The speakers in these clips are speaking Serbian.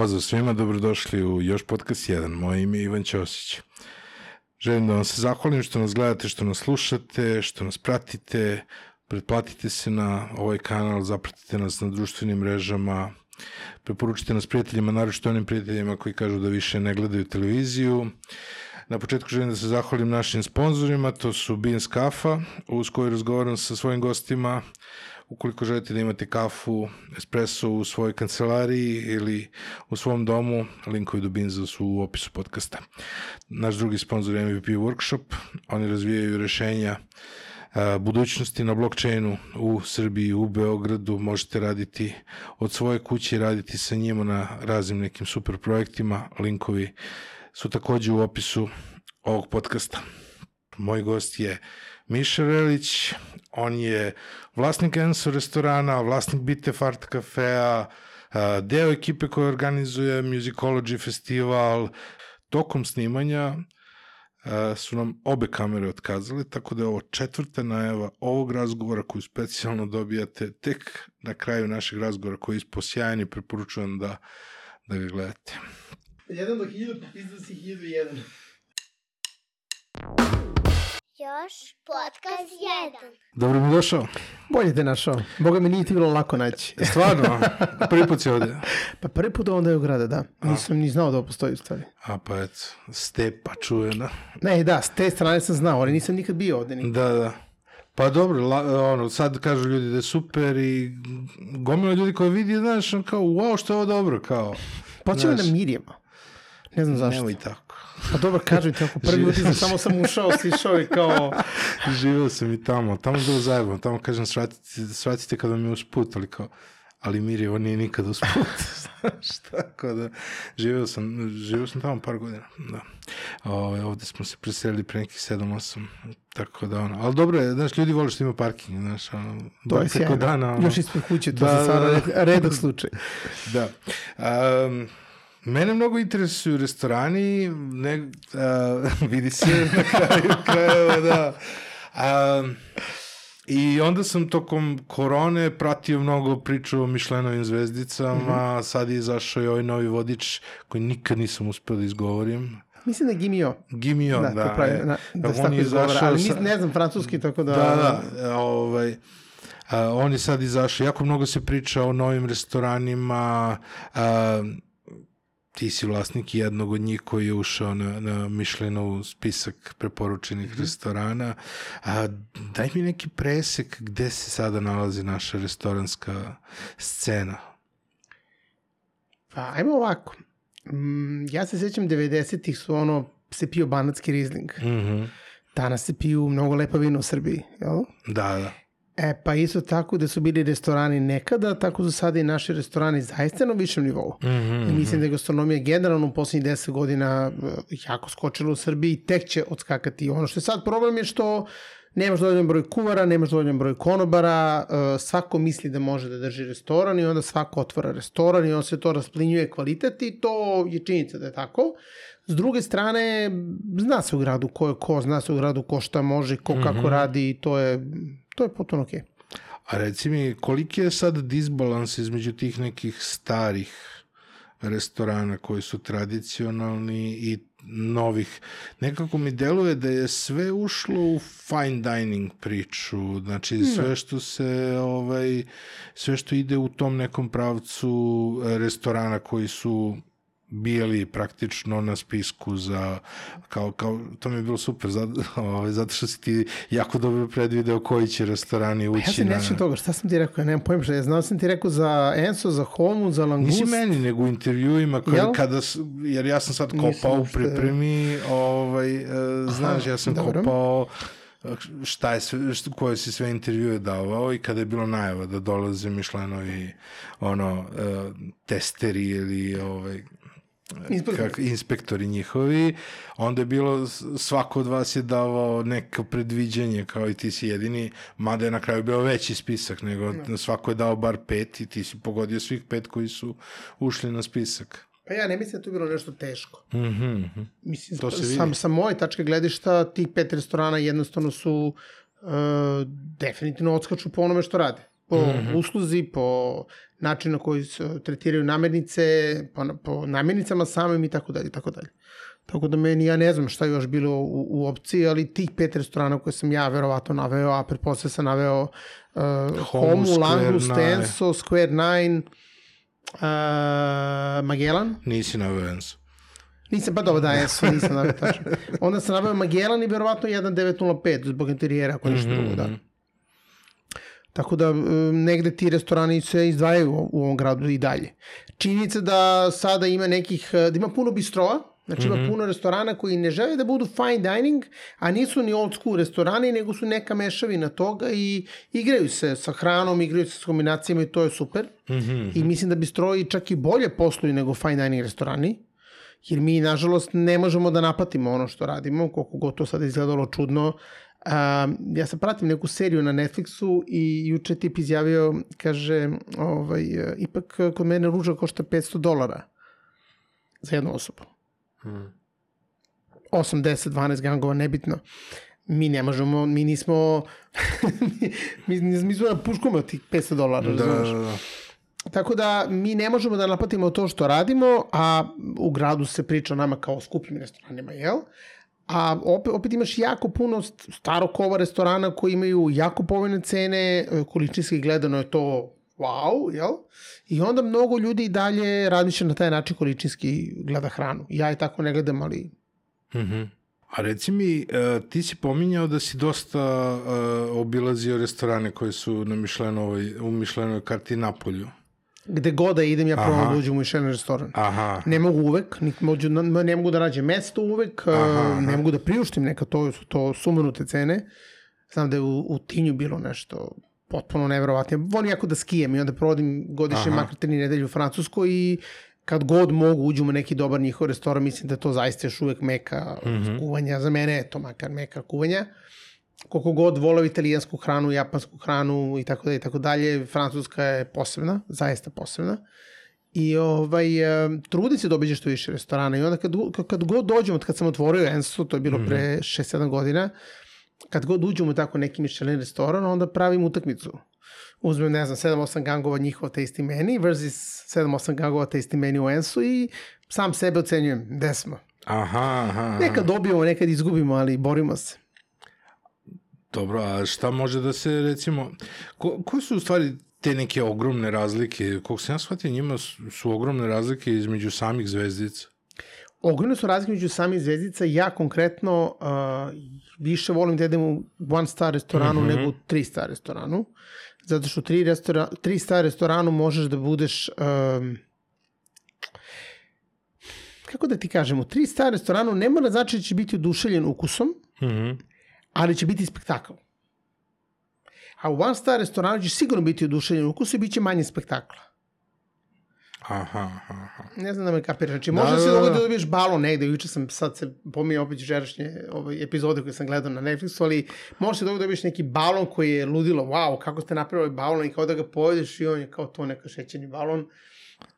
Pozdrav svima, dobrodošli u još podcast 1. Moje ime je Ivan Ćosić. Želim da vam se zahvalim što nas gledate, što nas slušate, što nas pratite, pretplatite se na ovaj kanal, zapratite nas na društvenim mrežama, preporučite nas prijateljima, naročito onim prijateljima koji kažu da više ne gledaju televiziju. Na početku želim da se zahvalim našim sponzorima, to su Beans Kafa, uz koju razgovaram sa svojim gostima. Ukoliko želite da imate kafu, espresso u svojoj kancelariji ili u svom domu, linkovi do Beansa su u opisu podcasta. Naš drugi sponsor je MVP Workshop, oni razvijaju rešenja budućnosti na blockchainu u Srbiji, u Beogradu, možete raditi od svoje kuće i raditi sa njima na raznim nekim super projektima, linkovi su takođe u opisu ovog podcasta. Moj gost je Miša Relić, on je vlasnik Enso restorana, vlasnik Bitef Art kafea, deo ekipe koja organizuje Musicology festival. Tokom snimanja su nam obe kamere otkazale, tako da je ovo četvrta najava ovog razgovora koju specijalno dobijate tek na kraju našeg razgovora koji je ispo sjajan i preporučujem da, da ga gledate. Jedan do hiljada, popisao si hiljadu jedan. Još podcast 1. Dobro mi došao. Bolje te našao. Boga mi nije ti bilo lako naći. Stvarno? Prvi put si ovde? Pa prvi put onda je u grada, da. Nisam ni znao da ovo postoji u stvari. A pa eto, stepa čujena. Ne, da, s te strane sam znao, ali nisam nikad bio ovde. Nikad. Da, da. Pa dobro, la, ono, sad kažu ljudi da je super i gomila ljudi koji vidi, znaš, kao, wow, što je ovo dobro, kao. Počeo da mirjemo. Ne znam zašto. Nemoj tako. Pa dobro, kažem ti, ako prvi utisak, samo sam ušao, sišao i kao... Živeo sam i tamo, tamo je bilo zajebano, tamo kažem, svratite, svratite kada mi je usput, ali kao, ali Mirjevo nije nikad usput, znaš, tako da, živeo sam, živeo sam tamo par godina, da. Ove, ovde smo se preselili pre nekih 7-8, tako da, ono, ali dobro je, znaš, ljudi vole što ima parking, znaš, ono, To je sjajno. dana, ono, Još ispred kuće, to Da, da, da, se sada da. redak slučaj. Da. Um, mene mnogo interesuju restorani, ne, uh, vidi se na kraju krajeva, da. Um, I onda sam tokom korone pratio mnogo priču o Mišlenovim zvezdicama, mm -hmm. sad je izašao i ovaj novi vodič koji nikad nisam uspeo da izgovorim. Mislim da je Gimio. Gimio, da. Da, pravi, e, na, da on se tako je izašao ali nis, ne znam francuski, tako da... Da, da, ovaj, a, on je sad izašao, jako mnogo se priča o novim restoranima, a, ti si vlasnik jednog od njih koji je ušao na, na Mišlenov spisak preporučenih mm. -hmm. restorana. A, daj mi neki presek gde se sada nalazi naša restoranska scena. Pa, ajmo ovako. Mm, ja se sećam 90-ih su ono, se pio banatski rizling. Mm -hmm. Danas se piju mnogo lepa vina u Srbiji, jel? Da, da. E, pa isto tako da su bili restorani nekada, tako su sada i naši restorani zaista na višem nivou. Mm -hmm. I mislim da je gastronomija generalno u poslednjih 10 godina e, jako skočila u Srbiji i tek će odskakati. Ono što je sad problem je što nemaš dovoljan broj kuvara, nemaš dovoljan broj konobara, e, svako misli da može da drži restoran i onda svako otvara restoran i on se to rasplinjuje kvalitet i to je činjenica da je tako. S druge strane, zna se u gradu ko je ko, zna se u gradu ko šta može, ko kako radi i to je, to je potpuno okej. A reci mi, koliki je sad disbalans između tih nekih starih restorana koji su tradicionalni i novih. Nekako mi deluje da je sve ušlo u fine dining priču, znači sve što se ovaj sve što ide u tom nekom pravcu restorana koji su bili praktično na spisku za kao, kao to mi je bilo super zato, ovaj, zato što si ti jako dobro predvideo koji će restorani ući Ja se na... nećem toga, šta sam ti rekao, ja nemam pojma šta, ja znao sam ti rekao za Enso, za Homu, za Langust. Nisi meni, nego u intervjuima, kada, Jel? kada, jer ja sam sad kopao u pripremi, ovaj, e, znaš, ja sam dobro. kopao e, šta je sve, što, koje si sve intervjue davao i kada je bilo najava da dolaze Mišlenovi ono, e, testeri ili ovaj, Kak, inspektori njihovi, onda je bilo, svako od vas je davao neko predviđanje, kao i ti si jedini, mada je na kraju bio veći spisak, nego svako je dao bar pet i ti si pogodio svih pet koji su ušli na spisak. Pa ja ne mislim da je to bilo nešto teško. Mhm, mhm. Mislim, To se vidi. sam, sa moje tačke gledišta, tih pet restorana jednostavno su uh, definitivno odskaču po onome što rade. Po mm -hmm. usluzi, po načinu na koji se tretiraju namirnice, po, po namirnicama samim i tako dalje, tako dalje. Tako da meni, ja ne znam šta je još bilo u, u opciji, ali tih pet restorana koje sam ja verovatno naveo, a pretpostavljam sam naveo uh, Homu, Homu Langu, Stenso, Square Nine, uh, Magellan. Nisi naveo Enso. Nisam, pa dobro, da, Enso, nisam naveo tačno. Onda sam naveo Magellan i verovatno 1905 zbog interijera, ako nešto mm -hmm. drugo, da. Tako da negde ti restorani se izdvajaju u ovom gradu i dalje. Činjenica da sada ima nekih, da ima puno bistrova, Znači ima mm -hmm. puno restorana koji ne žele da budu fine dining, a nisu ni old school restorani, nego su neka mešavina toga i igraju se sa hranom, igraju se s kombinacijama i to je super. Mm -hmm. I mislim da bi stroji čak i bolje posluju nego fine dining restorani. Jer mi, nažalost, ne možemo da naplatimo ono što radimo, koliko god to sada izgledalo čudno. Um, ja sam pratim neku seriju na Netflixu i juče tip izjavio, kaže, ovaj, ipak kod mene ruža košta 500 dolara za jednu osobu. Hmm. 8, 10, 12 gangova, nebitno. Mi ne možemo, mi nismo, mi, mi, mi smo na puškome od tih 500 dolara, da, da, da. Tako da mi ne možemo da naplatimo to što radimo, a u gradu se priča o nama kao skupljim restoranima, jel? A opet, opet imaš jako puno starog kova restorana koji imaju jako povoljne cene, količinski gledano je to wow, jel? I onda mnogo ljudi dalje razmišlja na taj način količinski gleda hranu. Ja je tako ne gledam, ali... Mm -hmm. A reci mi, uh, ti si pominjao da si dosta uh, obilazio restorane koje su na Mišlenovoj, u Mišlenovoj karti Napolju. Gde god da idem, ja probam da uđem u Mišlen restoran. Aha. Ne mogu uvek, ne mogu, ne mogu da nađem mesto uvek, aha, aha. ne mogu da priuštim neka, to su to sumanute cene. Znam da je u, u Tinju bilo nešto potpuno nevjerovatno. Volim jako da skijem i onda provodim godišnje makar tri nedelje u Francuskoj i kad god mogu uđem u neki dobar njihov restoran, mislim da to zaista još uvek meka mm -hmm. kuvanja. Za mene je to makar meka kuvanja. Koliko god voleo italijansku hranu, japansku hranu i tako dalje i tako dalje, francuska je posebna, zaista posebna. I ovaj, trudi se da obiđe što više restorana i onda kad, kad god dođem, od kad sam otvorio Enso, to je bilo pre 6-7 godina, uh, kad god uđemo u tako neki Michelin restoran, onda pravim utakmicu. Uzmem, ne znam, 7-8 gangova njihova tasty menu versus 7-8 gangova tasty menu u Ensu i sam sebe ocenjujem gde smo. Aha, aha, Nekad dobijemo, nekad izgubimo, ali borimo se. Dobro, a šta može da se, recimo, ko, koje su u stvari te neke ogromne razlike? Koliko sam ja shvatio, njima su, su ogromne razlike između samih zvezdica. Ogromne su razlike među samih zvezdica. Ja konkretno uh, više volim da jedem u one star restoranu mm -hmm. nego u tri star restoranu. Zato što tri, restora, tri star restoranu možeš da budeš... Um, kako da ti kažem, u tri star restoranu ne mora znači da će biti oduševljen ukusom, mm -hmm. Ali će biti spektakl. A u one star restoranu će sigurno biti oduševljen ukusom i bit će manje spektakla. Aha, aha. Ne znam da me kapiraš. Znači, možda da, se dogodi da, da dobiješ balon negde. Juče sam sad se pominjao opet žerašnje ovaj, epizode koje sam gledao na Netflixu, ali može se dogodi da dobiješ neki balon koji je ludilo. Wow, kako ste napravili balon i kao da ga pojedeš i on je kao to neka šećeni balon.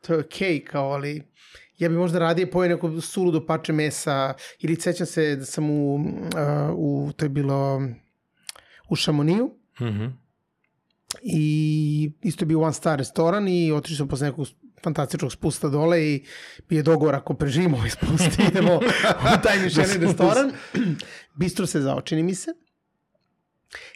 To je okej, okay, kao, ali ja bih možda radije pojeo neko suludo pače mesa ili sećam se da sam u, uh, u to je bilo u Šamoniju. Mm I isto je bio one star restoran i otišao sam posle nekog fantastičnog spusta dole i bio je dogovor ako preživimo ovaj spust idemo u taj mišljeni restoran. Bistro se zaočini mi se.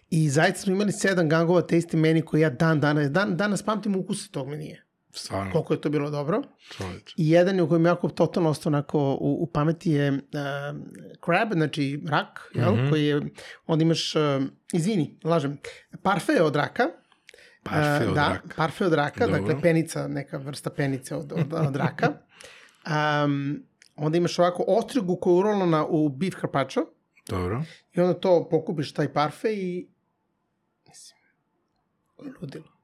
I zaista smo imali sedam gangova tasty meni koji ja dan danas, dan, danas pamtim ukuse tog menije. Stvarno. Koliko je to bilo dobro. Čovječ. I jedan je u kojem jako totalno ostao onako u, u pameti je uh, crab, znači rak, jel? Mm -hmm. koji je, onda imaš, uh, izvini, lažem, parfe od raka, Parfe od da, raka. Parfe od raka, Dobro. dakle penica, neka vrsta penice od, od, od raka. Um, onda imaš ovako ostrigu koja je urolana u beef carpaccio. Dobro. I onda to pokupiš taj parfe i... Mislim, ludilo.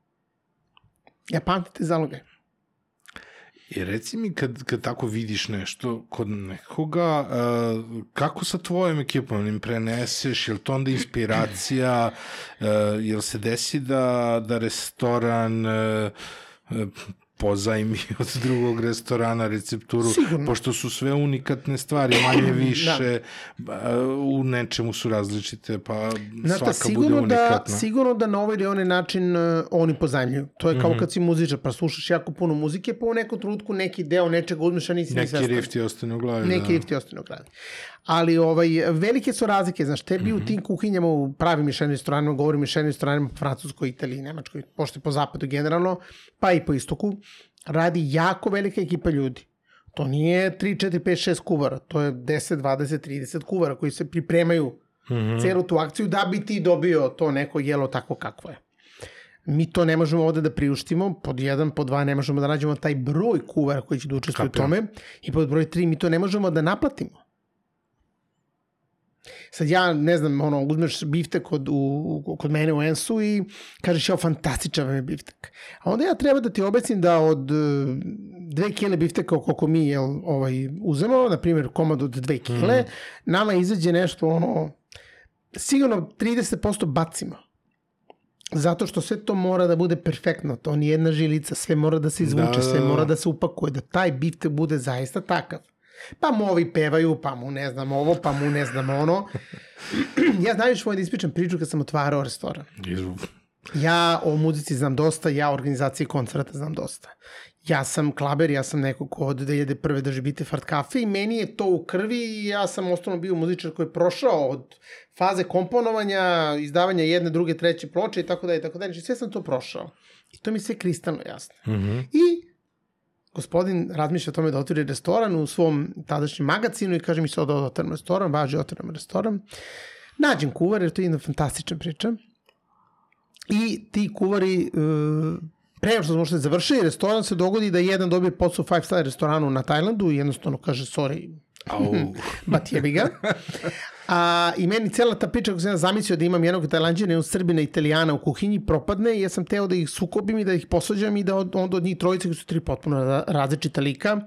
Ja pamtite zaloge. I reci mi kad, kad tako vidiš nešto kod nekoga, uh, kako sa tvojom ekipom? Im preneseš, je li to onda inspiracija, uh, je li se desi da, da restoran uh, pozajmi od drugog restorana recepturu, Sigurno. pošto su sve unikatne stvari, manje više, da. u nečemu su različite, pa Znaš šta, svaka bude sigurno da, unikatna. sigurno da na ovaj ili onaj način uh, oni pozajmljuju. To je kao Mhm. kad si muzičar, pa slušaš jako puno muzike, pa u nekom trenutku neki deo nečega uzmeš, a nisi ni Neki svestan. riff ti ostane u glavi. Neki da. riff ti ostane u glavi. Ali ovaj, velike su razlike, znaš, tebi Mhm. u tim kuhinjama, u pravim mišljenim restoranima, govorim mišljenim restoranima po Francuskoj, Italiji, Nemačkoj, pošto po zapadu generalno, pa i po istoku, radi jako velika ekipa ljudi. To nije 3, 4, 5, 6 kuvara, to je 10, 20, 30 kuvara koji se pripremaju Mhm. celu tu akciju da bi ti dobio to neko jelo tako kakvo je. Mi to ne možemo ovde da priuštimo, pod jedan, pod dva ne možemo da nađemo taj broj kuvara koji će da učestvuju u tome i pod broj tri mi to ne možemo da naplatimo. Sad ja, ne znam, ono, uzmeš biftek kod, u, kod mene u Ensu i kažeš, ja, fantastičan vam je biftek. A onda ja treba da ti objasnim da od e, dve kile bifteka koliko mi jel, ovaj, uzemo, na primjer komad od dve kile, mm. nama izađe nešto ono, sigurno 30% bacimo. Zato što sve to mora da bude perfektno, to ni jedna žilica, sve mora da se izvuče, Da, da, sve da. mora da se upakuje, da taj biftek bude zaista takav. Pa mu ovi pevaju, pa mu ne znam ovo, pa mu ne znam ono. ja znam još da ispričam priču kad sam otvarao restoran. Ja o muzici znam dosta, ja o organizaciji koncerta znam dosta. Ja sam klaber, ja sam neko ko od 2001. drži bite fart kafe i meni je to u krvi i ja sam osnovno bio muzičar koji je prošao od faze komponovanja, izdavanja jedne, druge, treće ploče i tako dalje, i tako dalje. Znači sve sam to prošao. I to mi se kristalno jasno. Mhm. I gospodin razmišlja o tome da otvori restoran u svom tadašnjem magazinu i kaže mi sad da otvaram restoran, važi otvaram restoran. Nađem kuvar, jer to je jedna fantastična priča. I ti kuvari, uh, pre što smo što završili restoran, se dogodi da jedan dobije posao five star restoranu na Tajlandu i jednostavno kaže, sorry, Au. bat jebi ga. A, I meni cela ta priča, kako sam ja zamislio da imam jednog tajlanđana, jednog srbina, italijana u kuhinji, propadne i ja sam teo da ih sukobim i da ih posvađam i da od, onda od njih trojice, koji su tri potpuno ra- različita lika,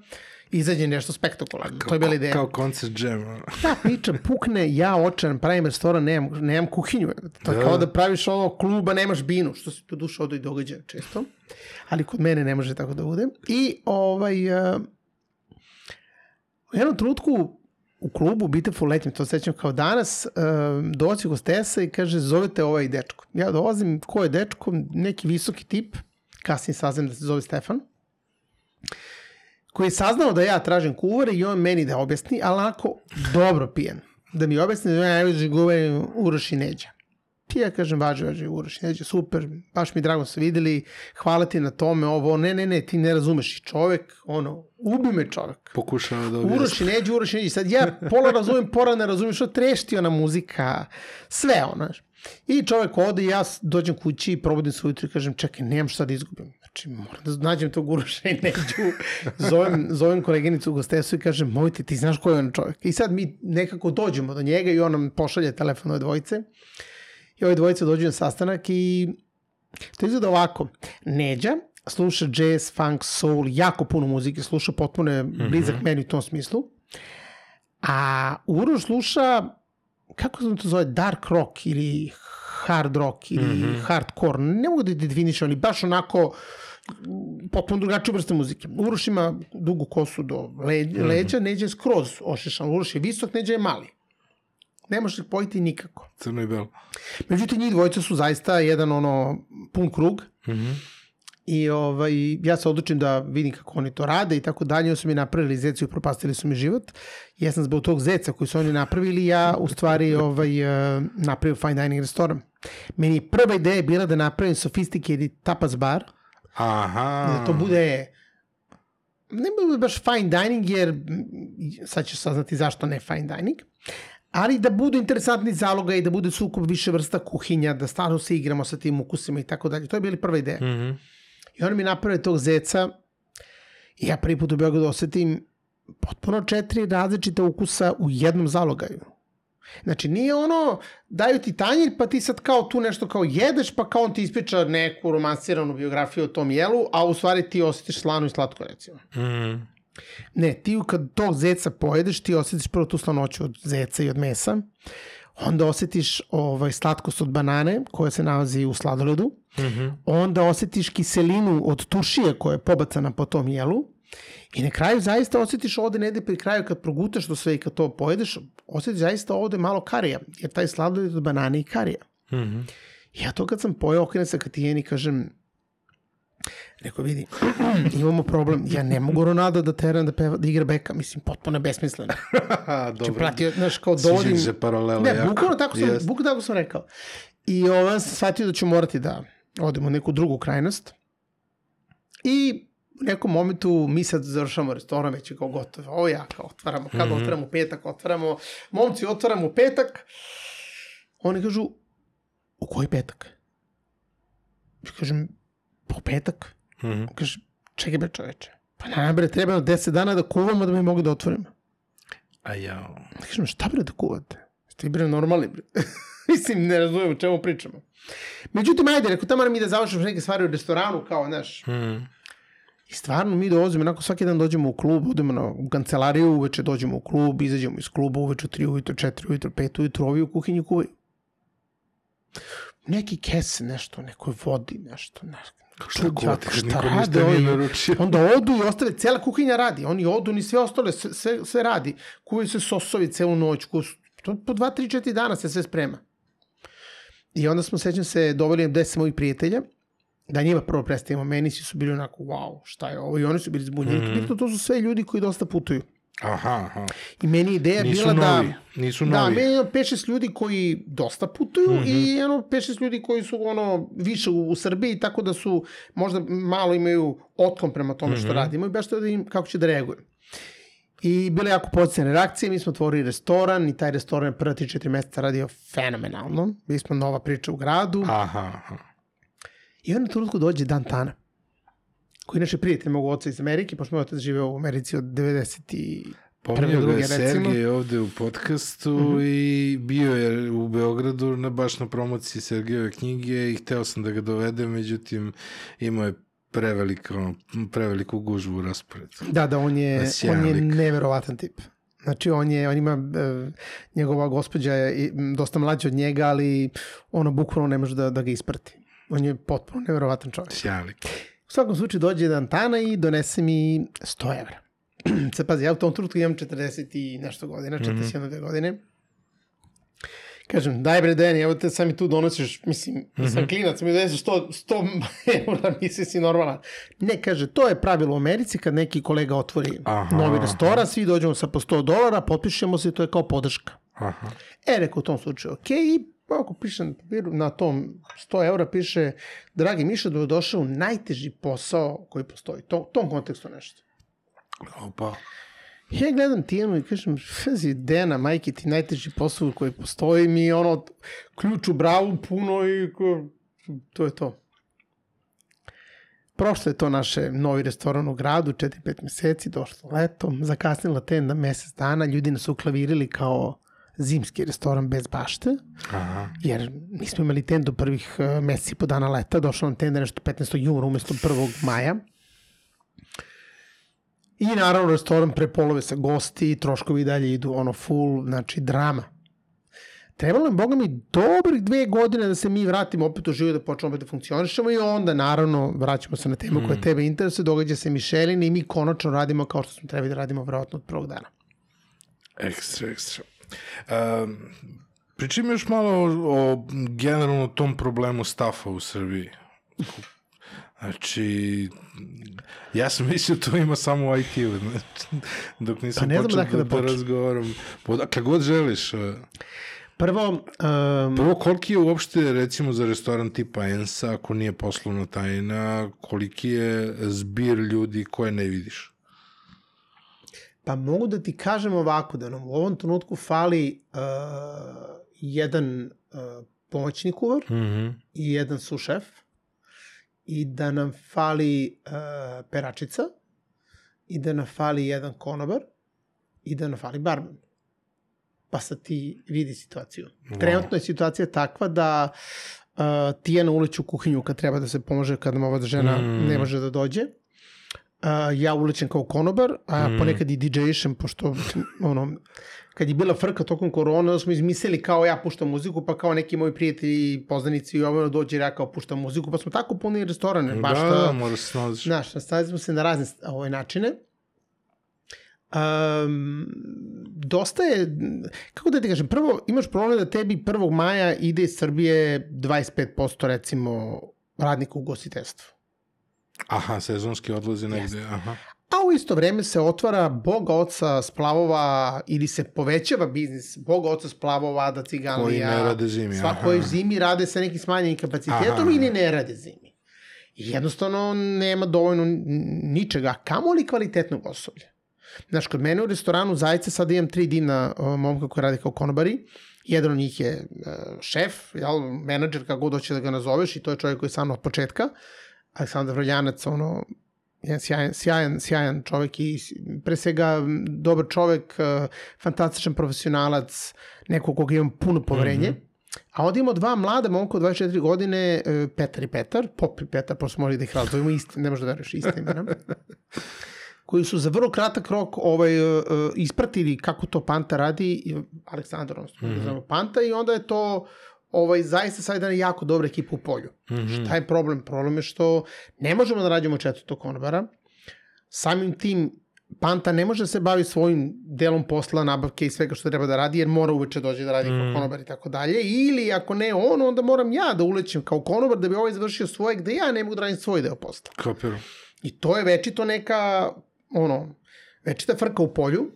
izađe nešto spektakularno. To je bila ideja. Kao koncert ono. Ta priča pukne, ja očaran, pravim restoran, nemam, nemam kuhinju. To je Da. kao da praviš ono kluba, nemaš binu, što se tu duše odo i događa često. Ali kod mene ne može tako da bude. I ovaj, uh, u jednom trenutku u klubu Beautiful Letnjem, to sećam kao danas, um, doći gostesa i kaže, zovete ovaj dečko. Ja dolazim, ko je dečko? Neki visoki tip, kasnije saznam da se zove Stefan, koji je saznao da ja tražim kuvare i on meni da objasni, ali onako dobro pijen. Da mi objasni da ja najveći guve Uroš i Neđa. Ti ja kažem, važi, važi, Uroš i Neđa, super, baš mi drago se videli, hvala ti na tome, ovo, ne, ne, ne, ti ne razumeš. I čovek, ono, ubi me čovek. Pokušava da Uroš objasni. i Neđa, Uroš i Neđa. Sad ja pola razumem, pola ne razumem što trešti ona muzika, sve ono. I čovek ode i ja dođem kući i probudim se ujutru i kažem, čekaj, nemam šta da izgubim. Znači, moram da nađem tog Uroša i Neđu. Zovem, zovem koleginicu u gostesu i kažem, mojte, ti znaš ko je on čovek. I sad mi nekako dođemo do njega i on nam pošalje telefon ove dvojice. I ove dvojice dođu na sastanak i to izgleda ovako. Neđa sluša jazz, funk, soul, jako puno muzike, sluša potpuno je blizak mm -hmm. meni u tom smislu. A Uroš sluša, kako se to zove, dark rock ili hard rock ili mm -hmm. hardcore, ne mogu da definišem, ali baš onako potpuno drugačiju vrstu muzike. Uroš ima dugu kosu do leđa, mm -hmm. leđa Neđa je skroz ošešan, Uroš je visok, Neđa je mali. Ne možeš ih pojiti nikako. Crno i belo. Međutim, njih dvojica su zaista jedan ono pun krug Mhm. i ovaj, ja se odlučim da vidim kako oni to rade i tako dalje. Oni su mi napravili zecu i propastili su mi život. Ja sam zbog tog zeca koji su oni napravili, ja u stvari ovaj, eh, napravio fine dining restoran. Meni je prva ideja bila da napravim sophisticated tapas bar, Aha. da to bude ne bude baš fine dining jer sad ćeš saznati zašto ne fine dining ali da budu interesantni zaloga i da bude sukup više vrsta kuhinja, da stvarno se igramo sa tim ukusima i tako dalje. To je bili prva ideja. Mhm. I oni mi naprave tog zeca i ja prvi put u Beogradu osetim potpuno četiri različita ukusa u jednom zalogaju. Znači, nije ono, daju ti tanjir, pa ti sad kao tu nešto kao jedeš, pa kao on ti ispriča neku romansiranu biografiju o tom jelu, a u stvari ti osjetiš slano i slatko, recimo. Mhm. Ne, ti kad tog zeca pojedeš, ti osjetiš prvo tu slanoću od zeca i od mesa, onda osjetiš ovaj, slatkost od banane koja se nalazi u sladoledu, Mhm. onda osetiš kiselinu od tušije koja je pobacana po tom jelu i na kraju zaista osetiš ovde negde pri kraju kad progutaš to sve i kad to pojedeš, osetiš zaista ovde malo karija, jer taj sladoled od banane i karija. Mhm. Ja to kad sam pojao okrenem se ka tijeni kažem Rekao, vidi, imamo problem. Ja ne mogu Ronaldo da teram da, peva, da igra beka. Mislim, potpuno je besmisleno. Aha, Znači, dobro. pratio, znaš, kao Sviđa dovodim... se paralela Ne, jako. bukvalno tako sam, Jest. bukvalno tako sam rekao. I ovaj, sam shvatio da ću morati da odem u neku drugu krajnost. I u nekom momentu mi sad završamo restoran, već je kao gotovo. Ovo ja, kao otvaramo, kad Mhm. otvaramo u petak, otvaramo, momci otvaramo petak. Oni kažu, u koji petak? Ja kažem, pa u petak. Mhm. Kaže, čekaj bre čoveče. Pa nama bre, treba nam 10 dana da kuvamo da bi mogli da otvorimo. A ja... Kažem, šta bre da kuvate? Ste bre normalni bre. Mislim, ne razumijem o čemu pričamo. Međutim, ajde, rekao, tamo mi da završimo neke stvari u restoranu, kao, znaš. Mhm. I stvarno mi dolazimo, onako svaki dan dođemo u klub, odemo na, u kancelariju, uveče dođemo u klub, izađemo iz kluba uveče u 3 ujutro, 4 ujutro, 5 ujutro, ovi u kuhinji kuvaju. Neki kese, nešto, nekoj vodi, nešto, nešto. Šta kad niko rade naručio? Onda odu i ostave, cela kuhinja radi. Oni odu ni sve ostale, sve, sve, sve radi. Kuvaju se sosovi celu noć. Kuju, to po dva, tri, četiri dana se sve sprema. I onda smo, sećam se, doveli deset mojih prijatelja, da njima prvo predstavimo, meni svi su bili onako, wow, šta je ovo? I oni su bili zbunjeni. Mm -hmm. To su sve ljudi koji dosta putuju. Aha, aha. I meni ideja Nisu bila novi, da... nisu Da, novi. meni je 5-6 ljudi koji dosta putuju mm -hmm. i ono 5-6 ljudi koji su ono više u, u Srbiji, tako da su možda malo imaju otkom prema tome što mm -hmm. radimo i baš to da im kako će da reaguju. I bile jako pozitivne reakcije, mi smo otvorili restoran i taj restoran prva 3-4 meseca radio fenomenalno. Mi smo nova priča u gradu Aha, aha. i onda trenutku dođe Dan Tana koji je inače prijatelj mog oca iz Amerike, pošto moj otac živeo u Americi od 90 i Pominjao ga je. Sergej ovde u podcastu mm -hmm. i bio je u Beogradu na, baš na promociji Sergejove knjige i hteo sam da ga dovedem, međutim imao je preveliko, preveliku gužvu u rasporedu. Da, da, on je, on je neverovatan tip. Znači, on je, on ima, e, njegova gospođa je dosta mlađa od njega, ali ono bukvalno ne može da, da ga isprati. On je potpuno neverovatan čovjek. Sjajnik. U svakom slučaju dođe jedan Tana i donese mi 100 evra. Sad pazi, ja u tom trenutku imam 40 i nešto godina, 41 mm -hmm. godine. Kažem, daj bre Deni, evo te sam mi tu donosiš, mislim, mm -hmm. sam klinac, mi donesiš 100, 100 evra, misli si normalan. Ne, kaže, to je pravilo u Americi, kad neki kolega otvori Aha, novi restoran, svi dođemo sa po 100 dolara, potpišemo se to je kao podrška. Aha. E, rekao u tom slučaju, ok, i ako piše na papiru, na tom 100 eura piše, dragi Miša, da je došao najteži posao koji postoji. To, tom kontekstu nešto. Opa. Ja gledam Tijanu i kažem, fazi, Dena, majke, ti najteži posao koji postoji mi, ono, ključ u bravu puno i ko, to je to. Prošlo je to naše novi restoran u gradu, 4-5 meseci, došlo letom, zakasnila tenda mesec dana, ljudi nas uklavirili kao zimski restoran bez bašte, Aha. jer nismo imali tendu prvih uh, meseci po dana leta, došla nam tenda nešto 15. juna umesto 1. maja. I naravno restoran prepolove sa gosti, troškovi dalje idu ono full, znači drama. Trebalo je, boga mi, dobrih dve godine da se mi vratimo opet u život, da počnemo opet da funkcionišemo i onda, naravno, vraćamo se na temu koja tebe interesuje, događa se Mišelin i mi konačno radimo kao što smo trebali da radimo vjerojatno od prvog dana. Ekstra, ekstra. Um, pričaj mi još malo o, o generalno tom problemu stafa u Srbiji. Znači, ja sam mislio to ima samo u IT-u, znači, dok nisam Pa ne počeo da, da da razgovaram. Odakle god želiš. uh, Prvo, um, Prvo, koliki je uopšte, recimo, za restoran tipa Ensa, ako nije poslovna tajna, koliki je zbir ljudi koje ne vidiš? Pa mogu da ti kažem ovako, da nam u ovom trenutku fali uh, jedan uh, pomoćni kuvar Mm -hmm. i jedan sušef i da nam fali uh, peračica i da nam fali jedan konobar i da nam fali barman. Pa sad ti vidi situaciju. Wow. Trenutno je situacija takva da uh, Tijana uleće u kuhinju kad treba da se pomože, kad nam ova žena Mm. ne može da dođe. Uh, ja ulećem kao konobar, a mm. ponekad i DJ-šem, pošto ono, kad je bila frka tokom korona, da smo izmislili kao ja puštam muziku, pa kao neki moji prijatelji i poznanici i ovo dođe ja kao puštam muziku, pa smo tako puni restorane. Da, baš da, mora se snaziš. Znaš, nastavili se na razne ove načine. Um, dosta je, kako da ti kažem, prvo imaš problem da tebi 1. maja ide iz Srbije 25% recimo radnika u gostiteljstvu. Aha, sezonski odlazi negde, yes. aha. A u isto vreme se otvara Boga oca splavova ili se povećava biznis Boga oca splavova, da ciganlija. Koji ne rade zimi. Sva, aha. koji zimi rade sa nekim smanjenim kapacitetom ili ne rade zimi. Jednostavno nema dovoljno ničega, kamo li kvalitetnog osoblja. Znaš, kod mene u restoranu Zajce sad imam tri divna uh, momka koji rade kao konobari. Jedan od njih je uh, šef, jel, menadžer, kako god hoće da ga nazoveš i to je čovjek koji je sa mnom od početka. Aleksandar Vrljanac, ono, jedan sjajan, sjajan, sjajan čovek i pre svega dobar čovek, uh, fantastičan profesionalac, neko koga imam puno poverenje. Mm -hmm. A onda imamo dva mlada momka od 24 godine, uh, Petar i Petar, Pop i Petar, pošto morali da ih razdvojimo, isti, ne možeš da veriš isti imena, koji su za vrlo kratak rok ovaj, uh, ispratili kako to Panta radi, Aleksandar, odnosno, mm -hmm. Panta, i onda je to ovaj, zaista sad jedan jako dobra ekipa u polju. Mm -hmm. Šta je problem? Problem je što ne možemo da rađemo četvrtog konobara. Samim tim Panta ne može da se bavi svojim delom posla, nabavke i svega što treba da radi, jer mora uveče dođe da radi mm. kao konobar i tako dalje. Ili ako ne on, onda moram ja da ulećem kao konobar da bi ovaj završio svoje, gde ja ne mogu da radim svoj deo posla. Kapiram. I to je večito neka, ono, večita frka u polju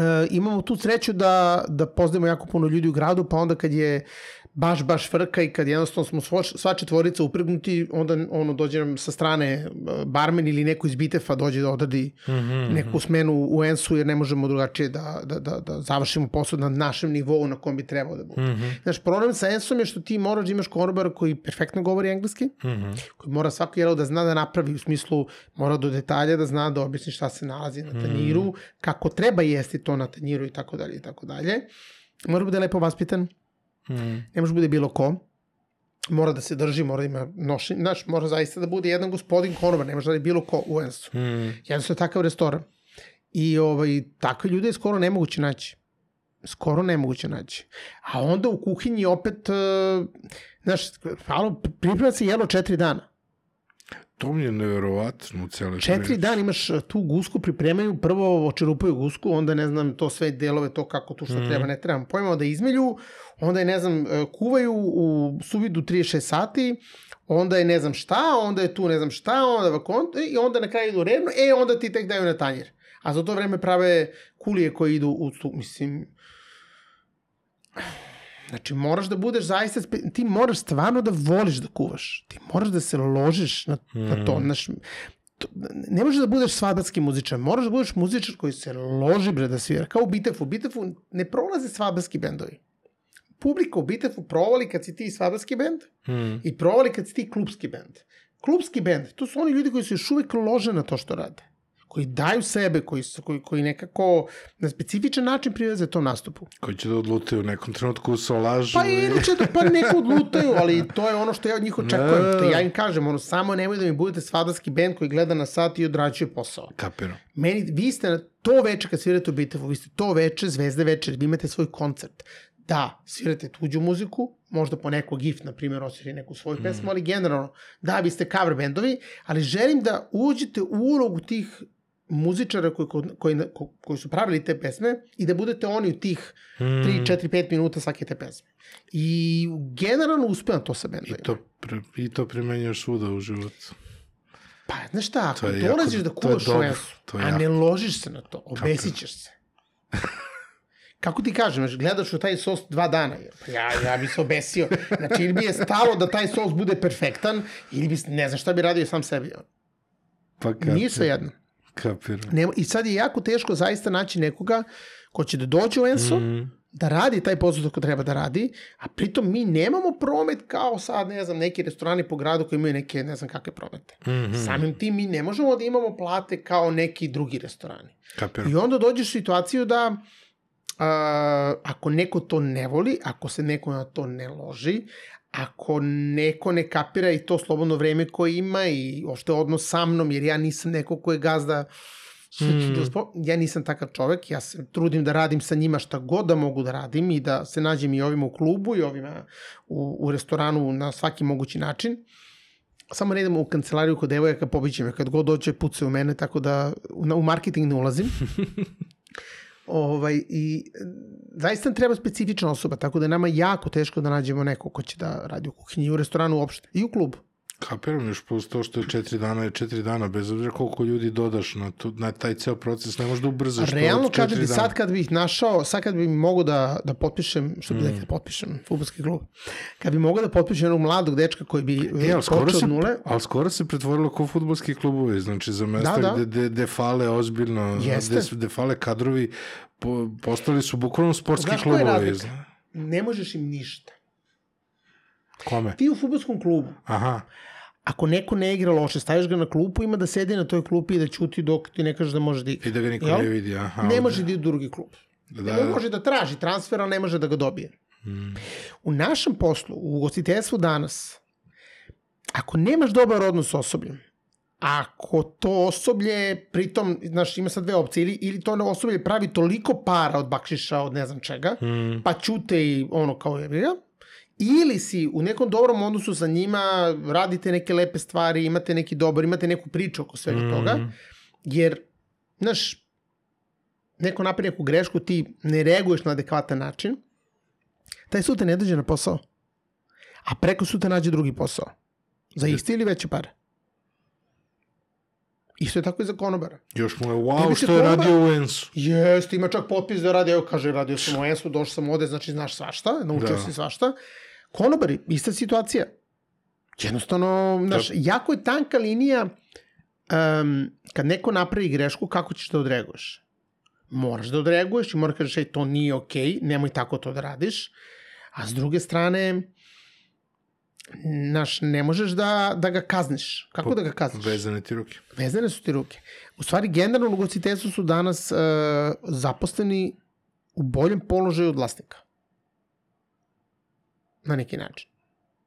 e, imamo tu sreću da, da poznajemo jako puno ljudi u gradu, pa onda kad je baš, baš frka i kad jednostavno smo sva, četvorica upregnuti, onda ono dođe nam sa strane e, barmen ili neko iz Bitefa dođe da odradi mm -hmm. neku smenu u Ensu jer ne možemo drugačije da, da, da, da završimo posao na našem nivou na kom bi trebao da bude. Mm -hmm. Znaš, problem sa Ensom je što ti moraš da imaš konobara koji perfektno govori engleski, mm -hmm. koji mora svako jelo da zna da napravi u smislu, mora do detalja da zna da objasni šta se nalazi na tanjiru, mm -hmm. kako treba jesti to na tanjiru i tako dalje i tako dalje. Mora da bude lepo vaspitan, Mm. Ne može bude bilo ko. Mora da se drži, mora da ima nošenje. Znaš, mora zaista da bude jedan gospodin konobar, ne može da je bilo ko u Ensu. Mm. Jednostavno je takav restoran. I ovaj, takve ljude je skoro nemoguće naći. Skoro nemoguće naći. A onda u kuhinji opet, uh, znaš, priprema se jelo četiri dana. To mi je neverovatno u cijeloj Četiri dana imaš tu gusku, pripremaju, prvo očerupaju gusku, onda ne znam to sve delove, to kako tu što mm. treba, ne trebam pojma, da izmelju, onda je ne znam, uh, kuvaju u suvidu 36 sati, onda je ne znam šta, onda je tu ne znam šta, onda vakon, i onda na kraju idu revno, e, onda ti tek daju na tanjir. A za to vreme prave kulije koje idu u tu, mislim, Znači, moraš da budeš zaista, ti moraš stvarno da voliš da kuvaš. Ti moraš da se ložiš na, mm. na to. Znaš, to, ne možeš da budeš svadbatski muzičar, moraš da budeš muzičar koji se loži bre da svira. Kao u Bitefu. U Bitefu ne prolaze svadbatski bendovi. Publika u Bitefu provali kad si ti svadbatski bend mm. i provali kad si ti klubski bend. Klubski bend, to su oni ljudi koji se još uvek lože na to što rade koji daju sebe, koji, su, koji, koji nekako na specifičan način priveze tom nastupu. Koji će da odlutaju u nekom trenutku sa lažu. Pa ili će da, pa neko odlutaju, ali to je ono što ja od njih očekujem. Ne. To ja im kažem, ono, samo nemoj da mi budete svadarski band koji gleda na sat i odrađuje posao. Kapiro. Meni, vi ste na to veče kad svirate u Bitefu, vi ste to veče, zvezde večer, vi imate svoj koncert. Da, svirate tuđu muziku, možda po neko GIF, na primjer, osviri neku svoju mm. pesmu, ali generalno, da, vi ste cover bendovi, ali želim da uđete u ulogu tih muzičara koji, koji, koji su pravili te pesme i da budete oni u tih 3, 4, 5 minuta svake te pesme. I generalno uspevam to sa bendovima. I to, pre, i to primenjaš svuda u životu. Pa, znaš šta, ako dolaziš jako, da kuvaš u a ne ložiš se na to, obesit ćeš se. Kako ti kažem, gledaš u taj sos dva dana, pa ja, ja bi se obesio. Znači, ili bi je stalo da taj sos bude perfektan, ili bi, ne znam šta bi radio sam sebi. Pa kad Nije sve jedno. Kapiram. Nema, I sad je jako teško zaista naći nekoga ko će da dođe u Enso, mm. da radi taj posao kako treba da radi, a pritom mi nemamo promet kao sad, ne znam, neki restorani po gradu koji imaju neke, ne znam kakve promete. Mm -hmm. Samim tim mi ne možemo da imamo plate kao neki drugi restorani. Kapiram. I onda dođeš u situaciju da a, ako neko to ne voli, ako se neko na to ne loži, ako neko ne kapira i to slobodno vreme koje ima i ošte odnos sa mnom, jer ja nisam neko ko je gazda Mm. Ja nisam takav čovek, ja se trudim da radim sa njima šta god da mogu da radim i da se nađem i ovima u klubu i ovima u, u restoranu na svaki mogući način. Samo ne u kancelariju kod devojaka, pobiće me kad god dođe puce u mene, tako da u, u marketing ne ulazim. ovaj, I zaista treba specifična osoba, tako da je nama jako teško da nađemo neko ko će da radi u kuhinji, u restoranu uopšte i u klubu. Kapiram još plus to što je četiri dana je četiri dana, bez obzira koliko ljudi dodaš na, tu, na taj ceo proces, ne možeš da ubrzaš Realno, to kada bi dana. sad kad bih našao, sad kad bih mogo da, da potpišem, što bi mm. da potpišem, futbolski klub, kad bi mogao da potpišem jednog mladog dečka koji bi e, počeo od nule. Ali skoro se pretvorilo kao futbolski klubovi, znači za mesta da, da. gde, gde, gde fale ozbiljno, Jeste. gde, gde fale kadrovi, po, postali su bukvalno sportski Znaš klubovi. Znaš koja je razlika? Ne možeš im ništa. Kome? Ti u futbolskom klubu. Aha ako neko ne igra loše, staviš ga na klupu, ima da sedi na toj klupi i da ćuti dok ti ne kaže da može da igra. I da ga niko Jel? ne vidi, aha. Ne može da ide u drugi klub. Da, da, može da traži transfer, ali ne može da ga dobije. Hmm. U našem poslu, u ugostiteljstvu danas, ako nemaš dobar odnos s osobljem, ako to osoblje, pritom, znaš, ima sad dve opcije, ili, ili to osoblje pravi toliko para od bakšiša, od ne znam čega, hmm. pa ćute i ono kao je ili si u nekom dobrom odnosu sa njima, radite neke lepe stvari, imate neki dobar, imate neku priču oko svega mm. toga, jer, znaš, neko napravi neku grešku, ti ne reaguješ na adekvatan način, taj sutra ne dođe na posao, a preko sutra nađe drugi posao. Za isti ili veće pare. Isto je tako i za konobara. Još mu je wow što je radio u Ensu. Jeste, ima čak potpis da radi, evo kaže, radio sam u Ensu, došao sam ovde, znači znaš svašta, naučio da. si svašta. Konobari, ista situacija. Jednostavno, znaš, da. jako je tanka linija um, kad neko napravi grešku, kako ćeš da odreaguješ? Moraš da odreaguješ i moraš da kažeš, ej, to nije okej, okay, nemoj tako to da radiš. A s druge strane, znaš, ne možeš da, da ga kazniš. Kako po, da ga kazniš? Vezane ti ruke. Vezane su ti ruke. U stvari, generalno u ugostiteljstvu su danas uh, zaposleni u boljem položaju od vlasnika na neki način.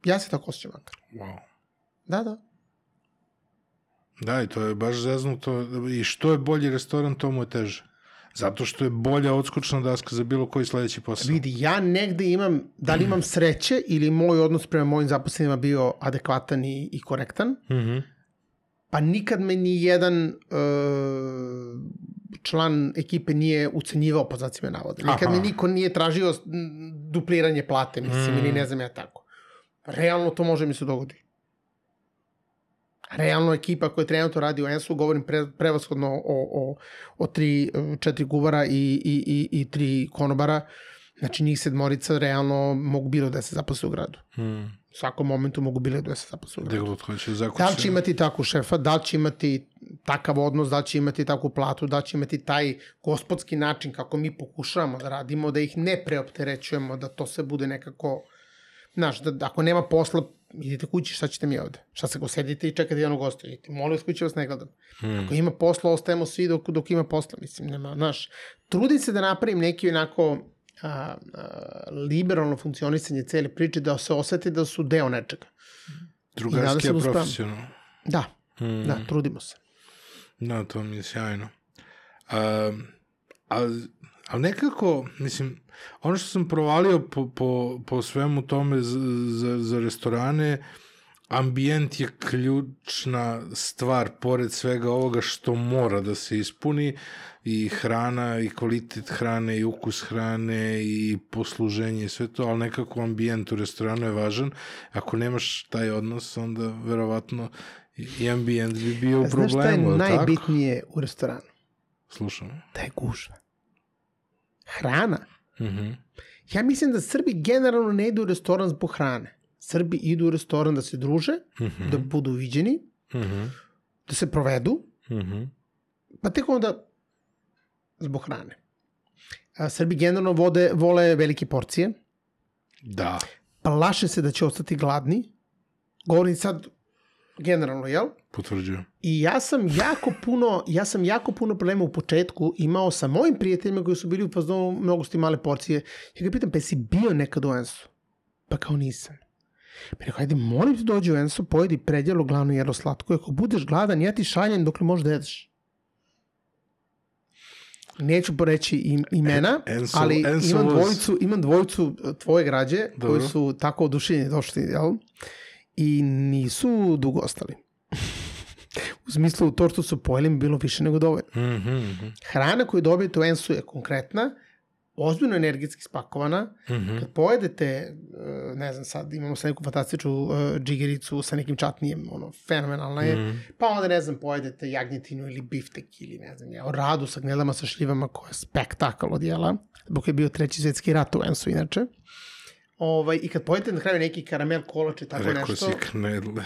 Ja se tako osjećam makar. Wow. Da, da. Da, i to je baš zeznuto. I što je bolji restoran, to mu je teže. Zato što je bolja odskočna daska za bilo koji sledeći posao. Vidi, ja negde imam, da li imam sreće ili moj odnos prema mojim zaposlenima bio adekvatan i, i korektan, mm -hmm. pa nikad me ni jedan uh, član ekipe nije ucenjivao po znacima navoda. Nikad Aha. mi niko nije tražio dupliranje plate, mislim, mm. ili ne znam ja tako. Realno to može mi se dogodi. Realno ekipa koja trenutno radi u Ensu, govorim pre, prevashodno o, o, o tri, četiri guvara i, i, i, i tri konobara, znači njih sedmorica realno mogu bilo da se zaposle u gradu. Mm. U svakom momentu mogu bilo da se zaposle u gradu. Da li će imati takvu šefa, da li će imati takav odnos, da će imati takvu platu, da će imati taj gospodski način kako mi pokušavamo da radimo, da ih ne preopterećujemo, da to sve bude nekako, znaš, da, da ako nema posla, idite kući, šta ćete mi ovde? Šta se go sedite i čekate jednog gosta? Idite, molim vas kući vas ne gledam. Hmm. Ako ima posla, ostajemo svi dok, dok ima posla, mislim, nema, znaš. Trudim se da napravim neki onako a, a, liberalno funkcionisanje cele priče, da se osete da su deo nečega. Drugarski je da profesionalno. Da, hmm. da, trudimo se. Da, to mi je sjajno. A, ali, nekako, mislim, ono što sam provalio po, po, po svemu tome za, za, za restorane, ambijent je ključna stvar pored svega ovoga što mora da se ispuni i hrana i kvalitet hrane i ukus hrane i posluženje i sve to, ali nekako ambijent u restoranu je važan. Ako nemaš taj odnos, onda verovatno i ambijent bi bio u problemu, Znaš šta je najbitnije tako? u restoranu? Slušam. Da je gužva. Hrana. Mm -hmm. Ja mislim da Srbi generalno ne idu u restoran zbog hrane. Srbi idu u restoran da se druže, mm -hmm. da budu viđeni, mm -hmm. da se provedu, mm -hmm. pa tek onda zbog hrane. A, Srbi generalno vode, vole velike porcije. Da. Plaše se da će ostati gladni. Govorim sad generalno, jel? Potvrđujem. I ja sam jako puno, ja sam jako puno problema u početku imao sa mojim prijateljima koji su bili u fazonu mnogo sti male porcije. Ja ga pitam, pa jesi bio nekad u Ensu? Pa kao nisam. Pa rekao, ajde, molim te dođi u Enso, pojedi predjelo glavno jelo slatko. Ako budeš gladan, ja ti šaljem dokle možeš da jedeš. Neću poreći im, imena, Enso- ali Enso imam dvojicu, imam dvojicu e, tvoje građe Dobro. koji su tako oduševljeni došli, jel? I nisu dugo ostali. u smislu, to što su pojeli mi bilo više nego dovoljno. Mhm, mhm, Hrana koju dobijete u Ensu je konkretna, ozbiljno energetski spakovana. mhm. Kad pojedete, e, ne znam sad, imamo sad neku fantastičnu uh, džigericu sa nekim čatnijem, ono, fenomenalna je. Mhm. Pa onda, ne znam, pojedete jagnjetinu ili biftek ili, ne znam, ja, radu sa gnedama sa šljivama koja je spektakl od jela, zbog je bio treći svetski rat u Ensu, inače. Ovaj, I kad pojedete na kraju neki karamel kolač i tako Rekao nešto... si knedle.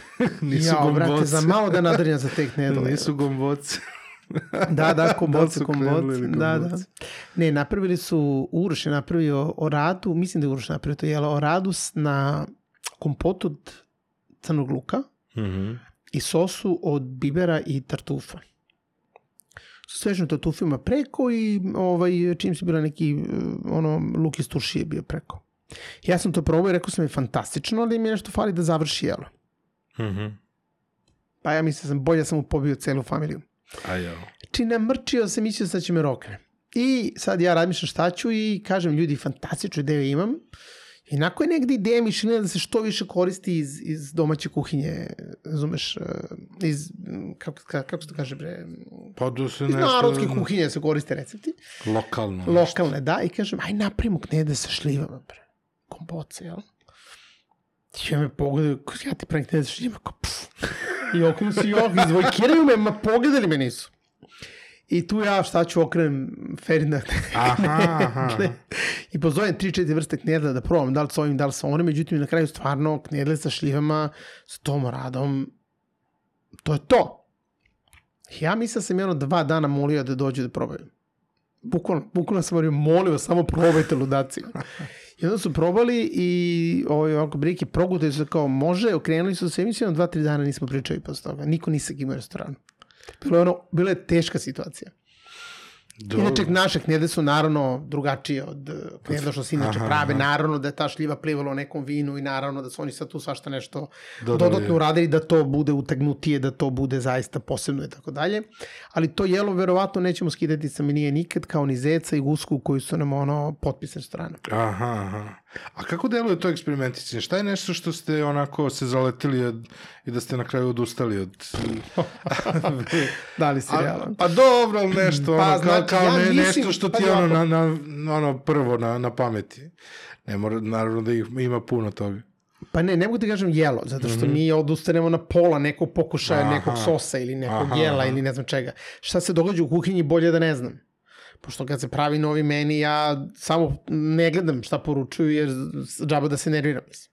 Nisu ja, brate, gomboce. za malo da nadrnja za te knedle. Nisu gomboce. Da, da, Da komboce, knedle komboce. Da, da. Ne, napravili su, Uroš je napravio oradu, mislim da je Uroš napravio to jelo, oradu na kompotu od crnog luka Mhm. i sosu od bibera i tartufa. Sa svežnim tartufima preko i ovaj, čim si bila neki ono, luk iz turšije bio preko. Ja sam to probao i rekao sam je fantastično, ali mi je nešto fali da završi jelo. Mhm. Pa ja mislim sam bolje sam mu pobio celu familiju. A jao. Znači namrčio sam, mislio sam da će me rokne. I sad ja razmišljam šta ću i kažem ljudi, fantastičnu ideju imam. I nakon je negde ideja mišljenja da se što više koristi iz, iz domaće kuhinje, razumeš, eh, iz, mm, kako, ka- kako se to kaže bre, Pa da se iz nešto... narodske kuhinje se koriste recepti. Lokalno. nešto. Lokalne, da, i kažem, aj napravimo knede sa šljivama, bre, komboce, jel? I ja me pogledaju, ja ti pravim knede sa šljivama, kao pff. I okrenu se i ovdje, izvojkiraju me, ma pogledali me nisu. I tu ja šta ću okrenem Ferdinand. Aha, aha. I pozovem 3-4 vrste knedla da probam, da li sa ovim, da li sa onim, međutim na kraju stvarno knedle sa šljivama, s tom radom, to je to. Ja mislim da sam jedno dva dana molio da dođu da probaju. Bukvalno, bukvalno sam molio, molio, samo probajte ludaci. I onda su probali i ovaj, ovako brike progutali su kao može, okrenuli su se, mislim, dva, tri dana nismo pričali posle toga. Niko nisam imao restoranu. Bilo je, ono, bila je teška situacija. Dobro. Inače, naše knjede su naravno drugačije od eh, knjeda što se inače Aha, prave. aha. Naravno da je ta šljiva plivala u nekom vinu i naravno da su oni sad tu svašta nešto Dodali. dodatno uradili da to bude utegnutije, da to bude zaista posebno i tako dalje. Ali to jelo verovatno nećemo skidati sa menije nikad, kao ni zeca i gusku koji su nam ono potpis restorana. Aha, aha. A kako deluje to eksperimenticanje? Šta je nešto što ste onako se zaletili od, i da ste na kraju odustali od... Da li si realan? pa dobro, ali nešto, Pa, ono, kao, znači, kao ja ne, mislim- nešto što ti pa ono, na, na, ono prvo na, na pameti. Ne mora, naravno da ih ima puno toga. Pa ne, ne mogu ti kažem jelo, zato što mi odustanemo na pola nekog pokušaja, Aha. nekog sosa ili nekog Aha, jela aha. ili ne znam čega. Šta se događa u kuhinji bolje da ne znam. Pošto kad se pravi novi meni, ja samo ne gledam šta poručuju, jer džaba da se nerviram. mislim.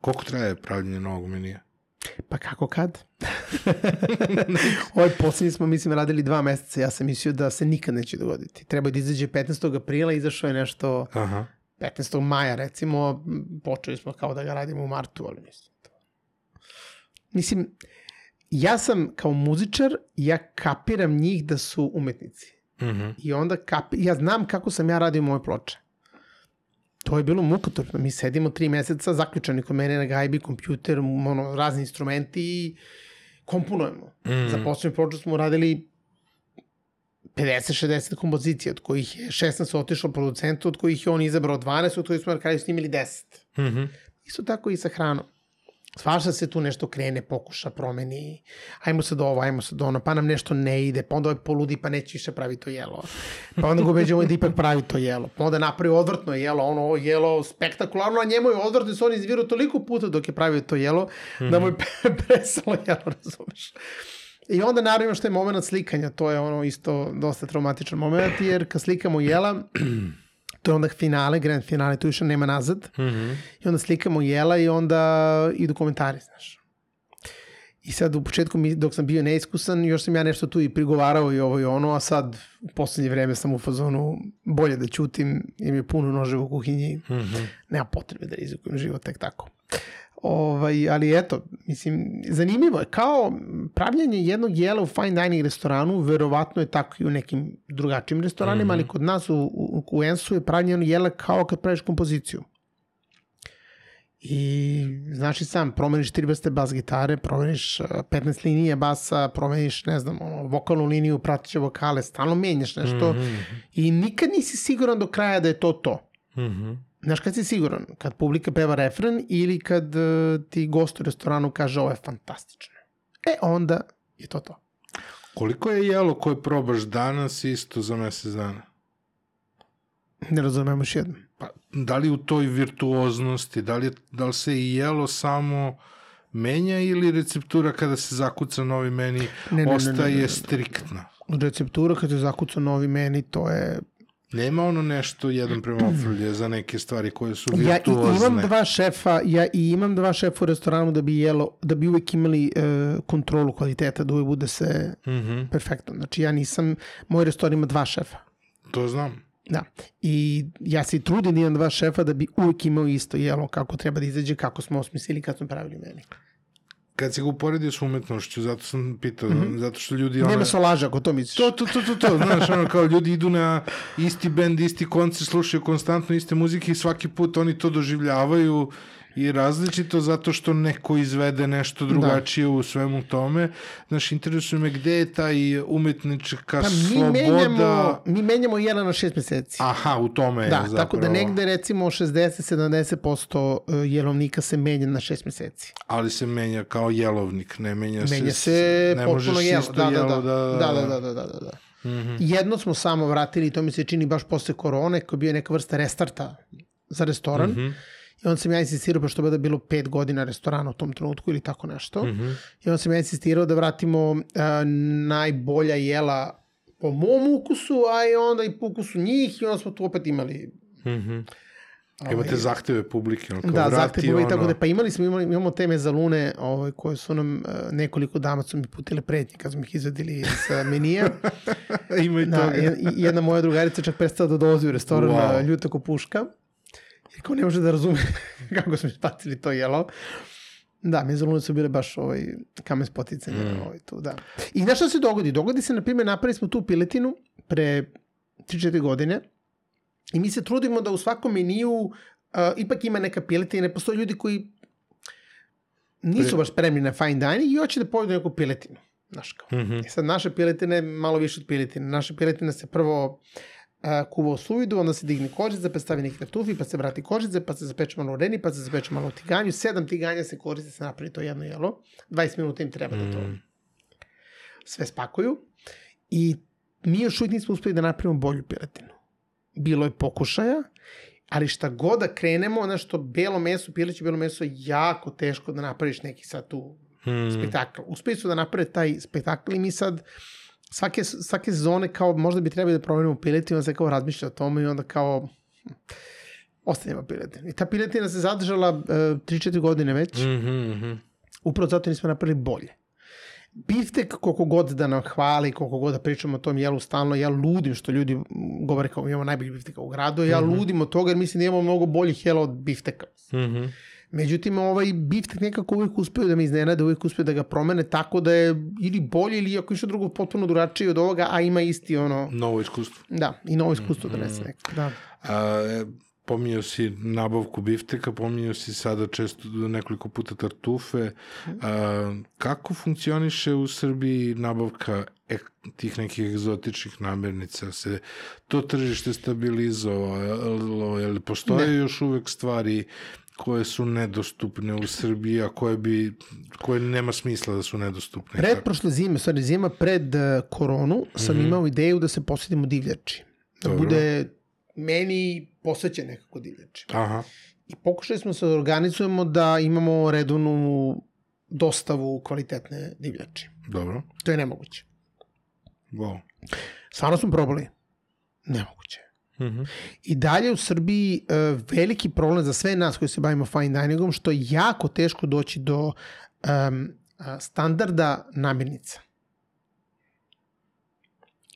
Koliko traje pravljenje novog menija? Pa kako kad? ovaj posljednji smo, mislim, radili dva meseca. Ja sam mislio da se nikad neće dogoditi. Treba je da izađe 15. aprila, izašao je nešto Aha. 15. maja, recimo, počeli smo kao da ga radimo u martu, ali mislim. to- Mislim, ja sam kao muzičar, ja kapiram njih da su umetnici. Mhm. I onda kapi, ja znam kako sam ja radio moje ploče. To je bilo mukotorno. Mi sedimo tri meseca zaključani kod mene na gajbi, kompjuter, ono, razni instrumenti i komponujemo. Mm. Za poslednju ploču smo radili 50-60 kompozicija, od kojih je 16 otišlo producentu, od kojih je on izabrao 12, od kojih smo na kraju snimili 10. Mhm. Isto tako i sa hranom. Svašta se tu nešto krene, pokuša, promeni, ajmo se do ovo, ajmo se do ono, pa nam nešto ne ide, pa onda ovaj poludi pa neće više pravi to jelo. Pa onda ga ubeđamo da ipak pravi to jelo. Pa onda napravi odvrtno jelo, ono ovo jelo spektakularno, a njemu je odvrtno, se on izvirao toliko puta dok je pravio to jelo, da mu je presalo jelo, razumeš. I onda naravno što je moment slikanja, to je ono isto dosta traumatičan moment, jer kad slikamo jela, to je onda finale, grand finale, tu više nema nazad. Mhm. I onda slikamo jela i onda idu komentari, znaš. I sad u početku, mi, dok sam bio neiskusan, još sam ja nešto tu i prigovarao i ovo i ono, a sad u poslednje vreme sam u fazonu bolje da ćutim, im je puno noževa u kuhinji, Mhm. nema potrebe da rizikujem život tek tako. Ovaj, ali eto, mislim, zanimljivo je, kao pravljanje jednog jela u fine dining restoranu, verovatno je tako i u nekim drugačijim restoranima, ali kod nas u, u, u Ensu je pravljeno jela kao kad praviš kompoziciju. I znaš i sam, promeniš tri vrste bas gitare, promeniš uh, 15 linija basa, promeniš, ne znam, ono, vokalnu liniju, pratiće vokale, stalno menjaš nešto Mm -hmm. i nikad nisi siguran do kraja da je to to. Mm -hmm. Znaš kad si siguran? Kad publika peva refren ili kad uh, ti gost u restoranu kaže ovo je fantastično. E onda je to to. Koliko je jelo koje probaš danas isto za mesec dana? Ne razumem još jednom. Pa, da li u toj virtuoznosti, da li, da li se i jelo samo menja ili receptura kada se zakuca novi meni Ne, ne, ne, ostaje ne, ne, ne, ne. striktna? Receptura kad je zakuca novi meni, to je... Nema ono nešto jedan prema ofrlje za neke stvari koje su Ja i virtuozne. imam dva šefa, ja i imam dva šefa u restoranu da bi jelo, da bi uvek imali uh, kontrolu kvaliteta, da uvek bude sve Mm -hmm. perfektno. Znači ja nisam, moj restoran ima dva šefa. To znam. Da. I ja se trudim da imam dva šefa da bi uvek imao isto jelo kako treba da izađe, kako smo osmislili kad smo pravili meni. Kad si ga uporedio s umetnošću, zato sam pitao, mm -hmm. zato što ljudi... Ona... Nema solaža ako to misliš. To, to, to, to, to, znaš, ono, kao ljudi idu na isti bend, isti koncert, slušaju konstantno iste muzike i svaki put oni to doživljavaju i različito zato što neko izvede nešto drugačije da. u svemu tome. Znaš, interesuje me gde je taj umetnička pa mi sloboda... Menjamo, mi menjamo jela na šest meseci. Aha, u tome da, je zapravo. tako da negde recimo 60-70% jelovnika se menja na šest meseci. Ali se menja kao jelovnik, ne menja, menja se... se ne potpuno možeš jelo. isto Da, da, jelo da. da... Da, da, da, da, da, da. Mm -hmm. Jedno smo samo vratili, to mi se čini baš posle korone, koji je bio neka vrsta restarta za restoran. Mm -hmm. I onda sam ja insistirao, pošto je bilo pet godina restorana u tom trenutku ili tako nešto. Mm -hmm. I onda sam ja insistirao da vratimo uh, najbolja jela po mom ukusu, a i onda i po ukusu njih i onda smo tu opet imali mm -hmm. Imate zahteve publike. Ono, da, zahteve publike, ono... tako da, pa imali smo, imali, imamo te mezalune ovaj, koje su nam, uh, nekoliko dama su mi putile pretnje kad smo ih izvedili sa menija. Ima i da, toga. Jedna moja drugarica čak prestala da dolazi u restoran wow. ljuta ko puška. Jer kao ne može da razume kako smo spatili to jelo. Da, mezalune su bile baš ovaj, kamen spoticanja. Mm. Ovaj, tu, da. I znaš šta se dogodi? Dogodi se, na primjer, napravili smo tu piletinu pre 3-4 godine I mi se trudimo da u svakom meniju uh, ipak ima neka piletina. Ne postoje ljudi koji nisu baš spremni na fine dining i hoće da pojedu neku piletinu. Znaš kao. Mm -hmm. I sad naša piletina je malo više od piletine. Naša piletina se prvo uh, kuva u suvidu, onda se digne kožica, pa stavi neki tartufi, pa se vrati kožice, pa se zapeče malo u reni, pa se zapeče malo u tiganju. Sedam tiganja se koriste, se napravi to jedno jelo. 20 minuta im treba mm da to sve spakuju. I mi još uvijek nismo uspeli da napravimo bolju piletinu bilo je pokušaja, ali šta god da krenemo, nešto belo meso, pileće belo meso, jako teško da napraviš neki sad tu hmm. spektakl. Uspeli su da naprave taj spektakl i mi sad svake, svake sezone kao možda bi trebali da promenimo piletinu, onda se kao razmišlja o tome i onda kao hm, ostanjemo piletinu. I ta piletina se zadržala uh, 3-4 godine već. Mm -hmm. Upravo zato nismo napravili bolje biftek koliko god da nam hvali, koliko god da pričamo o tom jelu stalno, ja ludim što ljudi govore kao imamo najbolji bifteka u gradu, ja mm -hmm. ludim od toga jer mislim da imamo mnogo boljih jela od bifteka. Mm -hmm. Međutim, ovaj biftek nekako uvijek uspeo da me iznenade, uvijek uspeo da ga promene tako da je ili bolje ili ako išao drugo potpuno drugačije od ovoga, a ima isti ono... Novo iskustvo. Da, i novo iskustvo mm -hmm. donese neko. Da. A, pominjao si nabavku bifteka, pominjao si sada često nekoliko puta tartufe. A, kako funkcioniše u Srbiji nabavka ek, tih nekih egzotičnih namirnica? Se to tržište stabilizovalo? Je li postoje ne. još uvek stvari koje su nedostupne u Srbiji, a koje, bi, koje nema smisla da su nedostupne? Pred prošle zime, sorry, zima pred uh, koronu, sam mm -hmm. imao ideju da se posjetimo divljači. Da Dobro. bude meni posvećen nekako divljači. Aha. I pokušali smo se da organizujemo da imamo redovnu dostavu kvalitetne divljači. Dobro. To je nemoguće. Wow. Stvarno smo probali. Nemoguće. Mm -hmm. I dalje u Srbiji uh, veliki problem za sve nas koji se bavimo fine diningom, što je jako teško doći do um, standarda namirnica.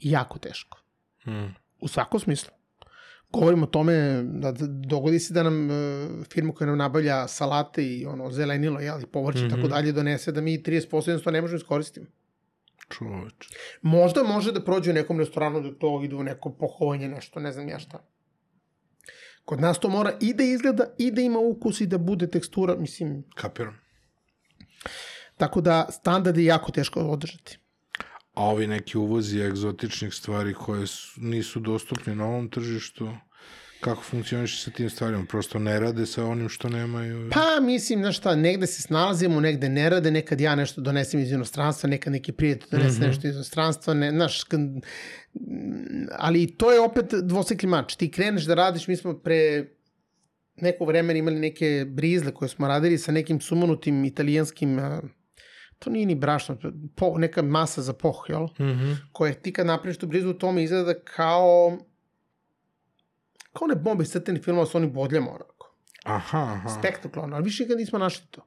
Jako teško. Mm. U svakom smislu govorimo o tome da dogodi se da nam uh, firma koja nam nabavlja salate i ono zelenilo, jel, i povrće mm -hmm. tako dalje donese da mi 30% jednostavno ne možemo iskoristiti. Čoveč. Možda može da prođe u nekom restoranu da to ide u neko pohovanje, nešto, ne znam ja šta. Kod nas to mora i da izgleda, i da ima ukus, i da bude tekstura, mislim, Kapiram. tako da standard je jako teško održati. A ovi neki uvozi egzotičnih stvari koje su, nisu dostupne na ovom tržištu, kako funkcioniše sa tim stvarima? Prosto ne rade sa onim što nemaju? Pa, mislim, znaš šta, negde se snalazimo, negde ne rade, nekad ja nešto donesem iz inostranstva, nekad neki prijatelj donese mm -hmm. nešto iz inostranstva, ne, znaš, kad, ali to je opet dvosekli mač. Ti kreneš da radiš, mi smo pre neko vremena imali neke brizle koje smo radili sa nekim sumanutim italijanskim a, to nije ni brašno, po, neka masa za poh, jel? Mm -hmm. Koje ti kad napraviš tu brizu, to mi izgleda kao kao one bombe iz crtenih filmova sa onim bodljama, onako. Aha, aha. Spektakularno, ali više nikad nismo našli to.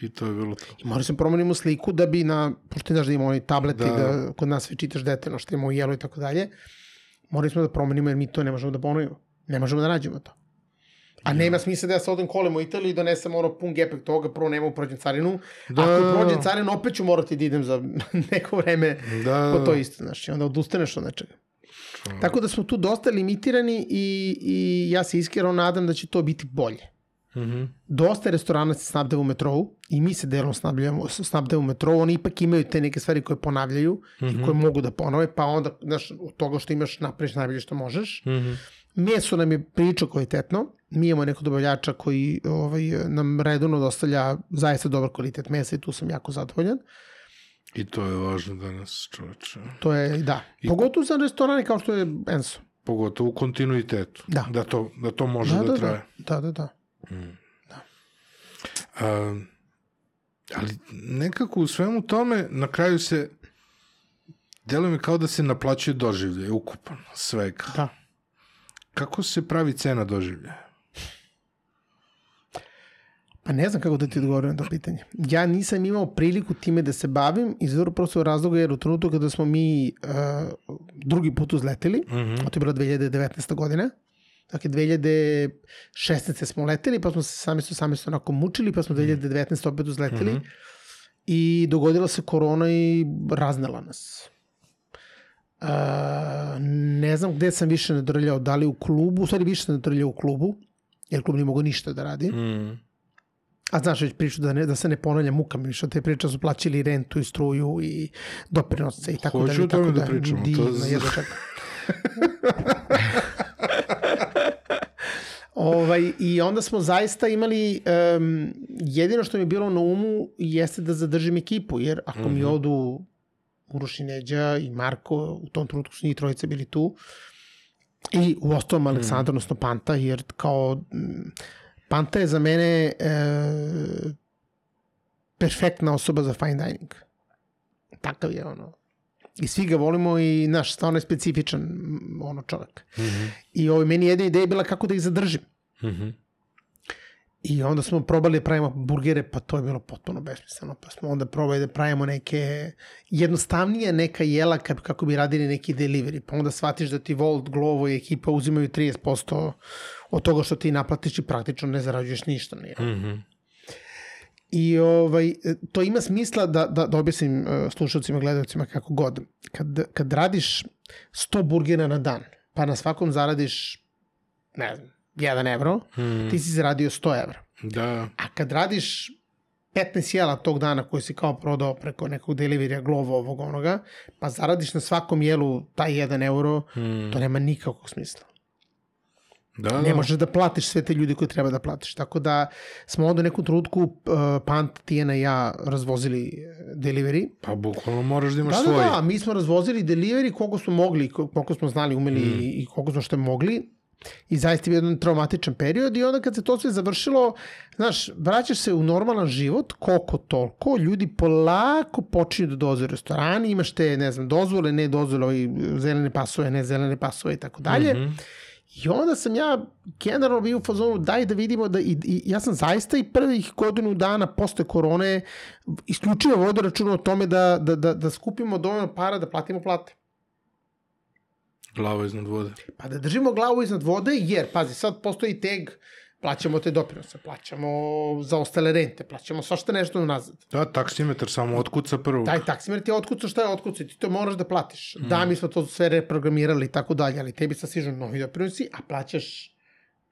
I to je bilo to. I morali smo promenimo sliku da bi na, pošto ti znaš da imamo oni tableti, da. da kod nas sve čitaš detaljno što imamo jelo i tako dalje, morali smo da promenimo jer mi to ne možemo da ponovimo. Ne možemo da nađemo to. A ja. nema smisla da ja se odem kolem u Italiji i donesem ono pun gepek toga, prvo nema u prođem carinu. Da. Ako prođem carinu, opet ću morati da idem za neko vreme da. po to isto, znaš, i onda odustaneš od nečega. Ču. Tako da smo tu dosta limitirani i, i ja se iskreno nadam da će to biti bolje. Mm -hmm. Dosta restorana se snabdeva u metrou i mi se delom snabdevamo, snabdeva u metrou, oni ipak imaju te neke stvari koje ponavljaju mm -hmm. i mhm. koje mogu da ponove, pa onda, znaš, od toga što imaš napraviš najbolje što možeš. Mm -hmm. Meso nam je priča kvalitetno, mi imamo neko dobavljača koji ovaj, nam redovno dostavlja zaista dobar kvalitet mesa i tu sam jako zadovoljan. I to je važno danas, čoveče. To je, da. I... Pogotovo za restorane kao što je Enso. Pogotovo u kontinuitetu. Da. Da to, da to može da, da, da traje. Da, da, da. Mm. da. A, ali nekako u svemu tome na kraju se deluje mi kao da se naplaćuje doživlje, ukupan, svega. Da. Kako se pravi cena doživljaja? Pa ne znam kako da ti odgovorim na to pitanje. Ja nisam imao priliku time da se bavim iz vrlo prosto razloga jer u trenutku kada smo mi uh, drugi put uzleteli, mm -hmm. a to je bilo 2019. godina, dakle 2016. smo leteli, pa smo se sami su sami su onako mučili, pa smo 2019. opet uzleteli mm -hmm. i dogodila se korona i raznela nas. Uh, ne znam gde sam više nadrljao, da li u klubu, u stvari više sam nadrljao u klubu, jer klub nije mogo ništa da radi. Mm. A znaš već priču da, ne, da se ne ponavlja muka mi više, te priče su plaćali rentu i struju i doprinose i tako Hoću da. Hoću o tome da, da pričamo. Divno, to... jedno čekam. ovaj, I onda smo zaista imali, um, jedino što mi je bilo na umu jeste da zadržim ekipu, jer ako mm -hmm. mi mhm. odu Uroš i Neđa i Marko, u tom trenutku su njih trojice bili tu, i u ostalom Aleksandar, mm. odnosno Panta, jer kao Panta je za mene e, perfektna osoba za fine dining. Takav je ono. I svi ga volimo i naš stvarno je specifičan ono čovek. Mm -hmm. I ovo, meni jedna ideja je bila kako da ih zadržim. Mm -hmm. I onda smo probali da pravimo burgere, pa to je bilo potpuno besmisleno. Pa smo onda probali da pravimo neke jednostavnije neka jela kako bi radili neki delivery. Pa onda shvatiš da ti Volt, Glovo i ekipa uzimaju 30% od toga što ti naplatiš i praktično ne zarađuješ ništa. Nije. Mm -hmm. I ovaj, to ima smisla da, da, da objasnim uh, slušalcima, gledalcima kako god. Kad, kad radiš 100 burgera na dan, pa na svakom zaradiš, ne znam, 1 evro, mm. ti si zaradio 100 evra. Da. A kad radiš 15 jela tog dana koji si kao prodao preko nekog deliverija, glovo ovog onoga, pa zaradiš na svakom jelu taj 1 euro, mm. to nema nikakvog smisla. Da, da. Ne možeš da platiš sve te ljudi koje treba da platiš. Tako da smo onda u neku trutku uh, Pant, Tijena i ja razvozili uh, delivery. Pa bukvalno moraš da imaš da, svoj. Da, da, mi smo razvozili delivery koliko smo mogli, koliko smo znali, umeli mm. i koliko smo što mogli. I zaista je jedan traumatičan period i onda kad se to sve završilo, znaš, vraćaš se u normalan život, koliko toliko, ljudi polako počinju da doze u restorani, imaš te, ne znam, dozvole, ne dozvole, zelene pasove, ne zelene pasove i tako dalje. Mm -hmm I onda sam ja generalno bio u fazonu daj da vidimo da i, i ja sam zaista i prvih godinu dana posle korone isključivo vodio računa o tome da, da, da, da skupimo dovoljno para da platimo plate. Glava iznad vode. Pa da držimo glavu iznad vode jer, pazi, sad postoji teg plaćamo te doprinose, plaćamo za ostale rente, plaćamo svašta nešto nazad. Da, taksimetar samo otkuca prvo. Taj taksimetar ti je otkucao šta je otkucao, ti to moraš da platiš. Mm. Da, mi smo to sve reprogramirali i tako dalje, ali tebi sad stižu novi doprinosi, a plaćaš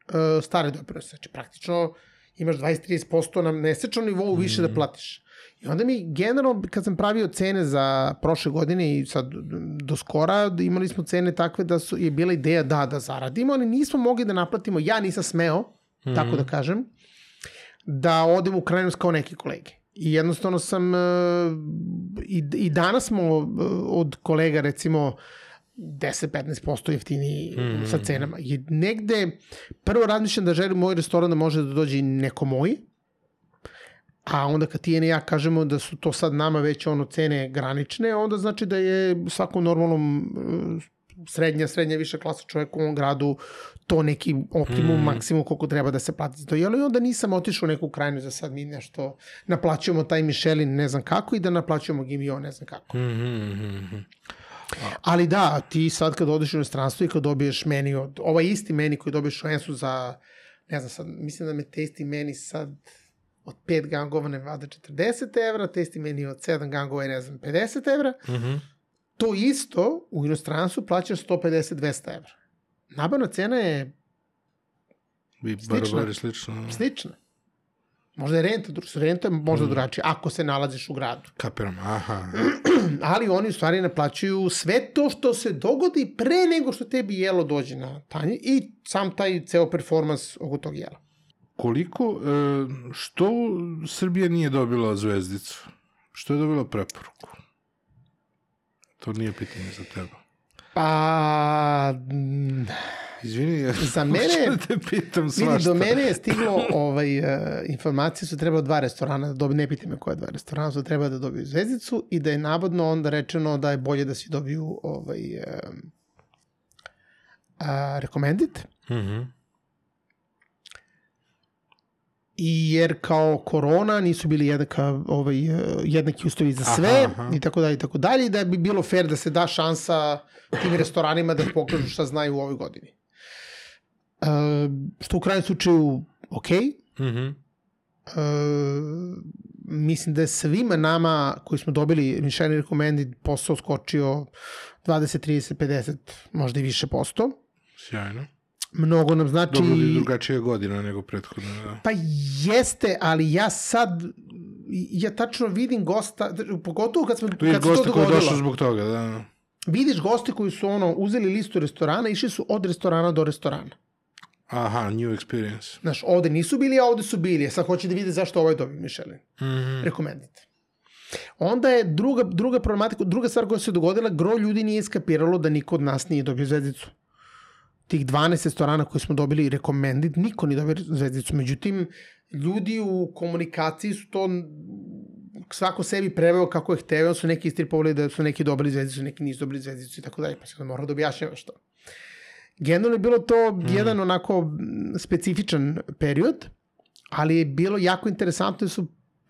uh, stare doprinose. Znači, praktično imaš 20-30% na mesečnom nivou više mm. da platiš. I onda mi generalno, kad sam pravio cene za prošle godine i sad do skora, imali smo cene takve da su, je bila ideja da, da zaradimo, ali nismo mogli da naplatimo, ja nisam smeo, mm tako da kažem, da odem u krajnost kao neki kolege. I jednostavno sam, e, i, i danas smo e, od kolega recimo 10-15% jeftiniji mm -hmm. sa cenama. I negde, prvo razmišljam da želim moj restoran da može da dođe neko moj, A onda kad ti i ja kažemo da su to sad nama već ono cene granične, onda znači da je svakom normalnom e, srednja, srednja viša klasa čovjek u ovom gradu to neki optimum, mm. maksimum koliko treba da se plati za to. Jel, onda nisam otišao u neku krajinu za sad mi nešto naplaćujemo taj Michelin ne znam kako i da naplaćujemo Gimio ne znam kako. Mm -hmm. Ali da, ti sad kad odeš u inostranstvo i kad dobiješ meni od, ovaj isti meni koji dobiješ u Ensu za, ne znam sad, mislim da me tasty meni sad od 5 gangova ne vada 40 evra, testi meni od 7 gangova je ne znam 50 evra, mm -hmm. to isto u inostranstvu plaćaš 150-200 evra. Nabavna cena je Bi slična. Bar, bar slična. Slična. Možda je renta, renta je možda mm. drugačija, ako se nalaziš u gradu. Kapiram, aha. Ali oni u stvari naplaćuju sve to što se dogodi pre nego što tebi jelo dođe na tanje i sam taj ceo performans oko tog jela koliko, e, što Srbija nije dobila zvezdicu? Što je dobila preporuku? To nije pitanje za tebe. Pa... Izvini, ja za mene, da te pitam svašta. Vidi, do mene je stiglo, ovaj, uh, informacije su treba dva restorana da dobiju, ne piti me koje dva restorana su treba da dobiju zvezdicu i da je navodno onda rečeno da je bolje da svi dobiju ovaj, uh, uh, recommended. Mhm. Mm -hmm i jer kao korona nisu bili jednaka, ovaj, jednaki uslovi za sve aha, aha. i tako dalje i tako dalje da bi bilo fair da se da šansa tim restoranima da pokažu šta znaju u ovoj godini. Uh, što u krajnjem slučaju ok. Mm -hmm. uh, mislim da je svima nama koji smo dobili Michelin Recommended posao skočio 20, 30, 50, možda i više posto. Sjajno mnogo nam znači... Dobro je drugačija godina nego prethodna. Da. Pa jeste, ali ja sad ja tačno vidim gosta, pogotovo kad, smo, kad se to dogodilo. goste koji je došao zbog toga, da. Vidiš goste koji su ono, uzeli listu restorana, išli su od restorana do restorana. Aha, new experience. Znaš, ovde nisu bili, a ovde su bili. Sad hoće da vide zašto ovaj dobio Michelin. Mm -hmm. Rekomendite. Onda je druga, druga problematika, druga stvar koja se dogodila, gro ljudi nije iskapiralo da niko od nas nije dobio zvezdicu tih 12 restorana koje smo dobili recommended, niko nije dobio zvezdicu. Međutim, ljudi u komunikaciji su to svako sebi preveo kako je hteo, su neki istripovali da su neki dobili zvezdicu, neki nisu dobili zvezdicu i tako dalje, pa se da mora da objašnjava što. Generalno je bilo to mm. jedan onako specifičan period, ali je bilo jako interesantno da su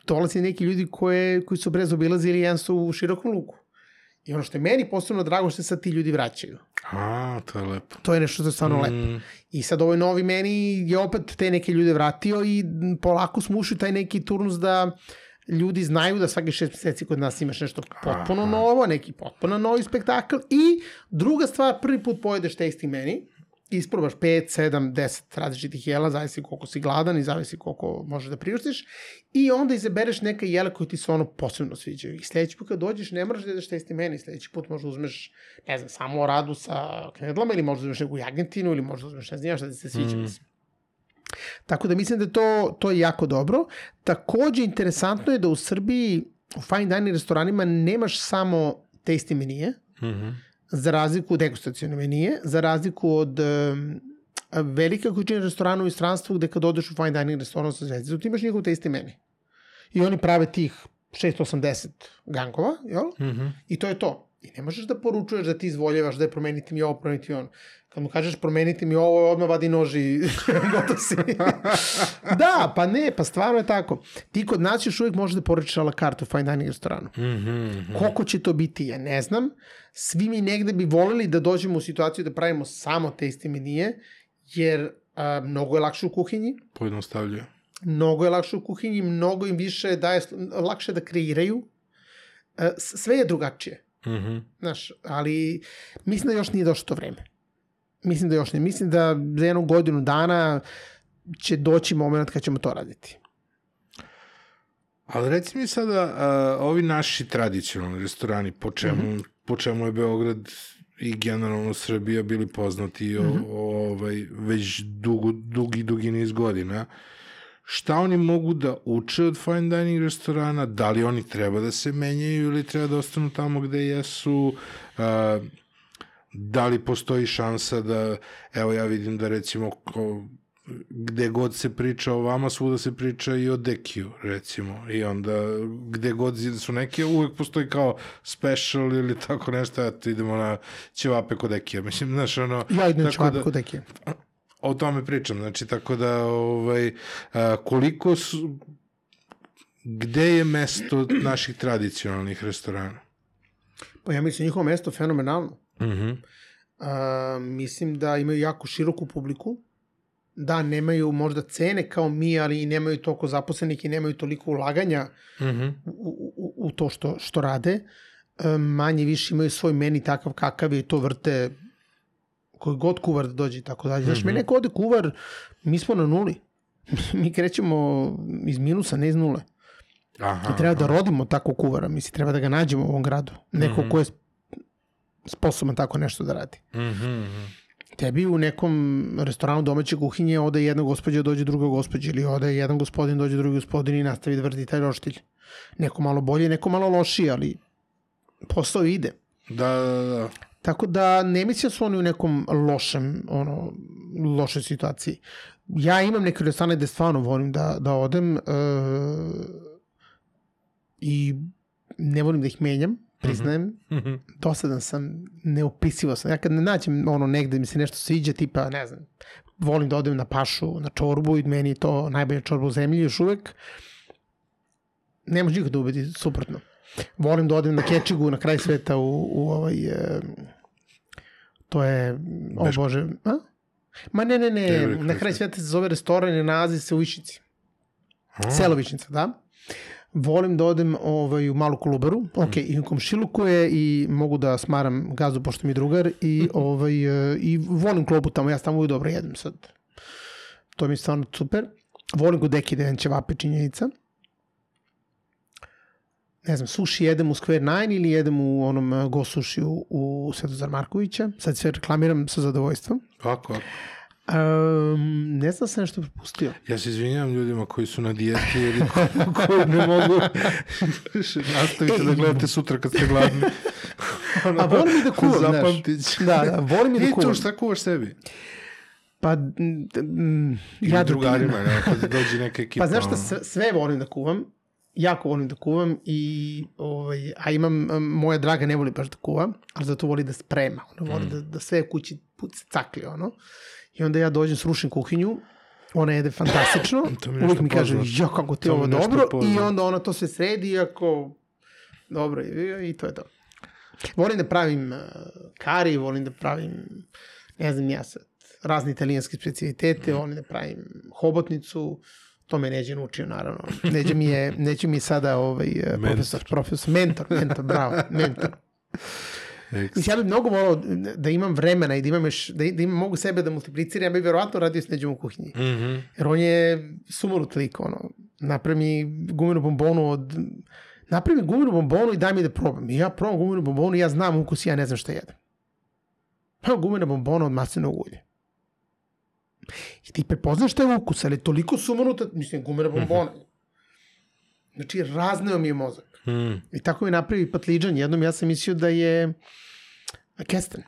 dolazili neki ljudi koje, koji su brez obilazili jedan su u širokom luku. I ono što je meni posebno drago što se sad ti ljudi vraćaju. A, to je lepo. To je nešto što je stvarno mm. lepo. I sad ovaj novi meni je opet te neke ljude vratio i polako smo ušli taj neki turnus da ljudi znaju da svake šest meseci kod nas imaš nešto potpuno Aha. novo, neki potpuno novi spektakl i druga stvar, prvi put pojedeš tasting meni isprobaš 5, 7, 10 različitih jela, zavisi koliko si gladan i zavisi koliko možeš da priuštiš i onda izabereš neka jela koje ti se ono posebno sviđaju. I sledeći put kad dođeš ne moraš da jedeš testi meni, sledeći put možda uzmeš, ne znam, samo radu sa knedlama ili možda uzmeš neku jagentinu ili možda uzmeš ne znam šta ti se sviđa, mm. mislim. Tako da mislim da to, to je jako dobro. Takođe, interesantno je da u Srbiji u fine dining restoranima nemaš samo tasty menije, mm -hmm za razliku od degustacijone menije, za razliku od um, velike količine restorana u istranstvu gde kad odeš u fine dining restoran sa zvezdicom, ti imaš njihov taste meni. I oni prave tih 680 gankova, jel? Mm -hmm. I to je to. I ne možeš da poručuješ da ti izvoljavaš da je promeniti mi ovo, promeniti on. Kad mu kažeš promeniti mi ovo, odmah vadi nož i gotov si. da, pa ne, pa stvarno je tako. Ti kod nas još uvijek možeš da poručiš a la carte u fine dining restoranu. Mm -hmm. Koliko će to biti, ja ne znam. Svi mi negde bi voleli da dođemo u situaciju da pravimo samo tasty menije, jer a, mnogo je lakše u kuhinji, Pojednostavljuje. mnogo je lakše u kuhinji, mnogo im više daje, lakše da kreiraju. A, s- sve je drugačije. Mhm. Znaš, ali mislim da još nije došlo to vreme. Mislim da još ne. Mislim da za jednu godinu dana će doći moment kad ćemo to raditi. Ali reci mi sada, a, ovi naši tradicionalni restorani, po čemu, Mhm. po čemu je Beograd i generalno Srbija bili poznati o, Mhm. ovaj, već dugo, dugi, dugi niz godina, šta oni mogu da uče od fine dining restorana, da li oni treba da se menjaju ili treba da ostanu tamo gde jesu, a, da li postoji šansa da, evo ja vidim da recimo ko, gde god se priča o vama, svuda se priča i o Dekiju, recimo. I onda, gde god su neke, uvek postoji kao special ili tako nešto, eto, idemo na ćevape kod Dekija. Mislim, znaš, ono... Ja idem čovjek da- kod Dekije. O tome pričam, znači, tako da, ovaj, a, koliko su... Gde je mesto naših tradicionalnih restorana? Pa ja mislim njihovo mesto fenomenalno. Mhm. A, mislim da imaju jako široku publiku, da nemaju možda cene kao mi, ali i nemaju toliko zaposlenih i nemaju toliko ulaganja Mhm. u, u, u to što, što rade. E, manje više imaju svoj meni takav kakav je i to vrte koji god kuvar da dođe i tako dalje. Znaš, mm -hmm. neko ode kuvar, mi smo na nuli. mi krećemo iz minusa, ne iz nule. Aha. I treba da rodimo tako kuvara, misli, treba da ga nađemo u ovom gradu. Neko Mhm. ko je sposoban tako nešto da radi. Mhm, mhm. Tebi u nekom restoranu domaće kuhinje ode jedna gospođa, dođe druga gospođa ili ode jedan gospodin, dođe drugi gospodin i nastavi da vrti taj roštilj. Neko malo bolje, neko malo lošije, ali posao ide. Da, da, da. Tako da ne mislim da su oni u nekom lošem, ono, lošoj situaciji. Ja imam neke restorane gde stvarno volim da, da odem e, i ne volim da ih menjam, priznajem. Mhm. Dosadan sam, neopisivo sam. Ja kad ne nađem ono negde mi se nešto sviđa, tipa, ne znam, volim da odem na pašu, na čorbu i meni je to najbolja čorba u zemlji još uvek. Ne može nikad da ubedi suprotno. Volim da odem na kečigu na kraj sveta u, u ovaj... E, to je... O Beško. Bože... A? Ma ne, ne, ne, na kraj sveta se zove restoran i nalazi se u Višnici. Selo Višnica, da. Volim da odem ovaj, u malu kolubaru, ok, i u komšiluku je i mogu da smaram gazu pošto mi je drugar i, ovaj, e, i volim klobu tamo, ja tamo uvijek dobro jedem sad. To mi je stvarno super. Volim kod deki da jedem ćevape činjenica. Ne znam, suši jedem u Square 9 ili jedem u onom e, Go Sushi u, u Svetozar Markovića. Sad sve reklamiram sa zadovoljstvom. Ovako, ovako. Um, ne znam da sam nešto propustio. Ja se izvinjavam ljudima koji su na dijeti ili ko- koji ne mogu nastavite da gledate sutra kad ste gladni. Ono, A volim i da kuvam, znaš. Da, da, volim i da kuvam. to šta kuvaš sebi? Pa, m, m, Ili ja drugarima, ne, kad dođe neka ekipa. Pa znaš šta, sve, sve volim da kuvam, jako volim da kuvam, i, ovaj, a imam, moja draga ne voli baš da kuva, ali zato voli da sprema, ona voli Mm. da, da sve kući put se cakli, ono. I onda ja dođem, srušim kuhinju, ona jede fantastično, uvijek mi kaže, jo, kako ti ovo dobro, i poznato. onda ona to sve sredi, iako, dobro, i, i to je to. Volim da pravim uh, kari, volim da pravim, ne znam ja sad, razne italijanske specialitete, volim da pravim hobotnicu, to me Neđe naučio, naravno. Neđe mi je, Neđe mi je sada ovaj, eh, profesor, profesor, mentor, mentor, bravo, mentor. Mislim, ja bih mnogo volao da imam vremena i da imam još, da, da imam, mogu sebe da multipliciram, ja bih verovatno radio s Neđom u kuhinji. Mhm. Jer on je sumanut lik, ono, napravi gumenu bombonu od... Napravi gumenu bombonu i daj mi da probam. I ja probam gumenu bombonu i ja znam ukus i ja ne znam šta jedem. Pa gumena bombona od maslinovog ulja. I ti prepoznaš šta je ukus, ali je toliko sumanuta, mislim, gumena bombona. Znači, razneo mi je mozak. Mhm. I tako mi napravi patliđan. Jednom ja sam mislio da je kesten.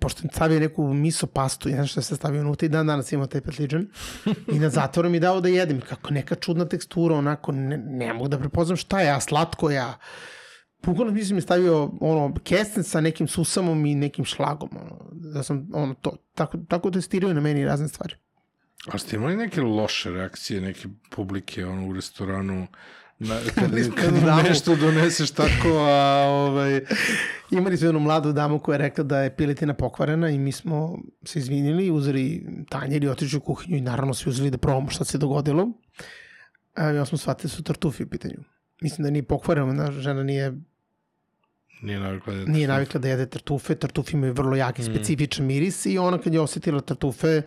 Pošto sam stavio neku miso pastu, ja što sam stavio unutra i dan danas imamo taj patliđan. I na zatvoru mi dao da jedem. Kako neka čudna tekstura, onako, ne, ne mogu da prepoznam šta je, a slatko ja. Bukvalno mislim mi stavio ono, kesten sa nekim susamom i nekim šlagom. Ono, da sam ono, to, tako, tako testiraju na meni razne stvari. A ste imali neke loše reakcije, neke publike ono, u restoranu, na, kad, kad im Da. nešto doneseš tako, a ovaj, Imali smo jednu mladu damu koja je rekla da je piletina pokvarena i mi smo se izvinili, uzeli tanjer i otišli u kuhinju i naravno svi uzeli da probamo šta se dogodilo. A, onda smo shvatili da su tartufi u pitanju. Mislim da nije pokvarena, da žena nije, Nije navikla da... nije navikla da jede tartufe. Tartufi imaju vrlo jaki, specifičan miris i ona kad je osetila tartufe,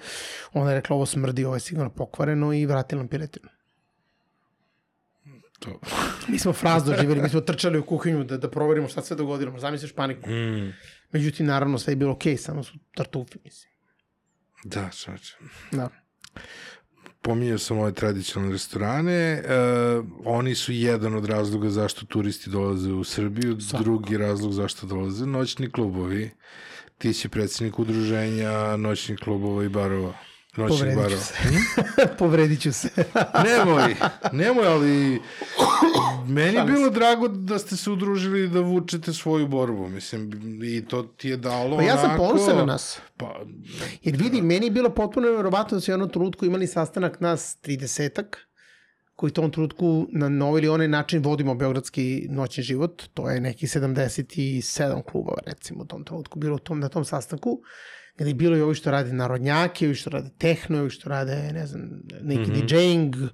ona je rekla ovo smrdi, ovo je sigurno pokvareno i vratila nam piletinu. To. Mi smo fraz doživjeli, mi smo trčali u kuhinju da, da proverimo šta se dogodilo. Zamisliš paniku. Mm. Međutim, naravno, sve je bilo okej, samo su tartufi, mislim. Da, čoveče. Da. Pominjao sam ove tradicionalne restorane, e, oni su jedan od razloga zašto turisti dolaze u Srbiju, Svakako. drugi razlog zašto dolaze noćni klubovi. Ti si predsednik udruženja noćnih klubova i barova. Noćnih barova. se. Povredit ću se. nemoj, nemoj, ali meni je bilo drago da ste se udružili da vučete svoju borbu, mislim, i to ti je dalo Pa ja sam onako- ponosan na nas. Pa, Jer vidi, meni je bilo potpuno nevjerovatno da su u jednom trenutku imali sastanak nas 30-ak, koji u tom trenutku na novi ili onaj način vodimo beogradski noćni život. To je neki 77 klubova, recimo, u tom trenutku bilo u tom, na tom sastanku gde je bilo i ovi što rade narodnjake, ovi što rade tehno, ovi što rade, ne znam, neki mm -hmm. DJing, uh,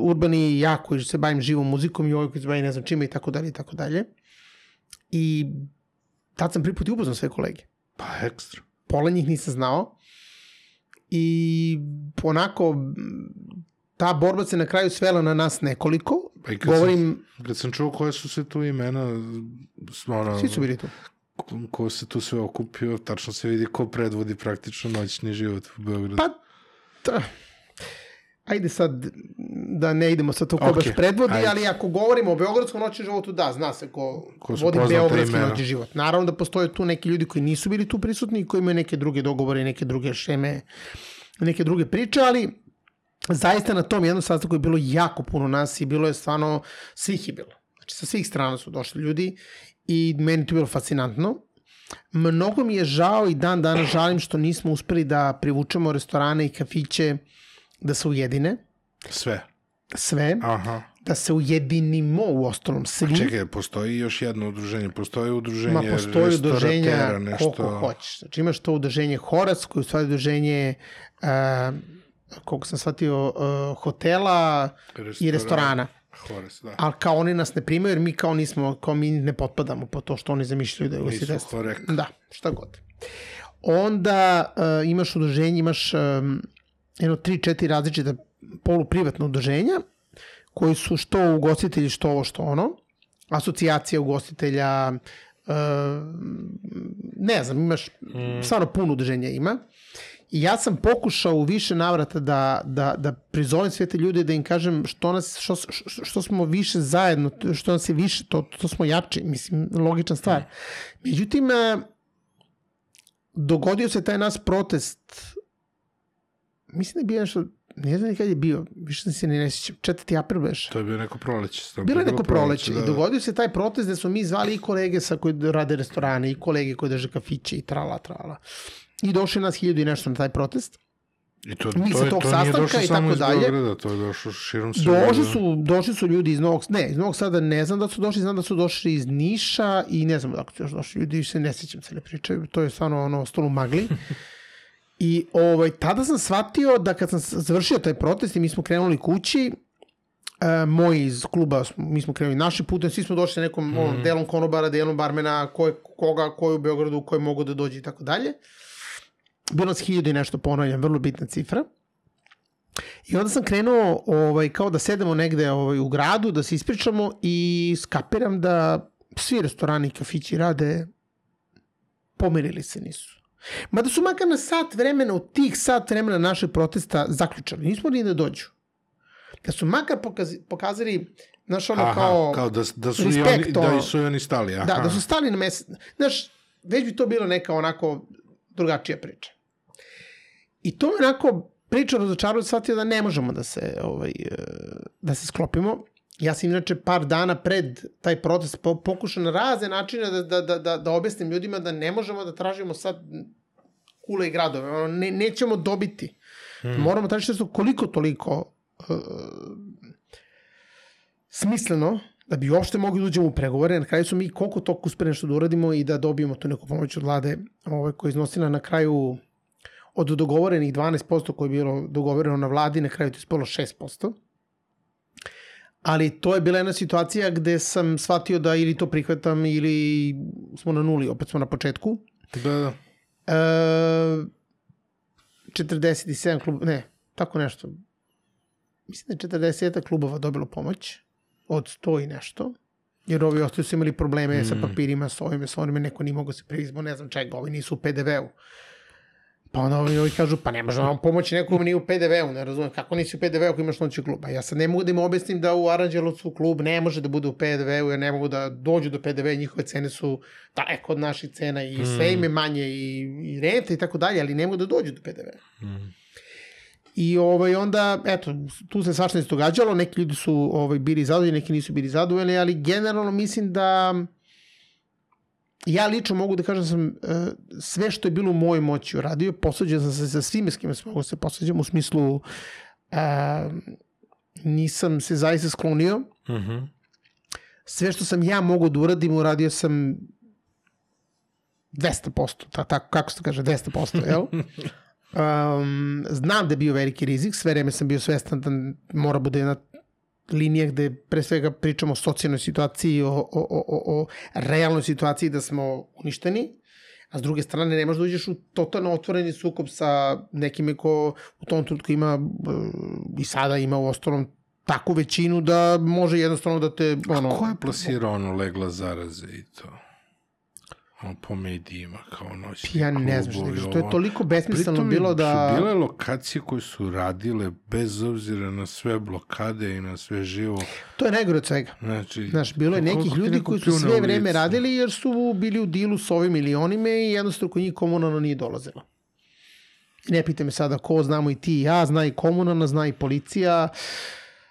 urbani, ja koji se bavim živom muzikom i ovi koji se bavim ne znam čime i tako dalje i tako dalje. I tad sam prvi put i upoznao sve kolege pa ekstra. pola njih nisam znao i onako ta borba se na kraju svela na nas nekoliko. Pa i kad Govorim, Sam, kad sam čuo koje su se tu imena, ono, svi su bili tu. Ko, se tu sve okupio, tačno se vidi ko predvodi praktično noćni život u Beogradu. Pa, ta, ajde sad da ne idemo sa to ko Ok, baš predvodi, ajde. ali ako govorimo o Beogradskom noćnom životu, da, zna se ko, Ko vodi Beogradski noćni život. Naravno da postoje tu neki ljudi koji nisu bili tu prisutni i koji imaju neke druge dogovore, neke druge šeme, neke druge priče, ali zaista na tom jednom sastanku je bilo jako puno nas i bilo je stvarno, svih je bilo. Znači sa svih strana su došli ljudi i meni to je bilo fascinantno. Mnogo mi je žao i dan danas žalim što nismo uspeli da privučemo restorane i kafiće da se ujedine, Sve. sve, Aha. da se ujedinimo u ostalom svi. Čekaj, postoji još jedno udruženje. Postoji udruženje Ma postoji udruženja nešto... koliko hoćeš. Znači imaš to udruženje Horac, koje je u stvari udruženje uh, koliko sam shvatio, uh, hotela i restorana. Hores, da. Ali kao oni nas ne primaju jer mi kao nismo, kao mi ne potpadamo po to što oni zamišljaju da je Nisu ugostiteljstvo. Da, šta god. Onda uh, imaš udruženje, imaš um, jedno tri, četiri različita poluprivatna udruženja koji su što ugostitelji, što ovo, što ono. Asocijacija ugostitelja, uh, ne znam, imaš mm. stvarno puno udruženja ima. I ja sam pokušao u više navrata da, da, da prizovem sve te ljude, da im kažem što, nas, što, što, smo više zajedno, što nas je više, to, to smo jači, mislim, logična stvar. Međutim, e, dogodio se taj nas protest, mislim da je bio nešto, ne znam kad je bio, više se ne nesjećam, 4. april beš. To je bio neko proleće. je Bilo je neko proleće da. i dogodio se taj protest gde smo mi zvali i kolege sa koji rade restorane i kolege koji drže kafiće i trala, trala. I došli nas hiljadu i nešto na taj protest. I to, Mi to, je, tog to nije sastanka došlo i samo iz dalje. Beograda, to je došlo širom Srbije. Došli su, došli su ljudi iz Novog, ne, iz Novog Sada ne znam da su došli, znam da su došli iz Niša i ne znam da su još došli ljudi, se ne sjećam se ne pričaju, to je stvarno ono ostalo u magli. I ovaj, tada sam shvatio da kad sam završio taj protest i mi smo krenuli kući, e, moji iz kluba, mi smo krenuli našim putem, svi smo došli sa nekom mm. ono, delom konobara, delom barmena, ko je, koga, ko je u Beogradu, ko je mogo da dođe i tako dalje. Bilo nas hiljadu i nešto ponavljam, vrlo bitna cifra. I onda sam krenuo ovaj, kao da sedemo negde ovaj, u gradu, da se ispričamo i skapiram da svi restorani i kafići rade pomerili se nisu. Mada su makar na sat vremena, u tih sat vremena našeg protesta zaključali. Nismo ni da dođu. Da su makar pokazali, pokazali znaš ono Aha, kao... kao da, da su i respekt, oni, da i su i oni stali. Aha. Da, da su stali na mesec. Znaš, već bi to bilo neka onako drugačija priča. I to me onako priča razočaruje shvatio da ne možemo da se, ovaj, e, da se sklopimo. Ja sam inače par dana pred taj protest po, pokušao na razne načine da, da, da, da, da objasnim ljudima da ne možemo da tražimo sad kule i gradove. Ono, ne, nećemo dobiti. Hmm. Moramo tražiti što koliko toliko uh, smisleno da bi uopšte mogli da uđemo u pregovore, na kraju su mi koliko toliko uspeli nešto da uradimo i da dobijemo tu neku pomoć od vlade ovaj, koja je iznosila na kraju od dogovorenih 12% koje je bilo dogovoreno na vladi, na kraju to je ispalo 6%. Ali to je bila jedna situacija gde sam shvatio da ili to prihvatam ili smo na nuli, opet smo na početku. Da, da. E, 47 klubova, ne, tako nešto. Mislim da je 40 klubova dobilo pomoć od 100 i nešto. Jer ovi ostali su imali probleme mm. sa papirima, sa ovime, sa onime, neko nije mogo se privizmo, ne znam čega, ovi nisu u PDV-u. Pa onda ovi, ovi kažu, pa ne možemo vam pomoći nekom nije u PDV-u, ne razumijem, kako nisi u PDV-u ako imaš noći klub? A ja sad ne mogu da im objasnim da u Aranđelovcu klub ne može da bude u PDV-u, jer ne mogu da dođu do PDV, njihove cene su daleko od naših cena i sve ime manje i, i rente i tako dalje, ali ne mogu da dođu do PDV-a. Mm. I ovaj, onda, eto, tu se svašta se događalo, neki ljudi su ovaj, bili zadovoljni, neki nisu bili zadovoljni, ali generalno mislim da ja lično mogu da kažem da sam uh, sve što je bilo u mojoj moći uradio, posađao sam se sa svime s kime se mogu da se posađam, u smislu uh, nisam se zaista sklonio. Mm -hmm. Sve što sam ja mogu da uradim, uradio sam 200%, ta, tako, kako se kaže, 200%, jel? Um, znam da je bio veliki rizik, sve vreme sam bio svestan da mora bude jedna linija gde pre svega pričamo o socijalnoj situaciji, o, o, o, o, o realnoj situaciji da smo uništeni, a s druge strane ne možeš da uđeš u totalno otvoreni sukob sa nekime ko u tom trenutku ima i sada ima u ostalom takvu većinu da može jednostavno da te... Ono, a ko je plasirao ono legla zaraze i to? Po medijima kao noćni Ja ne znam što, što je toliko besmisleno bilo da... su bile lokacije koje su radile bez obzira na sve blokade i na sve živo. To je najgore od svega. Znači, Znaš, bilo je nekih ljudi koji su sve vreme radili jer su bili u dilu s ovim milionima i jednostavno kod njih komunalno nije dolazilo. Ne pite me sada ko, znamo i ti i ja, zna i komunalna, zna i policija.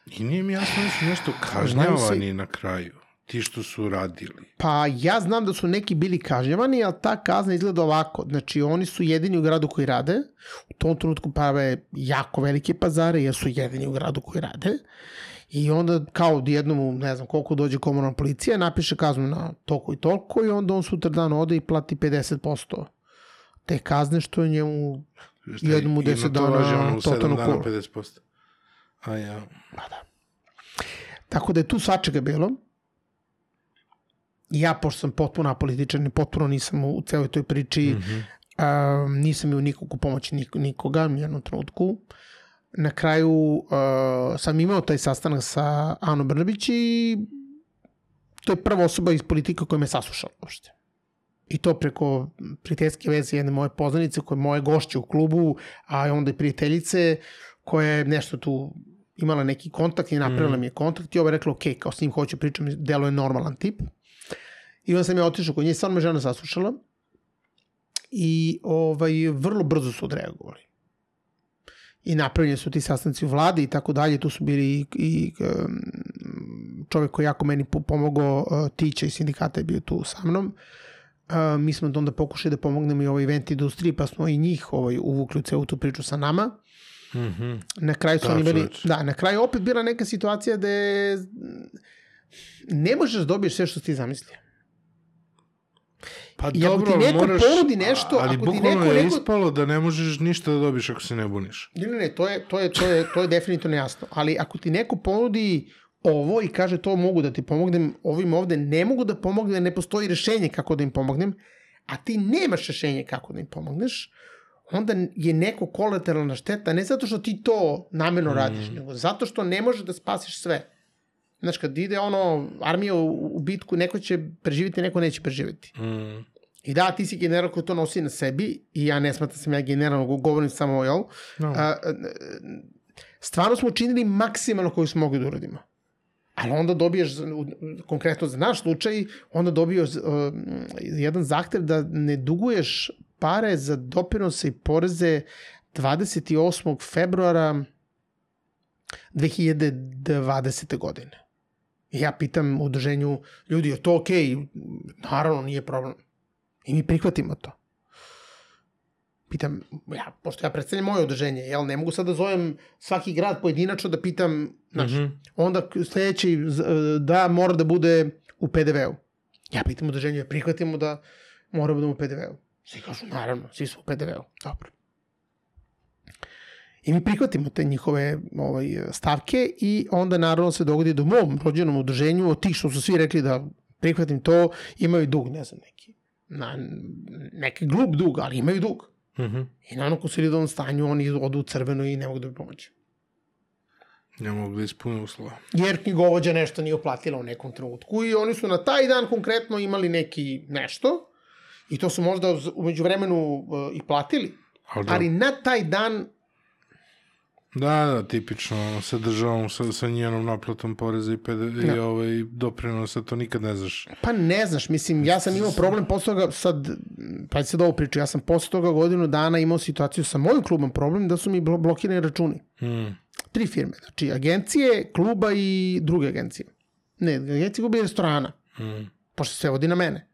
I nije mi jasno da su nešto kažnjavani na kraju ti što su radili? Pa ja znam da su neki bili kažnjavani, ali ta kazna izgleda ovako. Znači oni su jedini u gradu koji rade, u tom trenutku prave jako velike pazare jer su jedini u gradu koji rade. I onda kao jednom, ne znam koliko dođe komunalna policija, napiše kaznu na toliko i toliko i onda on sutra dan ode i plati 50% te kazne što je njemu Šta, jednom u 10 dana totalno cool. 50%. A ja. Pa da. Tako da je tu svačega bilo ja, pošto sam potpuno apolitičan i potpuno nisam u celoj toj priči, mm -hmm. uh, nisam imao nikog pomoći nik nikoga, u jednom trenutku. Na kraju uh, sam imao taj sastanak sa Ano Brnabić i to je prva osoba iz politika koja me saslušala uopšte. I to preko prijateljske veze jedne moje poznanice, koje je moje gošće u klubu, a onda i prijateljice, koja je nešto tu imala neki kontakt i napravila mm. mi je kontakt i ova rekla, ok, kao s njim hoću pričam, delo je normalan tip. I onda sam ja otišao kod nje, stvarno me žena saslušala i ovaj, vrlo brzo su odreagovali. I napravljeni su ti sastanci u vladi i tako dalje, tu su bili i, i čovek koji jako meni pomogao, uh, Tića iz sindikata je bio tu sa mnom. Uh, mi smo onda pokušali da pomognemo i ovoj event industriji, pa smo i njih ovaj, uvukli u celu tu priču sa nama. Mm -hmm. Na kraju su da, oni imali, da, na kraju opet bila neka situacija da ne možeš da dobiješ sve što ti zamislio. Pa I dobro, ako ti neko moraš, ponudi nešto, ali ako ti neko, je neko... ispalo da ne možeš ništa da dobiješ ako se ne buniš. Ne, ne, ne, to je, to je, to je, to je definitivno jasno. Ali ako ti neko ponudi ovo i kaže to mogu da ti pomognem, ovim ovde ne mogu da pomognem, ne postoji rešenje kako da im pomognem, a ti nemaš rešenje kako da im pomogneš, onda je neko kolateralna šteta, ne zato što ti to namerno radiš, mm. nego zato što ne možeš da spasiš sve. Znaš, kad ide ono, armija u, u bitku, neko će preživiti, neko neće preživeti. Mm. I da, ti si general koji to nosi na sebi i ja ne smatram da sam ja general, govorim samo, jel? No. A, stvarno smo učinili maksimalno koju smo mogli da uradimo. Ali onda dobiješ, konkretno za naš slučaj, onda dobiješ uh, jedan zahtev da ne duguješ pare za doprinose i poreze 28. februara 2020. godine. I ja pitam u udruženju ljudi, je to okej? Okay? Naravno, nije problem. I mi prihvatimo to. Pitam, ja, pošto ja predstavljam moje udruženje, jel, ne mogu sad da zovem svaki grad pojedinačno da pitam, znaš, mm. -hmm. onda sledeći, da, mora da bude u PDV-u. Ja pitam udruženje, prihvatimo da mora da bude u PDV-u. Svi kažu, naravno, svi su u PDV-u. Dobro. I mi prihvatimo te njihove ovaj, stavke i onda naravno se dogodi da u mom rođenom udruženju od tih što su svi rekli da prihvatim to, imaju dug, ne znam, neki, na, neki glup dug, ali imaju dug. Mhm. I na onom konsolidovanom stanju oni odu u crveno i ne mogu da bi pomoći. Ne mogu da ispune uslova. Jer knjigovođa nešto nije uplatila u nekom trenutku i oni su na taj dan konkretno imali neki nešto i to su možda umeđu vremenu uh, i platili. Ali, da, Ali na taj dan da, da, tipično, sa državom, sa, sa njenom naplatom poreza i, PD, i Da. ovaj, doprinosa, to nikad ne znaš. Pa ne znaš, mislim, ja sam imao problem posle toga, sad, pa sad ovo priču, ja sam posle toga godinu dana imao situaciju sa mojim klubom problem da su mi blo- blokirani računi. Mm. Tri firme, znači agencije, kluba i druge agencije. Ne, agencije kluba i restorana, Mm. pošto se vodi na mene.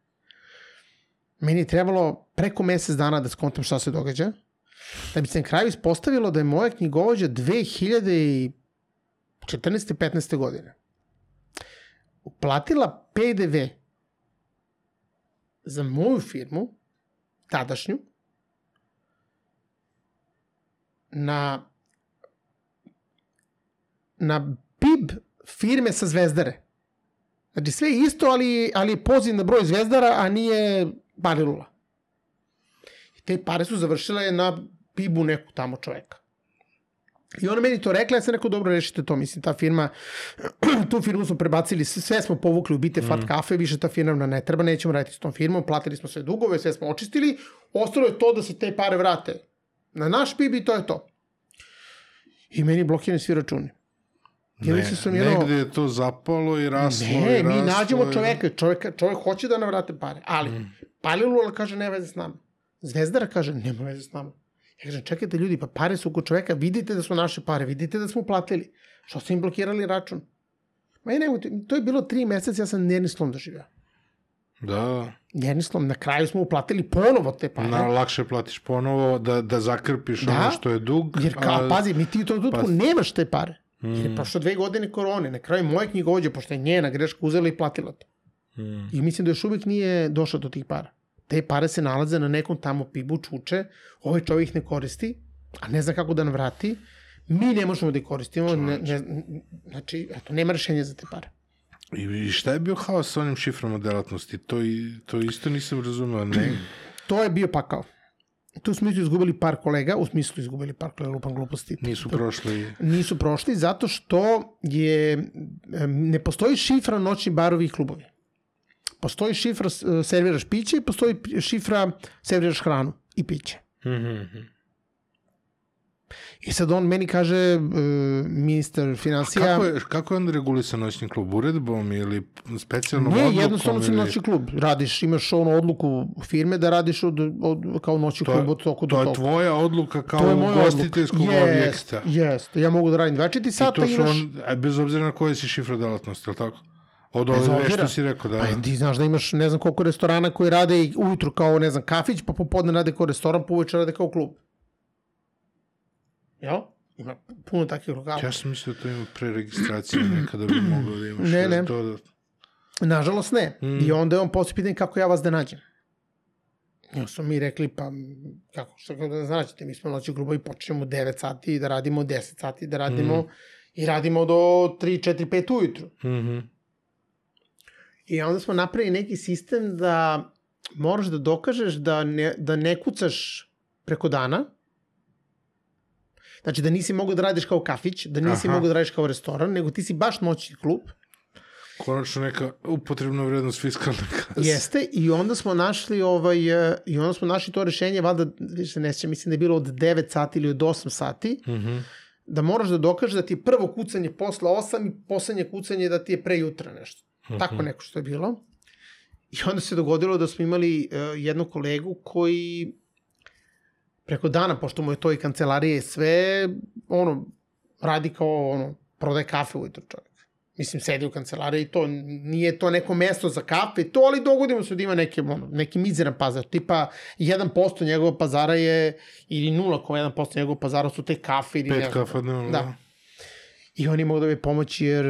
Meni je trebalo preko mesec dana da skontam šta se događa, da bi se na kraju ispostavilo da je moja knjigovođa 2014. 15. godine uplatila PDV za moju firmu, tadašnju, na na PIB firme sa Zvezdare. Znači sve isto, ali, ali poziv na broj Zvezdara, a nije Balilula. Te pare su završile na PIB-u neku tamo čoveka. I ona meni to rekla, ja sam rekao, dobro, rešite to. Mislim, ta firma, tu firmu smo prebacili, sve smo povukli u bite fat kafe, više ta firma nam ne treba, nećemo raditi s tom firmom, platili smo sve dugove, sve smo očistili, ostalo je to da se te pare vrate na naš PIB i to je to. I meni blokirani svi računi. Ja Ne, mislim sam jedno- negde je to zapalo i raslo Ne, i mi raslo nađemo i- čoveka, čoveka, čovek hoće da nam vrate pare, ali mm. Palilula kaže nema veze s nama. Zvezdara kaže nema veze s nama. Ja kažem, čekajte ljudi, pa pare su kod čoveka, vidite da su naše pare, vidite da smo uplatili. Što ste im blokirali račun? Ma i nemojte, to je bilo tri meseca, ja sam nervni slom doživio. Da, Nervni slom, na kraju smo uplatili ponovo te pare. na, lakše platiš ponovo da, da zakrpiš Da, ono što je dug. Jer kao, pazi, mi ti u tom trenutku pa- nemaš te pare. Jer Mm. je prošlo dve godine korone, na kraju moje knjigovođe, pošto je njena greška uzela i platila to. Mm. I mislim da još uvijek nije došao do tih para. Te pare se nalaze na nekom tamo pibu, čuče, ovaj čovjek ih ne koristi, a ne zna kako da nam vrati, mi ne možemo da ih koristimo, ne, ne, znači, eto, nema rešenja za te pare. I, šta je bio haos sa onim šiframa delatnosti? To, i, to isto nisam razumeo. Ne, To je bio pakao. Tu smo isto izgubili par kolega, u smislu izgubili par kolega, lupam gluposti. nisu prošli. Nisu prošli zato što je, ne postoji šifra noćni barovi i klubovi. Postoji šifra e, serviraš piće i postoji šifra serviraš hranu i piće. Mhm. I sad on meni kaže, uh, ministar financija... Kako je, kako je onda regulisan noćni klub? Uredbom ili specijalnom Ne, odlukom? jednostavno si ili... noćni klub. Radiš, imaš ono odluku firme da radiš od, od, kao noćni To klub od toku do To je toku. tvoja odluka kao ugostiteljskog odluka. objekta. Jeste, ja mogu da radim 24 I sata, to su imaš... on, a bez obzira na koje si šifra delatnosti, je li tako? Od ove dve što si rekao, da. Pa ti znaš da imaš ne znam koliko restorana koji rade i ujutru kao, ne znam, kafić, pa popodne rade kao restoran, pa uveče rade kao klub. Jel? Ima puno takvih lokala. Ja sam mislio da to ima preregistracija nekada bi mogao da imaš. Ne, ne. To da... Nažalost ne. Mm. I onda je on poslije pitan kako ja vas da nađem. I onda smo mi rekli, pa kako, što kako da nađete? Mi smo noći grubo i počnemo u 9 sati da radimo, u 10 sati da radimo Mm. i radimo do 3, 4, 5 ujutru. Mhm. I onda smo napravili neki sistem da moraš da dokažeš da ne, da ne kucaš preko dana, Znači da nisi mogao da radiš kao kafić, da nisi Aha. mogao da radiš kao restoran, nego ti si baš noćni klub. Konačno neka upotrebna vrednost fiskalne kase. Jeste, i onda smo našli ovaj, e, i onda smo našli to rešenje, valjda, više ne sjećam, mislim da je bilo od 9 sati ili od 8 sati, Mhm. da moraš da dokažeš da ti je prvo kucanje posle 8 i poslednje kucanje da ti je pre jutra nešto. Tako neko što je bilo. I onda se dogodilo da smo imali uh, jednu kolegu koji preko dana, pošto mu je to i kancelarije i sve, ono, radi kao, ono, prodaje kafe ujutro čovjek. Mislim, sedi u kancelariji i to nije to neko mesto za kafe, to, ali dogodimo se da ima neke, ono, neki mizeran pazar. Tipa, 1% njegovog pazara je, ili 0,1% njegovog pazara su te kafe. Ili Pet kafa dnevno. Da. I oni mogu da bi pomoći jer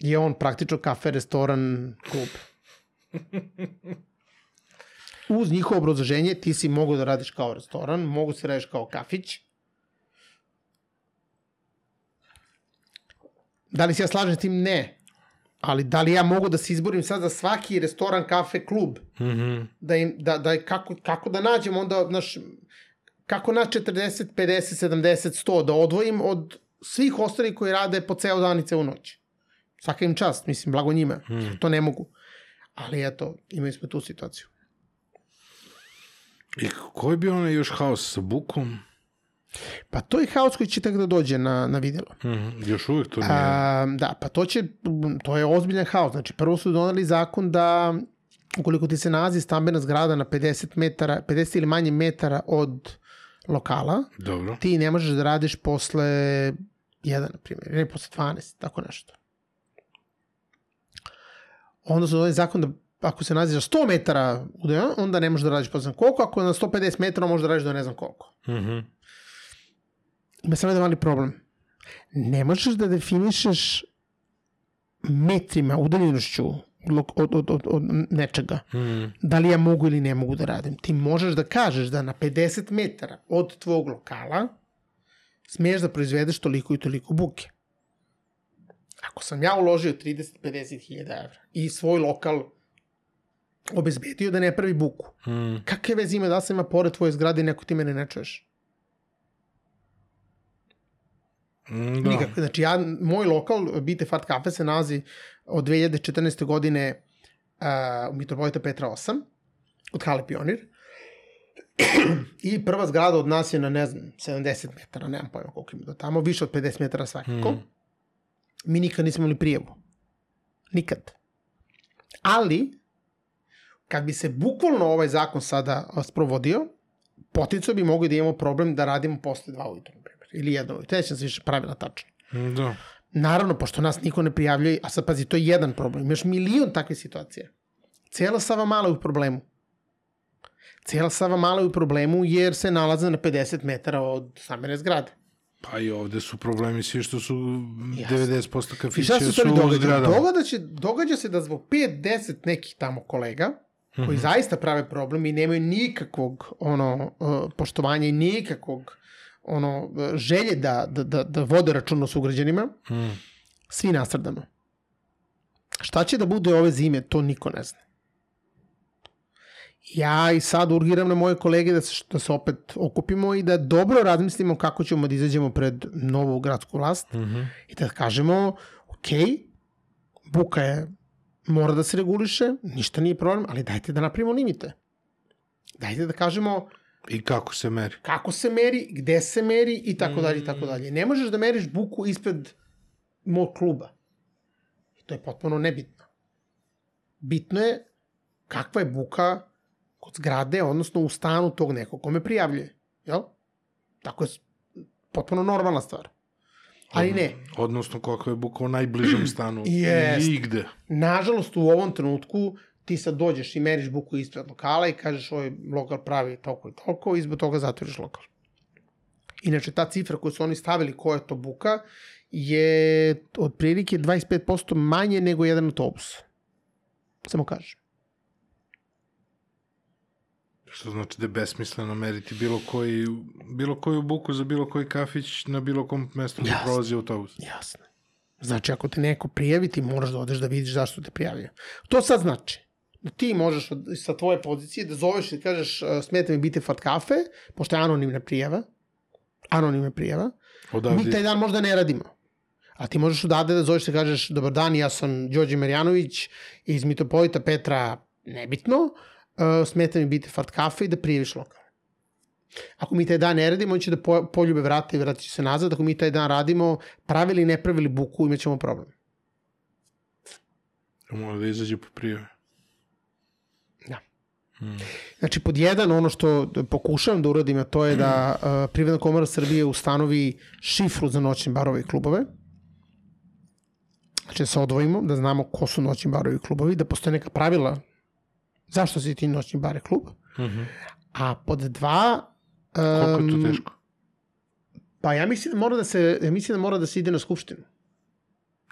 je on praktično kafe, restoran, klub. Uz njihovo obrazloženje ti si mogu da radiš kao restoran, mogu se radiš kao kafić. Da li se ja slažem s tim? Ne. Ali da li ja mogu da se izborim sad za svaki restoran, kafe, klub? Mhm. da im, da, da, kako, kako da nađem onda, naš, kako na 40, 50, 70, 100 da odvojim od svih ostalih koji rade po ceo dan i ceo noć. Svaka im čast, mislim, blago njima. Mm. To ne mogu. Ali eto, imali smo tu situaciju. I koji bi onaj još haos sa bukom? Pa to je haos koji će tek da dođe na, na vidjelo. Mhm. Još uvijek to nije. A, da, pa to će, to je ozbiljan haos. Znači, prvo su donali zakon da ukoliko ti se nalazi stambena zgrada na 50 metara, 50 ili manje metara od lokala, Dobro. ti ne možeš da radiš posle 1, na primjer, ne posle 12, tako nešto. Onda su donali zakon da ako se nalazi na 100 metara onda ne možeš da radiš posle koliko, ako je na 150 metara možeš da radiš do ne znam koliko. Mhm. Ima samo jedan mali problem. Ne možeš da definišeš metrima, udaljenošću od, od, od, od nečega. Mhm. Da li ja mogu ili ne mogu da radim. Ti možeš da kažeš da na 50 metara od tvog lokala smiješ da proizvedeš toliko i toliko buke. Ako sam ja uložio 30-50 hiljada evra i svoj lokal obezbedio da ne pravi buku, Mhm. kakve veze ima da sam ima pored tvoje zgrade i neko ti mene ne čuješ? Mm, Da. Nikako. Znači, ja, moj lokal, Bite Fart Cafe, se nalazi od 2014. godine uh, u Mitropolita Petra 8, od Hale Pionir. I prva zgrada od nas je na, ne znam, 70 metara, nemam pojma koliko ima do tamo, više od 50 metara svakako. Mhm. Mi nikad nismo imali prijevu. Nikad. Ali, kad bi se bukvalno ovaj zakon sada sprovodio, potencijalno bi mogli da imamo problem da radimo posle dva ujutru, na primjer. Ili jedno ujutru. Nećem se više pravila tačno. Da. Naravno, pošto nas niko ne prijavljuje, a sad pazi, to je jedan problem. Imaš milion takvih situacija. Cijela Sava Mala je u problemu. Cijela Sava Mala je u problemu jer se nalaze na 50 metara od stambene zgrade. Pa i ovde su problemi svi što su Jasno. 90% I kafića su u zgradama. Događa, će, događa se da zbog 5-10 nekih tamo kolega, koji Mhm. zaista prave problem i nemaju nikakvog ono, uh, poštovanja i nikakvog ono, uh, želje da, da, da, da vode račun o sugrađanima, Mm. svi nastradamo. Šta će da bude ove zime, to niko ne zna. Ja i sad urgiram na moje kolege da se, da se opet okupimo i da dobro razmislimo kako ćemo da izađemo pred novu gradsku vlast Mhm. i da kažemo, ok, buka je, mora da se reguliše, ništa nije problem, ali dajte da napravimo limite. Dajte da kažemo I kako se meri? kako se meri, gde se meri i tako dalje i tako dalje. Ne možeš da meriš buku ispred mog kluba. I to je potpuno nebitno. Bitno je kakva je buka kod zgrade, odnosno u stanu tog nekog kome prijavljuje. Jel? Tako je potpuno normalna stvar. Ali ne, Odnosno kakva je buka u najbližem stanu. Jest. I gde. nažalost u ovom trenutku ti sad dođeš i meriš buku ispred lokala i kažeš ovaj lokal pravi toliko i toliko i zbog toga zatvoriš lokal. Inače, ta cifra koju su oni stavili koja je to buka je otprilike 25% manje nego jedan autobus. Samo kažem. Što znači da je besmisleno meriti bilo, koji, bilo koju buku za bilo koji kafić na bilo kom mestu gde prolazi autobus. Jasno. Znači, ako te neko prijavi, ti moraš da odeš da vidiš zašto te prijavio. To sad znači da ti možeš od, sa tvoje pozicije da zoveš i kažeš uh, smeta mi biti fat kafe, pošto je anonimna prijava, anonimna prijava, Odavde, mi taj dan možda ne radimo. A ti možeš odavde da zoveš i kažeš dobar dan, ja sam Đorđe Marjanović iz Mitropolita Petra, nebitno, uh, smeta mi biti fat kafe i da prijaviš lokal. Ako mi taj dan ne radimo, on će da po, poljube vrata i vratit će se nazad. Ako mi taj dan radimo, pravili i ne pravili buku, imat ćemo problem. mora da izađe po prijave. Da. Mm. Znači, pod jedan, ono što pokušavam da uradim, a to je da uh, Privredna komora Srbije ustanovi šifru za noćne barove i klubove. Znači da se odvojimo, da znamo ko su noćni barovi klubovi, da postoje neka pravila zašto si ti noćni bare klub. Mhm. A pod dva... Koliko je to teško? Pa ja mislim da mora da se, ja mislim da mora da se ide na skupštinu.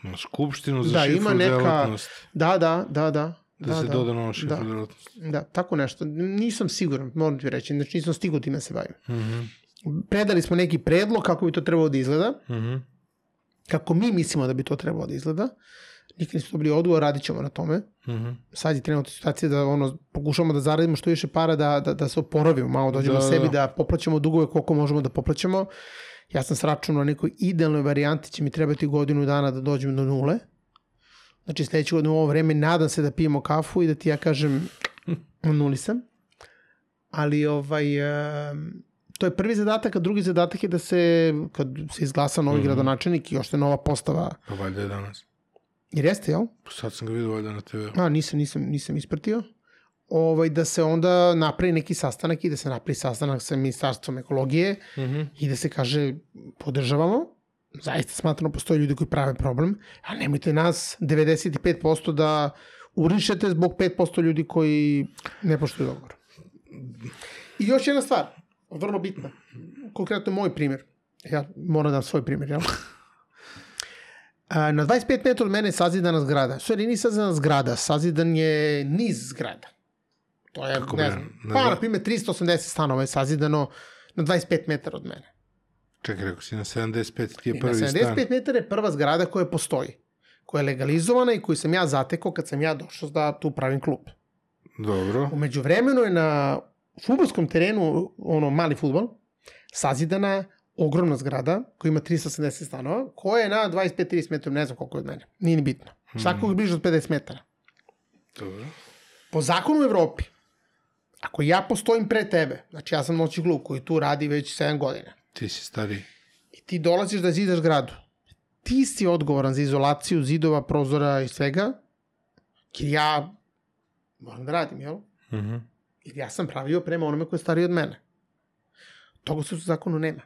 Na skupštinu za Da, šifru ima neka- delatnost. Da, da, da, da. Da, se da, doda nova šifra da. delatnost. Da, tako nešto. Nisam siguran, moram ti reći. Znači nisam stigao time da se bavim. Mhm. Predali smo neki predlog kako bi to trebalo da izgleda. Mhm. Kako mi mislimo da bi to trebalo da izgleda. Nikad nismo dobili odgovor, radit ćemo na tome. Mhm. Sad je trenutna situacija da ono, pokušamo da zaradimo što više para, da, da, da se oporavimo malo, dođemo Da, da, da, sebi, da. da poplaćamo dugove koliko možemo da poplaćamo. Ja sam sračunao na nekoj idealnoj varijanti, će mi trebati godinu dana da dođem do nule. Znači sledeće godine u ovo vreme nadam se da pijemo kafu i da ti ja kažem u nuli sam. Ali ovaj, em, to je prvi zadatak, a drugi zadatak je da se, kad se izglasa novi Mhm. gradonačelnik i još je nova postava, Pa valjda je danas. Jer jeste, jel? Pa sad sam ga vidio valjda na TV. A, nisam, nisam, nisam ispratio. Ovaj, da se onda napravi neki sastanak i da se napravi sastanak sa ministarstvom ekologije Mhm. i da se kaže podržavamo. Zaista smatramo postoje ljudi koji prave problem, a nemojte nas 95% da urišete zbog 5% ljudi koji ne poštuju dogovor. I još jedna stvar, vrlo bitna, konkretno moj primjer. Ja moram da dam svoj primjer, jel? Na 25 metara od mene je sazidana zgrada. Sve nije sazidana zgrada, sazidan je niz zgrada. To je, Kako ne znam, na pa na primjer 380 stanova je sazidano na 25 metara od mene. Čekaj, rekao si na 75, ti je I na prvi 75 stan. metara je prva zgrada koja postoji, koja je legalizovana i koju sam ja zatekao kad sam ja došao da tu pravim klub. Dobro. Umeđu vremenu je na futbolskom terenu, ono mali futbol, sazidana ogromna zgrada koja ima 380 stanova, koja je na 25-30 metara, ne znam koliko je od mene. Nije ni bitno. Svakog je bliže od 50 metara. Dobro. Po zakonu u Evropi, ako ja postojim pre tebe, znači ja sam noći klub koji tu radi već 7 godina, Ti si stariji. i ti dolaziš da zidaš zgradu, ti si odgovoran za izolaciju zidova, prozora i svega, jer ja moram da radim, jel? Mhm. Jer ja sam pravio prema onome koji je stariji od mene. Toga se u zakonu nema.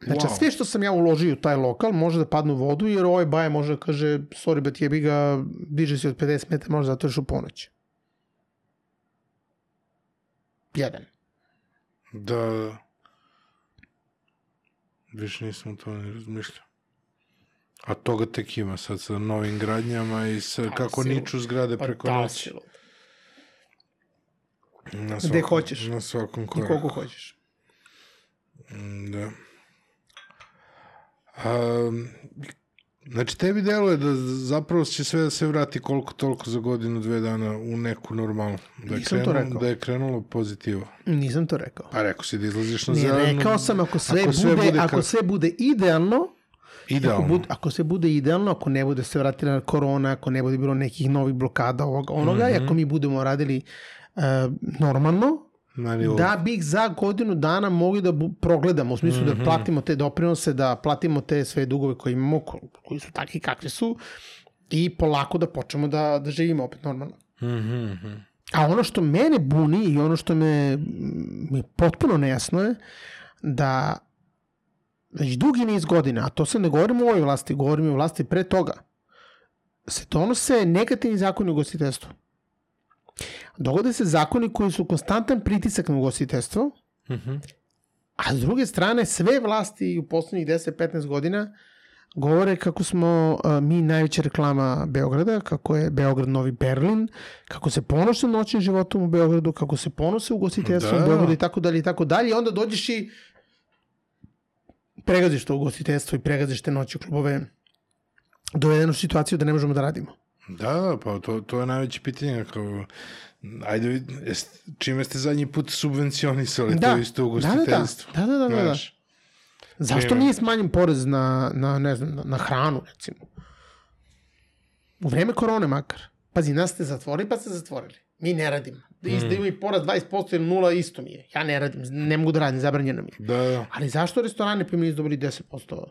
Znači, Wow. sve što sam ja uložio u taj lokal može da padne u vodu, jer ovaj baje može da kaže, sorry, bet jebi ga, diže se od 50 metara, može zato još u ponoć. Jedan. Da. Više nisam o tome ni razmišljao. A toga tek ima sad sa novim gradnjama i sa kako silu. niču zgrade preko da, noći. Na Gde hoćeš. Na svakom I koraku. koliko hoćeš. Da. A, znači, tebi deluje da zapravo će sve da se vrati koliko toliko za godinu, dve dana u neku normalnu. Da je, Nisam to krenulo, rekao. da je krenulo pozitivo. Nisam to rekao. Pa rekao si da izlaziš na Ne, zelenu. rekao sam ako sve, ako sve bude, bude ako sve bude idealno, Idealno. Ako, bude, ako se bude idealno, ako ne bude se vratila korona, ako ne bude bilo nekih novih blokada ovoga, onoga, mm -hmm. i ako mi budemo radili uh, normalno. Da bi ih za godinu dana mogli da progledamo, u smislu mm -hmm. da platimo te doprinose, da platimo te sve dugove koje imamo, ko, koji su takvi kakvi su, i polako da počnemo da, da živimo opet normalno. Mhm, mhm. A ono što mene buni i ono što me, mi potpuno nejasno je da već dugi niz godina, a to se ne govorimo o ovoj vlasti, govorimo o vlasti pre toga, se donose negativni zakoni u ugostiteljstvu. Dogode se zakoni koji su konstantan pritisak na ugostiteljstvo, Mhm. a s druge strane sve vlasti u poslednjih 10-15 godina govore kako smo uh, mi najveća reklama Beograda, kako je Beograd novi Berlin, kako se ponose noćnim životom u Beogradu, kako se ponose ugostiteljstvom Da. u Beogradu i tako dalje i tako dalje. I onda dođeš i pregaziš to ugostiteljstvo i pregaziš te noći klubove dovedenu situaciju da ne možemo da radimo. Da, da, pa to, to je najveće pitanje. Kao, ajde, čime ste zadnji put subvencionisali Da. to isto Da, da, da. ugostiteljstvo? Da, da, da, da, da. Znaš, Zašto nije smanjen porez na, na, ne znam, na, na hranu, recimo? U vreme korone makar. Pazi, nas ste zatvorili, pa ste zatvorili. Mi ne radimo. Da isto ima i poraz 20% ili nula, isto mi je. Ja ne radim, ne mogu da radim, zabranjeno mi je. Da, da. Ali zašto restorane pa mi nisu dobili 10%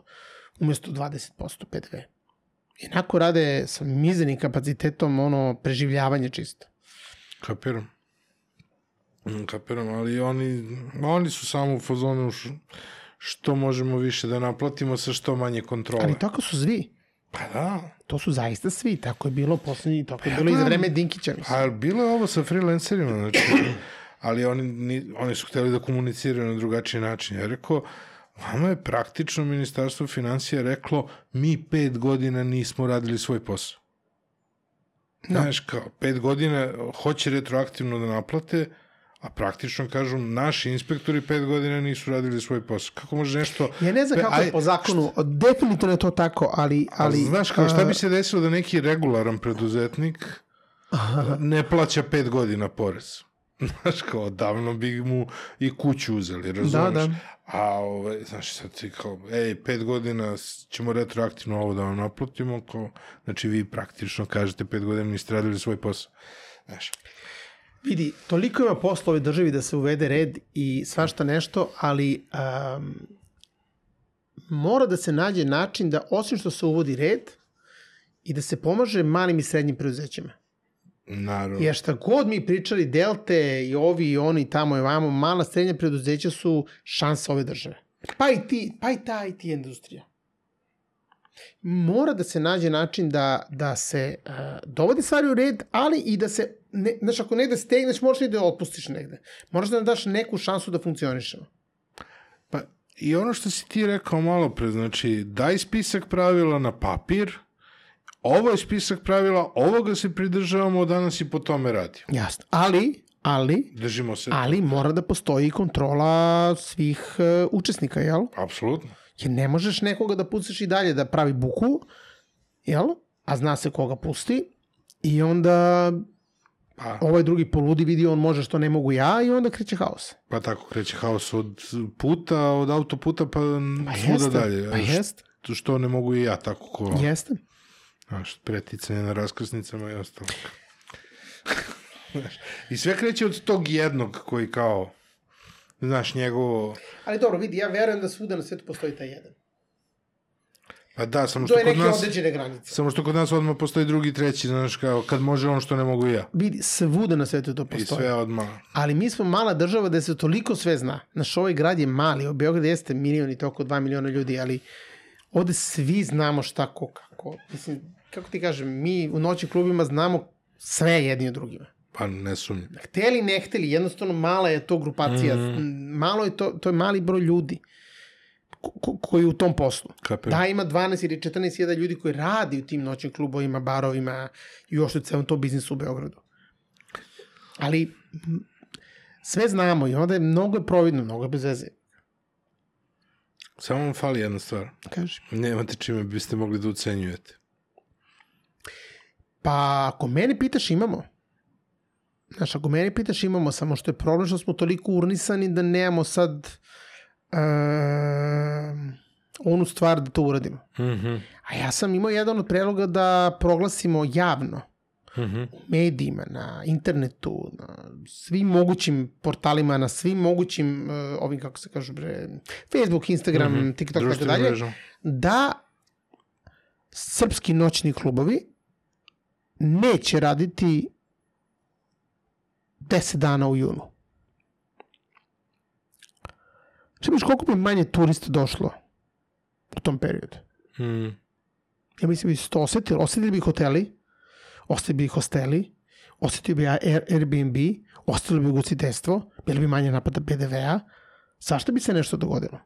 umesto 20% PDV? Inako rade sa mizernim kapacitetom ono preživljavanje čisto. Kapiram. Mm, Kapiram, ali oni, oni su samo u fazonu što možemo više da naplatimo sa što manje kontrole. Ali tako su svi. Pa da. To su zaista svi. Tako je bilo poslednji, tako je ja bilo i za vreme Dinkića. Mislim. A bilo je ovo sa freelancerima, znači, ali oni, ni, oni su hteli da komuniciraju na drugačiji način. Ja rekao, vama je praktično ministarstvo financija reklo, mi pet godina nismo radili svoj posao. Znaš, kao, pet godina hoće retroaktivno da naplate, a praktično kažu, naši inspektori pet godina nisu radili svoj posao. Kako može nešto... Ja ne znam Pe- kako je po zakonu, definitivno je to tako, ali... Ali, ali znaš, kao šta a, bi se desilo da neki regularan preduzetnik ne plaća pet godina porez? Znaš, kao, davno bi mu i kuću uzeli, razumeš? da. A, ovaj, znaš, sad ti kao, ej, pet godina ćemo retroaktivno ovo da vam naplatimo, kao, znači vi praktično kažete pet godina niste radili svoj posao. Znaš, Vidi, toliko ima posla ovoj državi da se uvede red i svašta nešto, ali um, mora da se nađe način da, osim što se uvodi red, i da se pomaže malim i srednjim preduzećima. Naravno. Jer šta god mi pričali, Delte i ovi i oni tamo i vamo, mala srednja preduzeća su šansa ove države. Pa i, ti, pa i ta IT industrija. Mora da se nađe način da, da se uh, dovodi stvari u red, ali i da se, ne, znaš, ako negde stegneš, možeš i da otpustiš negde. Moraš da nam daš neku šansu da funkcionišemo. Pa, i ono što si ti rekao malo pre, znači, daj spisak pravila na papir, ovo je spisak pravila, ovoga se pridržavamo, danas i po tome radimo. Jasno. Ali, ali, Držimo se. ali mora da postoji kontrola svih uh, učesnika, jel? Apsolutno. Jer ne možeš nekoga da pustiš i dalje da pravi buku, jel? A zna se koga pusti. I onda Pa, ovaj drugi poludi vidi on može što ne mogu ja i onda kreće haos. pa tako kreće haos od puta, od autoputa pa, Pa svuda dalje. pa jeste, Što ne mogu i ja, tako ko... jeste. Znaš, preticanje na raskrsnicama i ostalo. I sve kreće od tog jednog koji kao, znaš, njegovo... Ali dobro, vidi, ja verujem da svuda na svetu postoji taj jedan. Pa da, samo To što kod nas... određene granice. Samo što kod nas odmah postoji drugi, treći, znaš, kao, kad može on što ne mogu ja. Vidi, svuda na svetu to I postoji. sve odmah. Ali mi smo mala država da se toliko sve zna. Naš ovaj grad je mali, u Beograd jeste milion i toliko, dva miliona ljudi, ali ovde svi znamo šta ko kako. Mislim, kako ti kažem, mi u noćnim klubima znamo sve jedni od drugima. Pa ne sumnjam. Hteli, ne hteli, jednostavno mala je to grupacija, mm. malo je to, to je mali broj ljudi ko, ko, koji u tom poslu. Kapiram. Da, ima 12 ili 14 hiljada ljudi koji radi u tim noćnim klubovima, barovima i još u celom tom biznisu u Beogradu. Ali sve znamo i onda je mnogo je providno, mnogo je bez veze. Samo vam fali jedna stvar. Kaži. Nemate čime biste mogli da ucenjujete. Pa ako mene pitaš imamo. Znaš, ako mene pitaš imamo, samo što je problem što smo toliko urnisani da nemamo sad um, onu stvar da to uradimo. Mhm. A ja sam imao jedan od predloga da proglasimo javno Mhm. u medijima, na internetu, na svim mogućim portalima, na svim mogućim, uh, ovim kako se kažu bre, Facebook, Instagram, mm. -hmm. TikTok, tako dalje, da srpski noćni klubovi neće raditi 10 dana u junu. Šta misliš koliko bi manje turista došlo u tom periodu? Mhm. Ja mislim da bi se to osetili. Osetili bi hoteli, osetili bi hosteli, osetili bi Air, Airbnb, osetili bi ugostiteljstvo, bili bi manje napada PDV-a. Zašto bi se nešto dogodilo?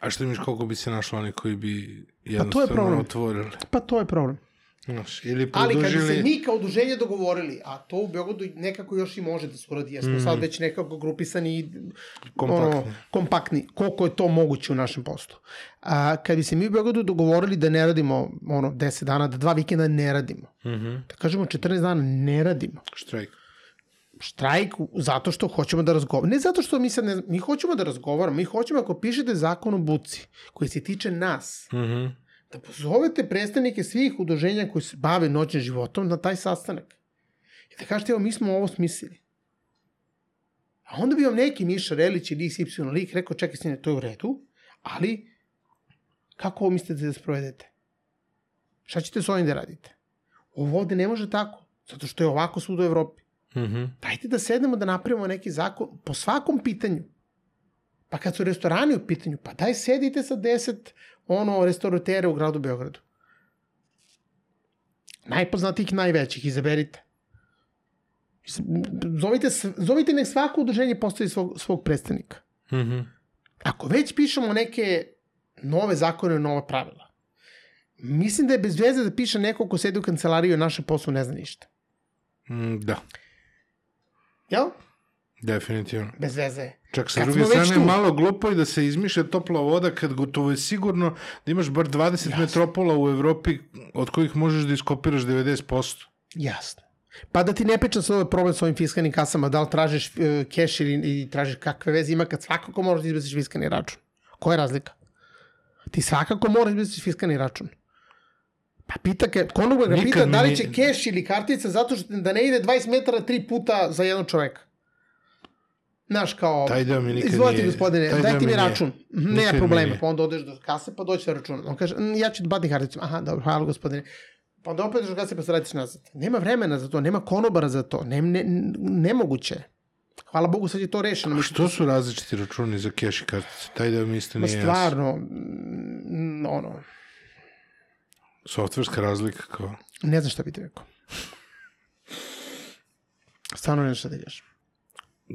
A što miš koliko bi se našlo oni koji bi Pa to je jednostavno problem. otvorili? Pa to je problem. Znaš, ili Ali kad bi se produžili... mi kao udruženje dogovorili, a to u Beogradu nekako još i može da se uradi, jer smo sad već nekako grupisani i Kompaktni. ono, kompaktni, koliko je to moguće u našem poslu. A, kad bi se mi u Beogradu dogovorili da ne radimo ono 10 dana, da dva vikenda ne radimo, Mhm. da kažemo 14 dana ne radimo, Štrajk. štrajk zato što hoćemo da razgovaramo. Ne zato što mi sad ne, mi hoćemo da razgovaramo, mi hoćemo ako pišete zakon o buci koji se tiče nas, Mhm. Da pozovete predstavnike svih udruženja koji se bave noćnim životom na taj sastanak. I da kažete, evo, mi smo ovo smislili. A onda bi vam neki Miša Relić ili XY lik rekao, čekaj, sine, to je u redu, ali kako ovo mislite da sprovedete? Šta ćete s ovim da radite? Ovo ovde ne može tako, zato što je ovako svud u Evropi. Mhm. Dajte da sednemo da napravimo neki zakon po svakom pitanju. Pa kad su restorani u pitanju, pa daj sedite sa 10 ono restauratera u gradu Beogradu. Najpoznatijih, najvećih, izaberite. Zovite, zovite nek svako udruženje postavi svog, svog predstavnika. Mhm. Ako već pišemo neke nove zakone, nova pravila, mislim da je bez veze da piše neko ko sedi u kancelariji i o našem poslu ne zna ništa. Mm, Da, Jel? definitivno. Bez veze. Čak sa druge strane je tu. malo glupo i da se izmišlja topla voda kad gotovo je sigurno da imaš bar 20 Jasno. metropola u Evropi od kojih možeš da iskopiraš 90%. Jasno. Pa da ti ne pričam sad ovaj problem s ovim fiskalnim kasama, da li tražiš uh, keš ili, ili tražiš kakve veze ima kad svakako moraš da izbaciš fiskalni račun. Koja je razlika? Ti svakako moraš da izbaciš fiskalni račun. Pa pita, ke, konoga ga Nikad pita da li će keš ili kartica zato što da ne ide 20 metara tri puta za jednog čoveka. Znaš, kao... Taj deo mi Izvolite, nije- gospodine, dajte mi nije. račun. Mhm, Nikad Nema problema. nije. Pa onda odeš do kase, pa doći sa računom. On kaže, "Mm, ja ću batim karticu. Aha, dobro, hvala gospodine. Pa onda opet do kase, pa se vratiš nazad. Nema vremena za to, nema konobara za to. Ne, ne, nemoguće. Hvala Bogu, sad je to rešeno. A što su različiti računi za keš i kartice? Taj deo mi isto nije jasno. stvarno, ono, Softverska razlika kao... ne znam šta bi ti rekao. Stvarno ne znam šta da ideš.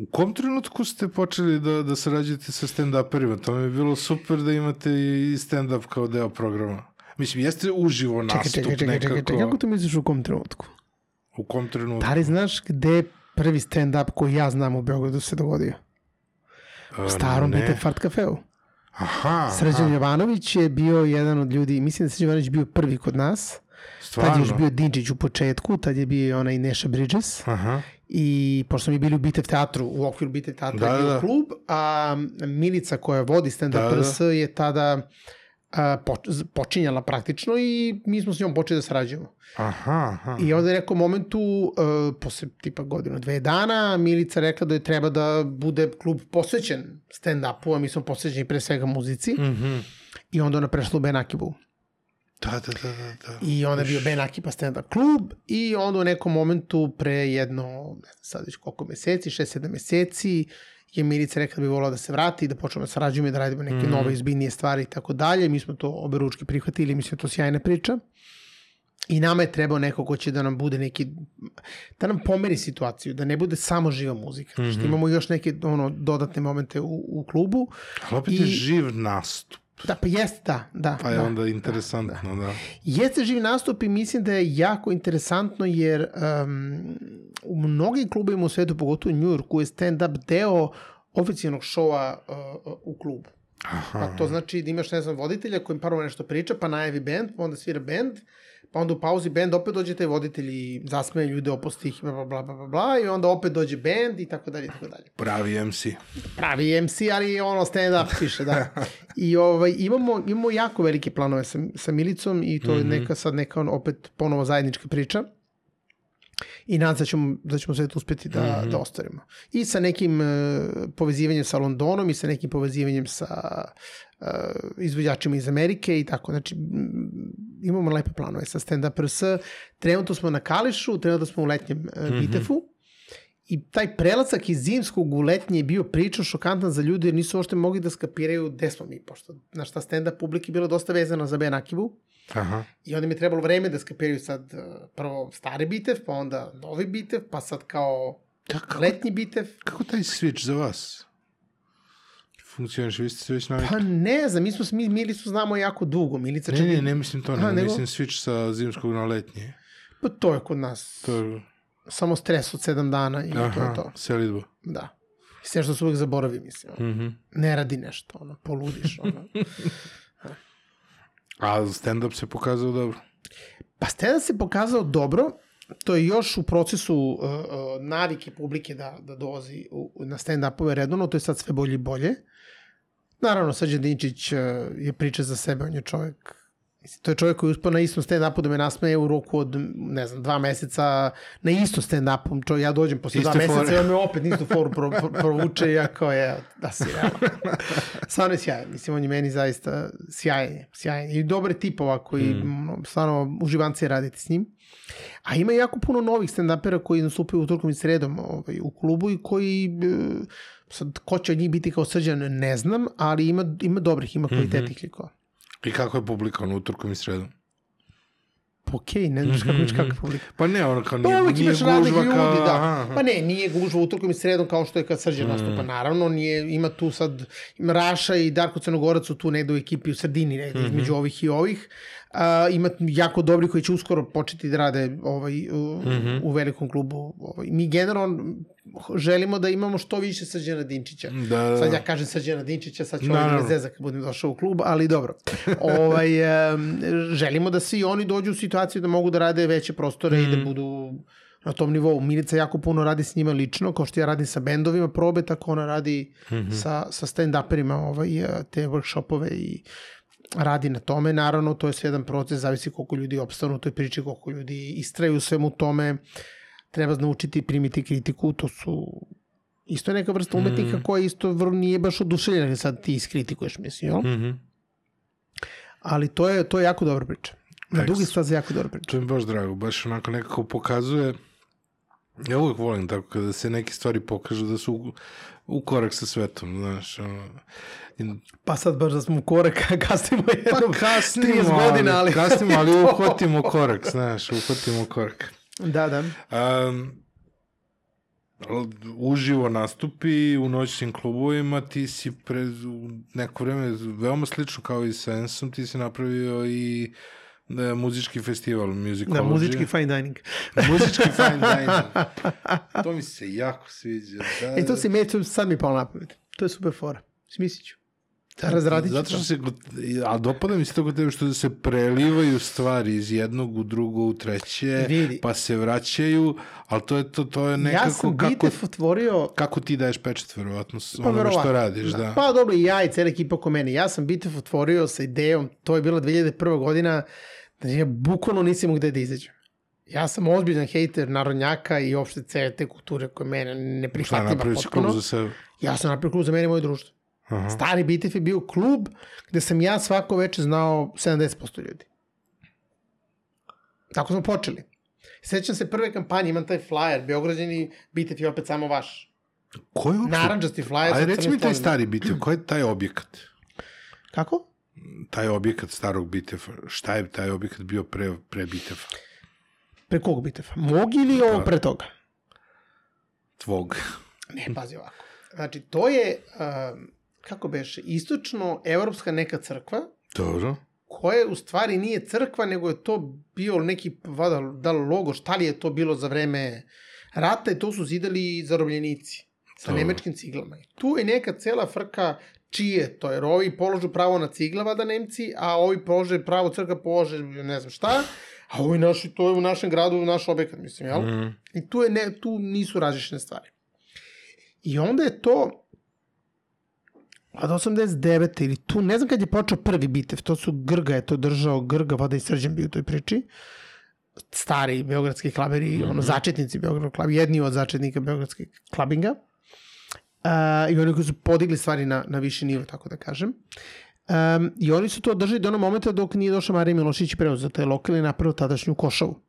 U kom trenutku ste počeli da, da sarađujete sa stand-uperima? To mi je bilo super da imate i stand-up kao deo programa. Mislim, jeste uživo Čekaj, nastup čekaj, čekaj, čekaj, nekako. čekaj, kako to misliš u kom trenutku? U kom trenutku? Da li znaš gde je prvi stand-up koji ja znam u Beogradu se dogodio? A, U starom ne. Bite Fart kafeu. Aha, Srđan aha, Jovanović je bio jedan od ljudi, mislim da je Srđan Jovanović bio prvi kod nas. Tad je stvarno. još bio Dinčić u početku, tad je bio i onaj Neša Bridges. Aha, I pošto mi bili u Bitev teatru, u okviru Bitev teatra Da, je bio da, da. klub, a Milica koja vodi stand-up Da, da, da. RS je tada a, počinjala praktično i mi smo s njom počeli da sarađujemo. aha, aha. I onda je rekao momentu, uh, posle tipa godinu, dve dana, Milica rekla da je treba da bude klub posvećen stand-upu, a mi smo posvećeni pre svega muzici. Mhm. I onda ona prešla u Ben Akibu. Da, da, da, da, da. I onda je bio Ben Akipa stand-up klub i onda u nekom momentu pre jedno, ne znam sad već koliko meseci, 6-7 meseci, je Milica rekla da bi volila da se vrati i da počnemo da sarađujemo i da radimo neke Mm. nove izbiljnije stvari i tako dalje. Mi smo to obe ručke prihvatili, mislim da to sjajna priča. I nama je trebao neko ko će da nam bude neki, da nam pomeri situaciju, da ne bude samo živa muzika. Mm -hmm. Što imamo još neke ono, dodatne momente u, u klubu. Ali opet I- je živ nastup. Da, pa jeste, da. da Pa je da, onda interesantno, da. Jeste živ nastup i mislim da je jako interesantno jer um, u mnogim klubima u svetu, pogotovo u New Yorku, je stand-up deo oficijalnog šova uh, u klubu. Aha. Pa to znači da imaš, ne znam, voditelja kojim prvo nešto priča, pa najavi band, pa onda svira band, pa onda u pauzi band opet dođe taj voditelj i zasmeje ljude, opusti ih, bla, bla, bla, bla, bla, i onda opet dođe band i tako dalje, i tako dalje Pravi MC. pravi MC, ali ono stand-up piše, da. I ovaj, imamo, imamo jako velike planove sa, sa Milicom i to je Mhm. neka sad neka ono, opet ponovo zajednička priča. I nadam se da ćemo, da ćemo sve to uspeti da, Mhm. da ostvarimo. I sa nekim uh, povezivanjem sa Londonom i sa nekim povezivanjem sa uh, izvođačima iz Amerike i tako. Znači, imamo lepe planove sa Stand Up RS. Trenutno smo na Kališu, trenutno smo u letnjem uh, Mhm. Bitefu. I taj prelacak iz zimskog u letnje je bio priča šokantan za ljude jer nisu uopšte mogli da skapiraju gde smo mi, pošto znaš, ta stand-up publika je bila dosta vezana za Ben Akibu Aha. i onda mi je trebalo vreme da skapiraju sad uh, prvo stari bitev, pa onda novi bitev, pa sad kao kako, letnji bitev. kako taj switch za vas? Funkcioniš, vi ste se već navikli. Pa ne znam, mi smo, mi Milicu znamo jako dugo. Milica Ne, čak i- ne, ne mislim to, Aha, ne, nego? mislim switch sa zimskog na letnji. Pa to je kod nas. To je, Samo stres od sedam dana i to je aha, to. selidba. Da. I sve što se uvek zaboravi, mislim. ono. Mhm. Ne radi nešto, ono, poludiš. Ono. A stand-up se pokazao dobro. Pa stand se pokazao dobro, to je još u procesu uh, uh, navike publike da, da dolazi u- na stand-upove redovno, to je sad sve bolje i bolje. Naravno, Srđan Dinčić uh, je priča za sebe, on je čovjek Mislim, to je čovjek koji je uspao na istom stand-upu da me nasmeje u roku od, ne znam, dva meseca na istom stand-upu. Čo, ja dođem posle dva meseca i on me opet istu foru pro, pro, provuče i ja kao je, da si realno. Stvarno je sjajan. Mislim, on je meni zaista sjajan. Sjajan. I dobar je tip ovako i mm. stvarno uživanci je raditi s njim. A ima jako puno novih stand-upera koji nastupaju utorkom i sredom ovaj, u klubu i koji e, sad ko će od njih biti kao srđan ne znam, ali ima, ima dobrih, ima kvalitetnih likova. I kako je publika ono utorkom i sredom? Okej, ne znaš kako, mm je publika. Pa ne, ono kao Pa nije, uvijek nije gužva ljudi, kao... da. aha, aha. Pa ne, nije gužva utorkom i sredom kao što je kad Srđan Mm. nastupa. Naravno, nije, ima tu sad, ima Raša i Darko Crnogorac su tu negde u ekipi u sredini, negde Mhm. između ovih i ovih. A, ima jako dobri koji će uskoro početi da rade ovaj, u, Mhm. u velikom klubu. Ovaj. Mi generalno želimo da imamo što više Srđana Dinčića. Da, da, Sad da. ja kažem Srđana Dinčića, sad ću ovaj Naravno. me zeza kad budem došao u klub, ali dobro. ovaj, em, želimo da svi oni dođu u situaciju da mogu da rade veće prostore Mhm. i da budu na tom nivou. Milica jako puno radi s njima lično, kao što ja radim sa bendovima probe, tako ona radi Mhm. sa, sa stand-uperima ovaj, te workshopove i radi na tome. Naravno, to je sve jedan proces, zavisi koliko ljudi opstanu u toj priči, koliko ljudi istraju u svemu tome. Treba naučiti primiti kritiku, to su isto je neka vrsta umetnika koja isto vrlo nije baš oduševljena kad sad ti iskritikuješ, mislim, jel? Mhm. Ali to je, to je jako dobra priča. Na dugi staze jako dobra priča. To mi je baš drago, baš onako nekako pokazuje Ja uvek volim tako kada se neke stvari pokažu da su u, u korak sa svetom, znaš. Ono, I- Pa sad baš da smo u koraka, kasnimo jednom pa kasnimo, 30 godina, ali... kasnimo, ali uhvatimo korak, znaš, uhvatimo korak. Da, da. Um, uživo nastupi u noćnim klubovima, ti si pre neko vreme, veoma slično kao i sa Ensom, ti si napravio i e, muzički festival, Musicology. Da, muzički fine dining. muzički fine dining. To mi se jako sviđa. Da, E, to si me, to sad mi palo na pamet. To je super fora. Smislit ću. Razradit ću Zato što to. se, a dopada mi se to kod tebe što se prelivaju stvari iz jednog u drugo u treće, Vidi. pa se vraćaju, ali to je to, to je nekako Ja sam kako, Bitef otvorio kako ti daješ pečet, verovatno, s Pa onome verovatno. što radiš, da. Pa dobro, i ja i cela ekipa oko mene. Ja sam Bitef otvorio sa idejom, to je bila 2001. godina, da ja bukvalno nisam gde da izađem. Ja sam ozbiljan hejter narodnjaka i uopšte cele te kulture koje mene ne Šta prihvatljiva napraviš klub potpuno. za sebe? Ja sam napravio klub za mene i moje društvo. Aha. Stari Bitef je bio klub gde sam ja svako veče znao 70% ljudi. Tako smo počeli. Sećam se prve kampanje, imam taj flyer, Beograđani, Bitef je opet samo vaš. Ko je uopšte? Naranđasti flyer. Ajde, reci mi taj stari bitev, ko je taj objekat? Kako? Taj objekat starog bitefa, šta je taj objekat bio pre, pre bitefa? Pre kog Bitefa? Mog ili ovo pre toga? Tvog. Ne, pazi ovako. Znači, to je, um, kako beše, istočno-evropska neka crkva, Dobro. koja u stvari nije crkva, nego je to bio neki, vada, da logo, šta li je to bilo za vreme rata i to su zidali zarobljenici sa Dobro. nemačkim ciglama. I tu je neka cela frka čije to, jer ovi položu pravo na ciglava da Nemci, a ovi polože pravo crkva polože ne znam šta, a ovi naši, to je u našem gradu, naš objekat, mislim, jel? Mm. I tu, je ne, tu nisu različne stvari. I onda je to od 89. ili tu, ne znam kad je počeo prvi bitev, to su Grga je to držao, Grga, vada i Srđan bio u toj priči, stari beogradski klaberi, mm -hmm. ono, začetnici beogradskog klabinga, jedni od začetnika beogradskog klabinga. Uh, I oni koji su podigli stvari na, na viši nivo, tako da kažem. Um, I oni su to držali do onog momenta dok nije došao Marija Milošić i preuzeo taj lokal i napravio tadašnju Košavu.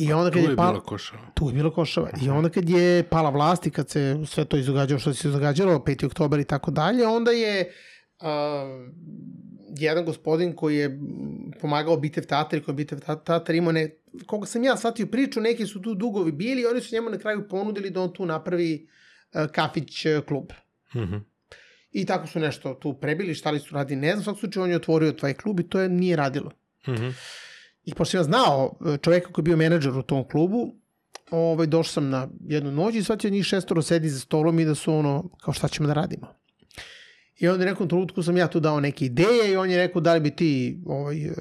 I onda Tu kad je je, pal... bila košava. Tu je bilo Košava. I onda kad je pala vlast i kad se sve to izdogađalo što se izdogađalo, 5. oktober i tako dalje, onda je uh, jedan gospodin koji je mm, pomagao Bitev teatr i koji je Bitev ta- teatr imao ne, koga sam ja shvatio priču, neki su tu dugovi bili i oni su njemu na kraju ponudili da on tu napravi uh, kafić uh, klub. Mhm. I tako su nešto tu prebili, šta li su radili, ne znam, svak slučaju on je otvorio taj klub i to je nije radilo. Mhm. I pošto ja znao e, čoveka koji je bio menadžer u tom klubu, ovaj, došao sam na jednu noć i shvatio njih šestoro sedi za stolom i da su ono, kao šta ćemo da radimo. I onda nekom trenutku sam ja tu dao neke ideje i on je rekao da li bi ti ovaj, e,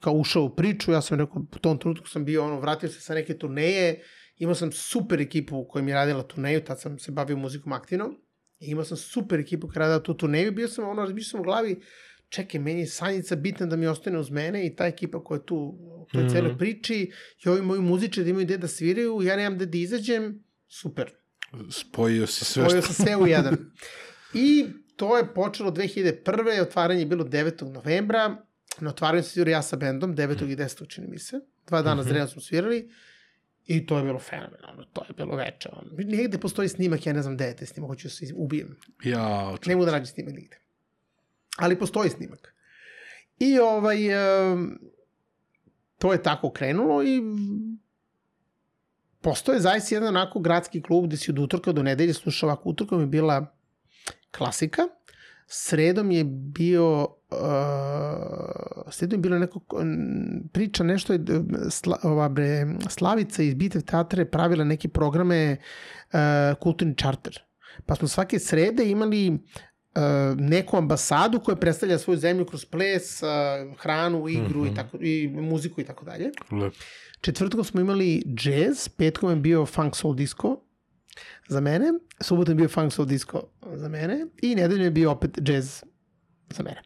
kao ušao u priču, ja sam rekao, u tom trenutku sam bio, ono, vratio se sa neke turneje, imao sam super ekipu koja mi je radila turneju, tad sam se bavio muzikom aktivno, i imao sam super ekipu koja je radila tu turneju, bio sam, ono, razmišljao sam u glavi, čekaj, meni je Sanjica bitna da mi ostane uz mene i ta ekipa koja je tu u toj mm Mhm. -hmm. celoj priči i ovi moji muzičari da imaju gde da sviraju, ja nemam gde da izađem, super. Spojio si sve Spojio sam sve u jedan. I to je počelo 2001. Otvaranje je bilo 9. novembra. Na otvaranju sam svirao ja sa bendom, 9. i 10. čini mi se. Dva dana Mhm. zreno smo svirali. I to je bilo fenomenalno, to je bilo veče. Negde postoji snimak, ja ne znam gde je te snimak, hoću da se ubijem. Ja, oče. Ne mogu da nađem snimak nigde. Ali postoji snimak. I ovaj, to je tako krenulo i postoje zaista jedan onako gradski klub gde si od utorka do nedelje slušao ovako. Utorkom je bila klasika, sredom je bio uh, sredom je bilo neko priča nešto je uh, sla, ova bre, Slavica iz Bitev teatra je pravila neke programe uh, kulturni čarter. Pa smo svake srede imali neku ambasadu koja predstavlja svoju zemlju kroz ples, uh, hranu, igru mm -hmm. i, tako, i muziku i tako dalje. Lep. Četvrtkom smo imali jazz, petkom je bio funk soul disco za mene, subotom je bio funk soul disco za mene i nedeljom je bio opet jazz za mene.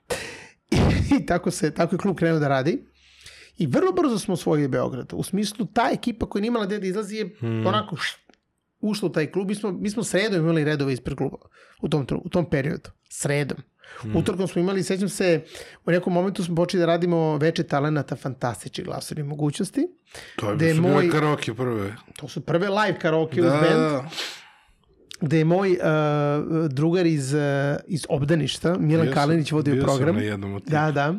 I, i tako, se, tako je klub krenuo da radi. I vrlo brzo smo osvojili Beograd. U smislu, ta ekipa koja nije imala gde da izlazi je Hmm. onako št, ušla u taj klub. Mi smo, mi smo sredom imali redove ispred kluba u tom, u tom periodu. Sredom. Mm. Utorkom smo imali, sećam se, u nekom momentu smo počeli da radimo veče talenata fantastični glasovni mogućnosti. To je su moj- karaoke prve. To su prve live karaoke Da, uz band, da. gde je moj uh, drugar iz, uh, iz Obdaništa, Milan Bio sam- Kalinić vodio bio sam program. na jednom od tih. Da, da.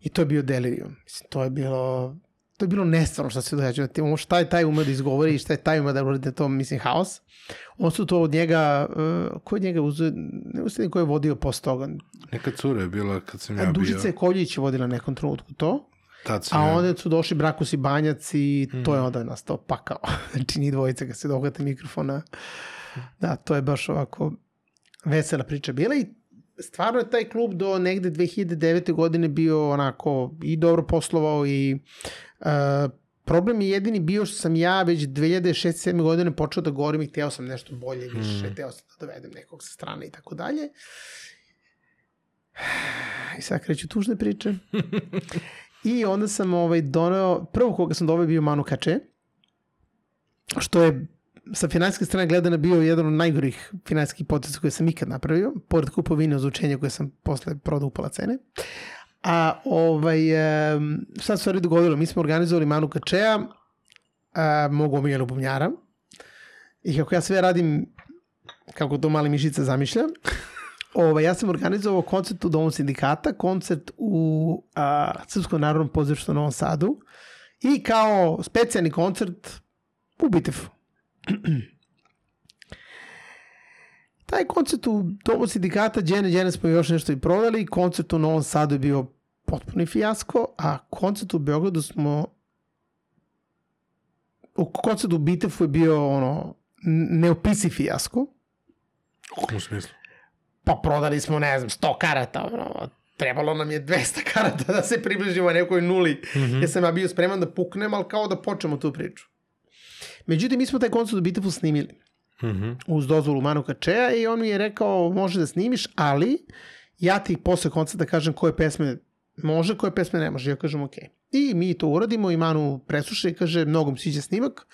I to je bio delirium. Mislim, to je bilo to je bilo nestvarno šta se događa. Ono šta je taj umeo da izgovori i šta je taj umeo da uradi tom, mislim, haos. On su to od njega, uh, ko je njega uzeo, ne uzeo ko je vodio posle toga. Neka cura je bila kad sam ja Dužica bio. je Koljić je vodila nekom trenutku to. Tad sam A ja. onda su došli Brakus i Banjac i to Mhm. je onda nastao pakao. znači njih dvojica kad se dohvate mikrofona. Da, to je baš ovako vesela priča bila i stvarno je taj klub do negde 2009. godine bio onako i dobro poslovao i problem je jedini bio što sam ja već 2006-2007 godine počeo da govorim i hteo sam nešto bolje, više, Mm. hteo sam da dovedem nekog sa strane i tako dalje. I sad kreću tužne priče. I onda sam ovaj, doneo, prvo koga sam doveo bio Manu Kače, što je sa finansijske strane gledana bio jedan od najgorih finansijskih poteza koje sam ikad napravio, pored kupovine ozučenja koje sam posle prodao upola cene. A ovaj, sad stvari dogodilo, mi smo organizovali Manu Kačeja, uh, mogu omiljenu bubnjara, i kako ja sve radim kako to mali mišica zamišlja, Ovaj, ja sam organizovao koncert u Domu sindikata, koncert u a, Srpskom narodnom pozorištu u Novom Sadu i kao specijalni koncert u Bitefu. Taj koncert u Domu sindikata, Džene, Džene smo još nešto i prodali, koncert u Novom Sadu je bio potpuni fijasko, a koncert u Beogradu smo u koncertu u Bitefu je bio ono neopisi fijasko. U kom smislu? Pa prodali smo, ne znam, 100 karata, ono, trebalo nam je 200 karata da se približimo nekoj nuli, mm. -hmm. jer sam ja bio spreman da puknem, ali kao da počnemo tu priču. Međutim, mi smo taj koncert u Bitefu snimili Mhm. uz dozvolu Manu Kačeja i on mi je rekao, može da snimiš, ali ja ti posle koncerta kažem koje pesme može, koje pesme ne može. Ja kažem, ok. I mi to uradimo i Manu presluša i kaže, mnogom siđe snimak,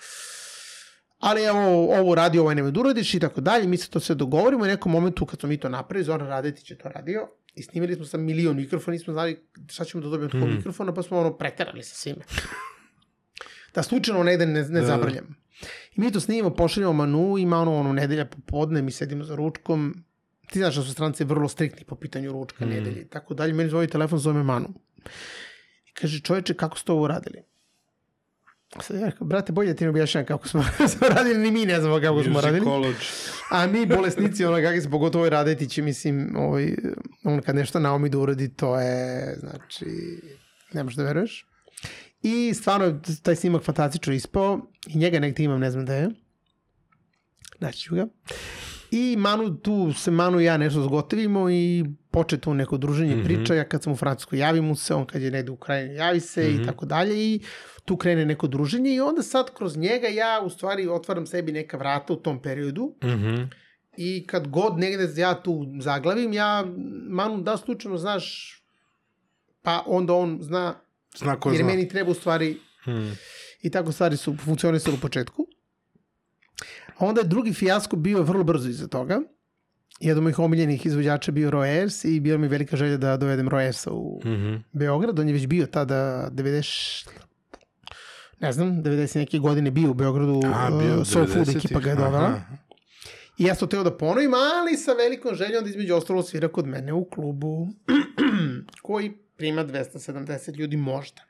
ali evo, ovo radi, ovo nema da uradiš i tako dalje. Mi se to sve dogovorimo i nekom momentu kad smo mi to napravili, Zoran Radetić je to radio i snimili smo sa milion mikrofona, nismo znali šta ćemo da dobijemo od tog Mm. mikrofona, pa smo ono preterali sa svime. da slučajno negde ne, ne Da. zabrljamo. I mi to snimimo, pošaljamo Manu, ima ono, ono nedelja popodne, mi sedimo za ručkom, ti znaš da su stranci vrlo striktni po pitanju ručka, Mm. nedelje i tako dalje. Meni zove telefon, zove Manu. I kaže, čoveče, kako ste ovo uradili? Sad ja rekao, brate, bolje ti ne objašnjam kako smo, smo radili, ni mi ne znamo kako smo radili. Musicology. A mi bolesnici, ono kakvi se, pogotovo ovaj Radetić, mislim, ovaj, on kad nešto naomi da uradi, to je, znači, ne možeš da veruješ. I stvarno je taj snimak fantastično ispao i njega negdje imam, ne znam da je. Naći ću ga. I Manu, tu se Manu i ja nešto zgotovimo i poče tu neko druženje mm Mhm. -hmm. priča. Ja kad sam u Francuskoj javim mu se, on kad je negde u Ukrajini javi se mm -hmm. Mhm. i tako dalje i tu krene neko druženje i onda sad kroz njega ja u stvari otvaram sebi neka vrata u tom periodu Mhm. i kad god negde ja tu zaglavim, ja Manu da slučajno znaš pa onda on zna, Zna ko jer zna. meni treba u stvari Hmm. i tako stvari su funkcionisali u početku. A onda je drugi fijasko bio vrlo brzo iza toga. Jedan od mojih omiljenih izvođača bio Roy Ayers i bila mi velika želja da dovedem Roy Ayersa u Mhm. Beograd. On je već bio tada 90 ne znam, 90 neke godine bio u Beogradu, A, uh, bio, Soul Food 90-ih, ekipa ga je dovela. aha. I ja sam teo da ponovim, ali sa velikom željom da između ostalo svira kod mene u klubu, koji prima 270 ljudi možda.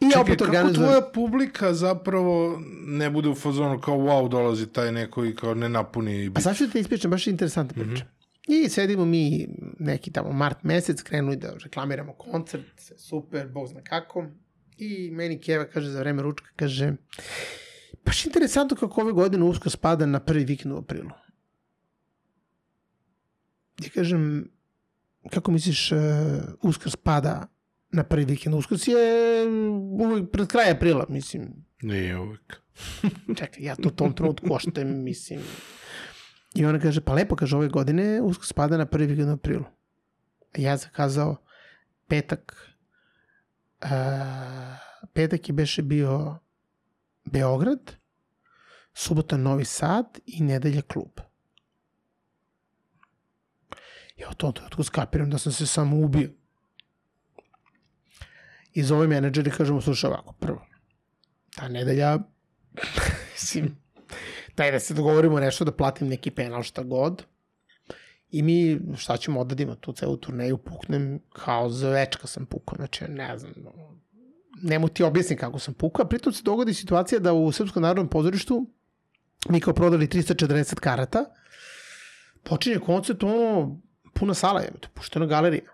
I Čekaj, opet kako organizujem... tvoja publika zapravo ne bude u fazonu kao wow, dolazi taj neko i kao ne napuni A bit. sad ću da ti ispričam, baš je interesantna priča. I sedimo mi neki tamo mart mesec, krenuli da reklamiramo koncert, super, bog zna kako. I meni Keva kaže za vreme ručka, kaže, baš interesantno kako ove godine usko spada na prvi vikend u aprilu. Ja kažem, kako misliš uh, uskrs pada na prvi vikend? Uskrs je uvijek pred kraj aprila, mislim. Nije uvijek. Čekaj, ja to u tom trenutku oštem, mislim. I ona kaže, pa lepo, kaže, ove godine uskrs spada na prvi vikend u aprilu. A ja zakazao petak. Uh, petak je beše bio Beograd, subota Novi Sad i nedelja klub. Ja u tom trenutku skapiram da sam se samo ubio. I zove menadžer i kažemo, slušaj ovako, prvo, ta nedelja, mislim, daj da se dogovorimo nešto da platim neki penal šta god. I mi, šta ćemo odadimo tu celu turneju, puknem kao zvečka sam pukao, znači ne znam, ne ti objasnim kako sam pukao, pritom se dogodi situacija da u Srpskom narodnom pozorištu mi kao prodali 340 karata, počinje koncert, ono, puna sala je, puštena galerija.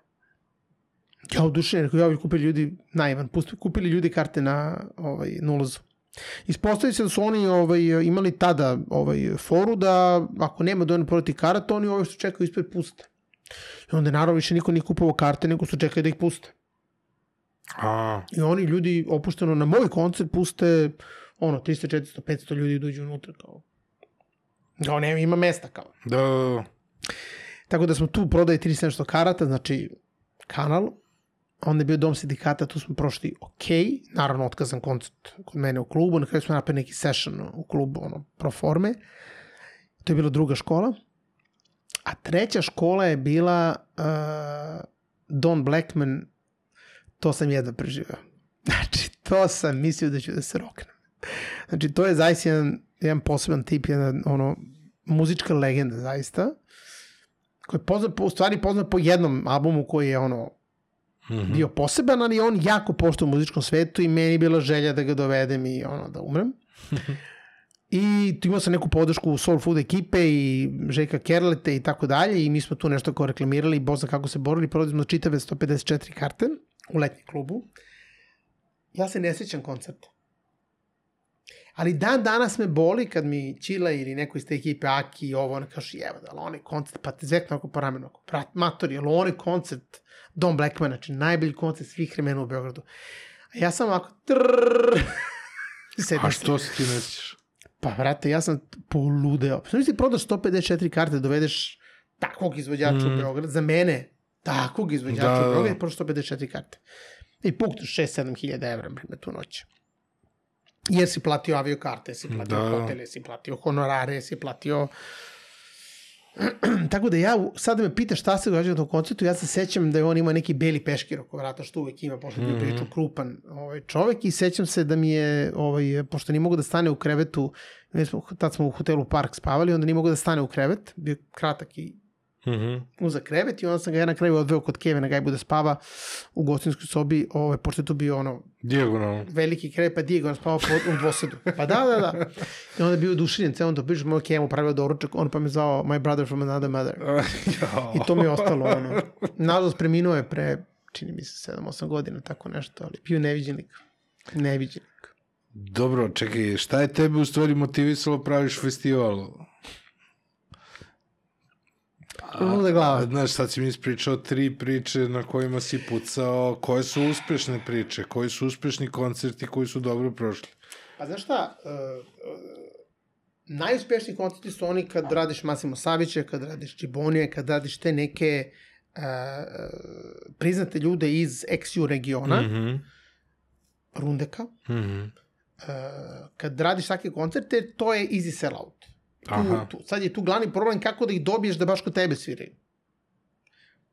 Ja odušen, rekao, ja ovi kupili ljudi, naivan, kupili ljudi karte na, ovaj, na ulazu. Ispostavi se da su oni ovaj, imali tada ovaj, foru da ako nema dovoljno prodati karata, oni ove što čekaju ispred puste. I onda naravno više niko nije kupovao karte, nego su čekali da ih puste. A, I oni ljudi opušteno na moj koncert puste ono 300, 400, 500 ljudi dođu unutra kao kao nema, ima mesta kao. da, da, da. Tako da smo tu prodali 300 nešto karata, znači kanal, onda je bio dom sindikata, tu smo prošli ok, naravno otkazan koncert kod mene u klubu, na kraju smo napravili neki session u klubu, ono, pro forme, to je bila druga škola, a treća škola je bila uh, Don Blackman, to sam jedva preživeo. Znači, to sam mislio da ću da se roknem. Znači, to je zaista jedan, jedan poseban tip, jedan, ono, muzička legenda, zaista, koji je poznat, po- u stvari poznat po jednom albumu koji je ono Mhm. bio poseban, ali on jako pošto u muzičkom svetu i meni je bila želja da ga dovedem i ono da umrem. I tu imao sam neku podršku Soul Food ekipe i Željka Kerlete i tako dalje i mi smo tu nešto kao reklamirali i bozna kako se borili, prodali smo čitave 154 karte u letnjem klubu. Ja se ne sjećam koncerta. Ali dan danas me boli kad mi Čila ili neko iz te ekipe Aki i ovo, ona kaže, evo da, onaj koncert, pa te zvekne oko po ramenu, oko prat, matori, ali onaj koncert Don Blackman, znači najbolji koncert svih vremena u Beogradu. A ja sam ovako, trrrr, sedim A što se ti ne sjećaš? Pa, vrate, ja sam poludeo. Znači ti prodaš 154 karte, dovedeš takvog izvođača mm. u Beograd, za mene, takvog izvođača Da, u da. Beograd, prodaš 154 karte. I pukneš 6-7 hiljada evra, na tu noć. Jer si platio avio karte, si platio Da. hotele, si platio honorare, si platio... Tako da ja, sad da me pitaš šta se događa na tom koncertu, ja se sećam da je on imao neki beli peškir oko vrata, što uvek ima, pošto je bio prilično krupan ovaj, čovek i sećam se da mi je, ovaj, pošto nije mogu da stane u krevetu, smo, tad smo u hotelu Park spavali, onda nije mogu da stane u krevet, bio kratak i Mhm. uza krevet i onda sam ga ja na kraju odveo kod Keve na gajbu da spava u gostinskoj sobi, ovaj, pošto je to bio ono Dijagonalno. veliki krevet, pa Diego on spavao po, u dvosedu. Pa da, da, da. I onda je bio oduševljen, ceo on to piše, moj Keva mu pravio doručak, on pa me zvao my brother from another mother. I to mi je ostalo, ono. Nažalost, preminuo je pre, čini mi se, 7-8 godina, tako nešto, ali bio neviđenik. Neviđenik. Dobro, čekaj, šta je tebe u stvari motivisalo praviš festival? Luda glava. Znaš, sad si mi ispričao tri priče na kojima si pucao. Koje su uspešne priče? Koji su uspešni koncerti koji su dobro prošli? Pa znaš šta, uh, uh, najuspešniji koncerti su oni kad radiš Masimo Savića, kad radiš Čibonije, kad radiš te neke uh, priznate ljude iz XU regiona, mm Mhm. Rundeka, Mhm. uh, kad radiš takve koncerte, to je easy sell out. Tu, Aha. tu, sad je tu glavni problem kako da ih dobiješ da baš kod tebe sviraju.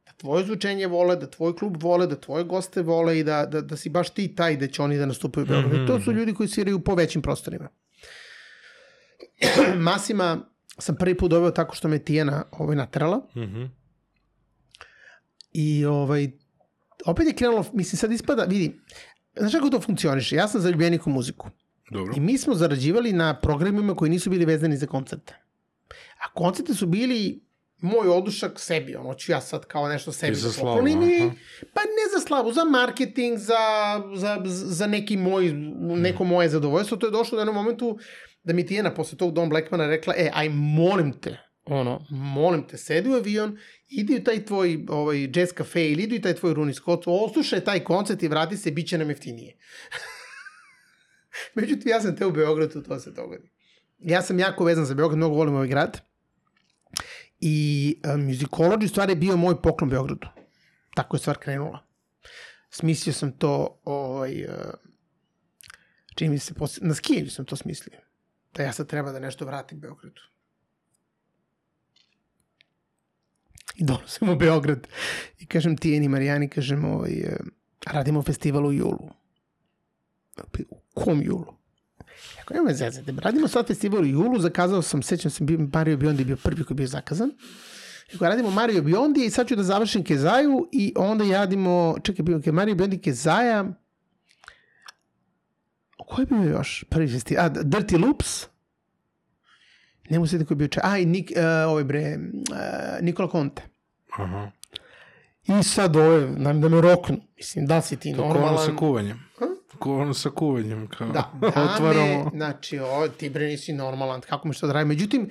Da tvoje zvučenje vole, da tvoj klub vole, da tvoje goste vole i da, da, da si baš ti taj da će oni da nastupaju u Beogradu. Mhm. To su ljudi koji sviraju po većim prostorima. Masima sam prvi put doveo tako što me Tijena ovaj, naterala Mhm. i ovaj, opet je krenulo, mislim sad ispada, vidi, znaš kako to funkcioniše? Ja sam zaljubljenik u muziku. Dobro. I mi smo zarađivali na programima koji nisu bili vezani za koncerte. A koncerte su bili moj odušak sebi, ono ću ja sad kao nešto sebi I za da slavu, poklonim pa ne za slavu, za marketing, za, za, za neki moj, neko moje zadovoljstvo, to je došlo u jednom momentu da mi Tijena posle tog Don Blackmana rekla, e, aj molim te, ono, molim te, sedi u avion, idi u taj tvoj ovaj, jazz cafe ili idi u taj tvoj Rooney Scott, oslušaj taj koncert i vrati se, bit će nam jeftinije. Međutim, ja sam te u Beogradu, to se dogodi. Ja sam jako vezan za Beograd, mnogo volim ovaj grad. I uh, Musicology u stvari je bio moj poklon Beogradu. Tako je stvar krenula. Smislio sam to, ovaj, uh, čini mi se, posle, na skijenju sam to smislio. Da ja sad treba da nešto vratim Beogradu. I donosim u Beograd. I kažem Tijeni Marijani, kažem, ovaj, uh, radimo festival u julu. U kom julu? Ako nema zezate, radimo sad festival u julu, zakazao sam, sećam se, Mario Biondi je bio prvi koji je bio zakazan. Ako radimo Mario Biondi i sad ću da završim Kezaju i onda radimo, čekaj, bio je Mario Biondi Kezaja, ko je bio još prvi festival? A, Dirty Loops, ne se koji je bio čak, a i Nik, uh, ovaj bre, uh, Nikola Conte. Aha. I sad ovo je, da, da me roknu. Mislim, da si ti To normalan? ono sa kuvanjem. Ko ono sa kuvanjem. Kao, Da, da otvaramo. znači, o, ti bre nisi normalan, kako mi što da radim. Međutim, uh,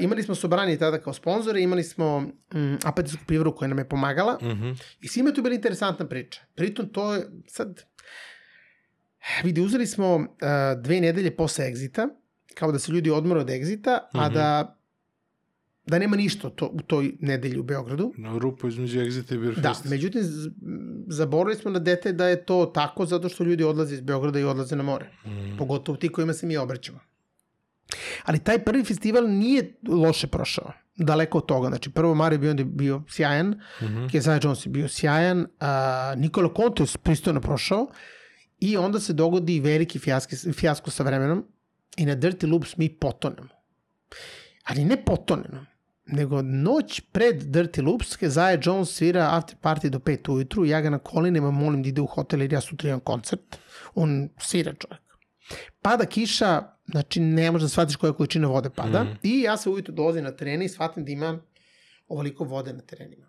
imali smo Sobrani tada kao sponzore, imali smo um, apatijsku pivaru koja nam je pomagala Mhm. i svima je tu bila interesantna priča. Pritom to je, sad, vidi, uzeli smo uh, dve nedelje posle egzita, kao da se ljudi odmore od egzita, a Mhm. da da nema ništa to, u toj nedelji u Beogradu. Na rupu između Exita i Beer Da, međutim, z- zaboravili smo na dete da je to tako zato što ljudi odlaze iz Beograda i odlaze na more. Mm. Pogotovo ti kojima se mi obraćamo. Ali taj prvi festival nije loše prošao. Daleko od toga. Znači, prvo Mario je bio sjajan, Mhm. Kezaj Jones je bio sjajan, a Nikola Conte je pristojno prošao i onda se dogodi veliki fijaski, fijasko sa vremenom i na Dirty Loops mi potonemo. Ali ne potonemo, nego noć pred Dirty Loops Kezaja Jones svira after party do 5 ujutru, ja ga na kolinima molim da ide u hotel jer ja sutra imam koncert. On svira čovjek. Pada kiša, znači ne možeš da shvatiš koja količina vode pada Mhm. i ja se ujutru dolazim na terene i shvatim da ima ovoliko vode na terenima.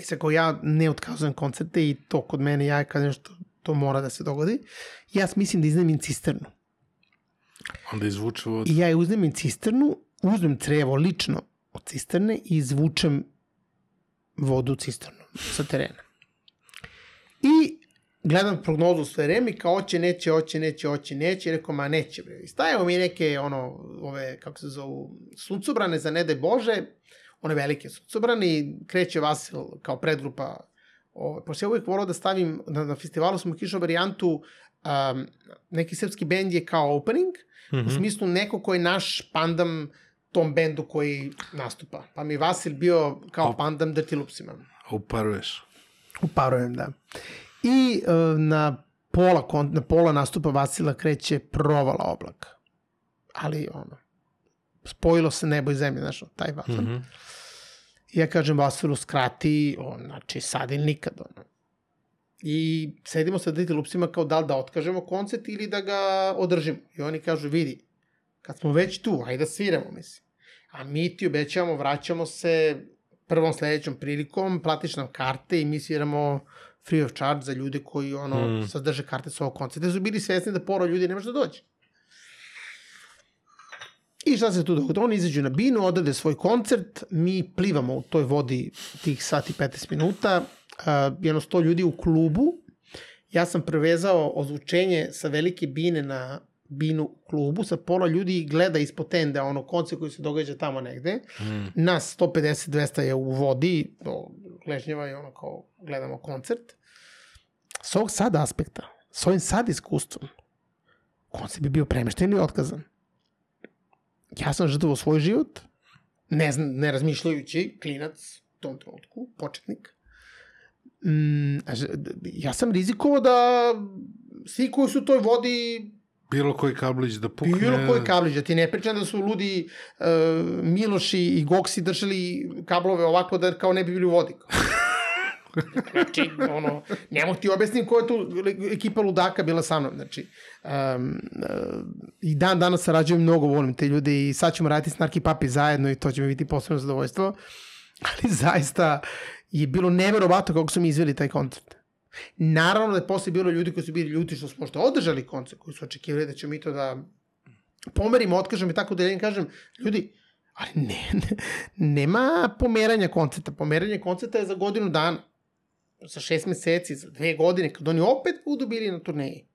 I kao ja ne otkazujem koncerte i to kod mene ja kažem što to mora da se dogodi. Ja mislim da iznemim cisternu. Onda izvuče vodu. I ja je uzmem cisternu, uzmem crevo lično od cisterne i izvučem vodu cisternu sa terena. I gledam prognozu sve vreme kao oće, neće, oće, neće, oće, neće. I rekao, ma neće. Bre. I stavimo mi neke, ono, ove, kako se zovu, suncobrane za ne daj Bože, one velike suncobrane i kreće Vasil kao predgrupa. Ove, pošto ja uvijek volao da stavim, na, na festivalu smo kišao varijantu, um, neki srpski bend je kao opening, Mhm. U smislu neko ko je naš pandam tom bendu koji nastupa. Pa mi Vasil bio kao pandam Dirty Loopsima. Uparuješ. Uparujem, da. I uh, na pola, na pola nastupa Vasila kreće provala oblak. Ali, ono, spojilo se nebo i zemlje, znaš, taj vaton. Mhm. I ja kažem Vasilu, skrati, on, znači, sad ili nikad, ono. I sedimo sa Dirty Loopsima kao da li da otkažemo koncert ili da ga održimo. I oni kažu, vidi, kad smo već tu, ajde da sviramo, mislim. A mi ti obećavamo, vraćamo se prvom sledećom prilikom, platiš nam karte i mi sviramo free of charge za ljude koji ono, Mm. mm. sad drže karte sa ovog koncerta. Su bili svesni da pola ljudi ne može da dođe. I šta se tu dogodi? Oni izađu na binu, odrade svoj koncert, mi plivamo u toj vodi tih sati 15 minuta, uh, jedno sto ljudi u klubu, ja sam prevezao ozvučenje sa velike bine na binu klubu, sa pola ljudi gleda ispod tende, ono koncert koji se događa tamo negde. Mm. Nas 150-200 je u vodi, do Gležnjeva i ono kao gledamo koncert. S ovog sad aspekta, s ovim sad iskustvom, koncert bi bio premešten i otkazan. Ja sam žrtvovao svoj život, ne, znam, ne razmišljajući, klinac u tom trenutku, početnik. Mm, ja sam rizikovao da svi koji su u toj vodi Bilo koji kablić da pukne. Bilo koji kablić, da ti ne pričam da su ludi uh, Miloši i Goksi držali kablove ovako da kao ne bi bili u vodi. znači, ono, ne mogu ti objasnim koja je tu ekipa ludaka bila sa mnom. Znači, um, uh, i dan danas sarađujem mnogo, volim te ljude i sad ćemo raditi s Narki Papi zajedno i to će mi biti posebno zadovoljstvo. Ali zaista je bilo neverovatno kako su mi izveli taj koncert. Naravno da je posle bilo ljudi koji su bili ljuti što smo što održali koncert, koji su očekivali da ćemo mi to da pomerimo, otkažemo i tako da ja kažem, ljudi, ali ne, ne, nema pomeranja koncerta. Pomeranje koncerta je za godinu dana. Za šest meseci, za dve godine, kad oni opet budu bili na turneji.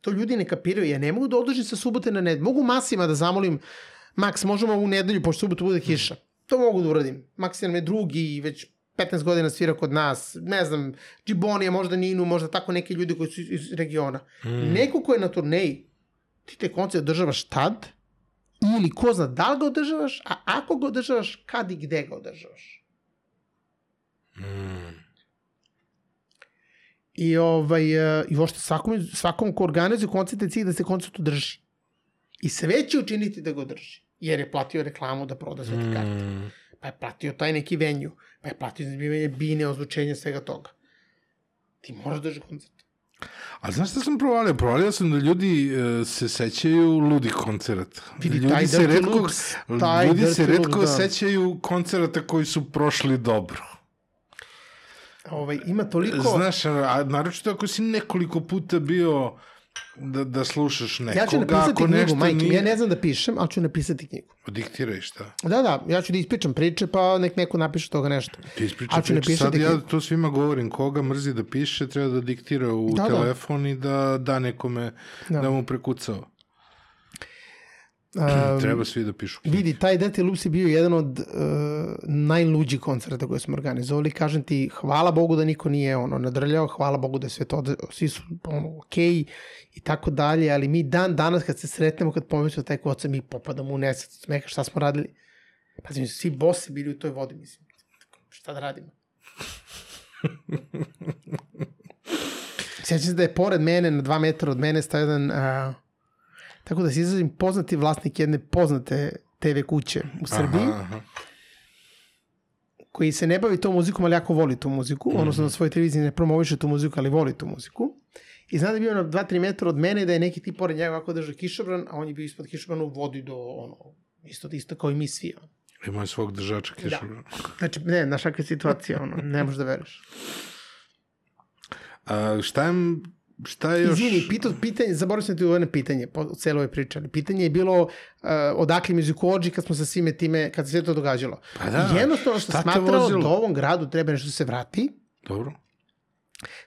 To ljudi ne kapiraju. Ja ne mogu da odložim sa subote na nedelju. Mogu masima da zamolim, Max, možemo u nedelju, pošto subotu bude kiša. To mogu da uradim. Max je nam je drugi i već 15 godina svira kod nas, ne znam, Džibonija, možda Ninu, možda tako neki ljudi koji su iz, regiona. Mm. Neko ko je na turneji, ti te koncert održavaš tad, ili ko zna da li ga održavaš, a ako ga održavaš, kad i gde ga održavaš. Mm. I, ovaj, e, i uopšte svakom, svakom ko organizuje koncert je cilj da se koncert održi. I sve će učiniti da ga održi. Jer je platio reklamu da proda sve te karte. Pa je platio taj neki venju. Pa je platio zanimljivanje bine, ozvučenje, svega toga. Ti moraš da koncert. A znaš šta sam provalio? Provalio sam da ljudi e, se sećaju ludi koncerata. Vidi, ljudi taj se redko, Looks, taj ljudi se redko Looks, da. sećaju koncerata koji su prošli dobro. Ovaj, ima toliko... Znaš, a naročito ako si nekoliko puta bio da, da slušaš nekoga, ja ću napisati ako knjigu, majke, nije... ja ne znam da pišem, ali ću napisati knjigu. Diktiraj šta. Da, da, ja ću da ispričam priče, pa nek neko napiše toga nešto. Ti ispričaj ću priče. Sad ja to svima govorim, koga mrzi da piše, treba da diktira u Da, da. telefon i da da nekome Da. da, mu prekucao. Um, treba svi da pišu knjige. Vidi, taj Dirty Loops je bio jedan od uh, najluđih koncerta koje smo organizovali. Kažem ti, hvala Bogu da niko nije ono nadrljao, hvala Bogu da je sve to, da, svi su ono, okay, i tako dalje, ali mi dan danas kad se sretnemo, kad pomislimo taj koncert, mi popadamo u nesec od smeha, šta smo radili? Pazi, mi su svi bosi bili u toj vodi, mislim. Šta da radimo? Sjećam se da je pored mene, na dva metra od mene, stao jedan, uh, tako da se izrazim, poznati vlasnik jedne poznate TV kuće u Srbiji, Aha, aha. koji se ne bavi tom muzikom, ali jako voli tu muziku, mm -hmm. odnosno na svojoj televiziji ne promoviše tu muziku, ali voli tu muziku. I zna da je bio na 2-3 metra od mene da je neki tip pored njega ovako držao kišobran, a on je bio ispod kišobrana u vodi do ono, isto, isto kao i mi svi. Ono. Ima je svog držača Da. kišobrana. Znači, ne, znaš kakva je situacija, ono, ne možeš da veruješ. A šta je, šta je još... Izvini, pito, pitanje, zaboravio sam ti ovo jedno pitanje po celo ovoj priči, ali pitanje je bilo uh, odakle muzikolođi kad smo sa svime time, kad se sve to događalo. Pa da, Jednostavno te smatrao da ovom gradu treba nešto da se vrati, Dobro.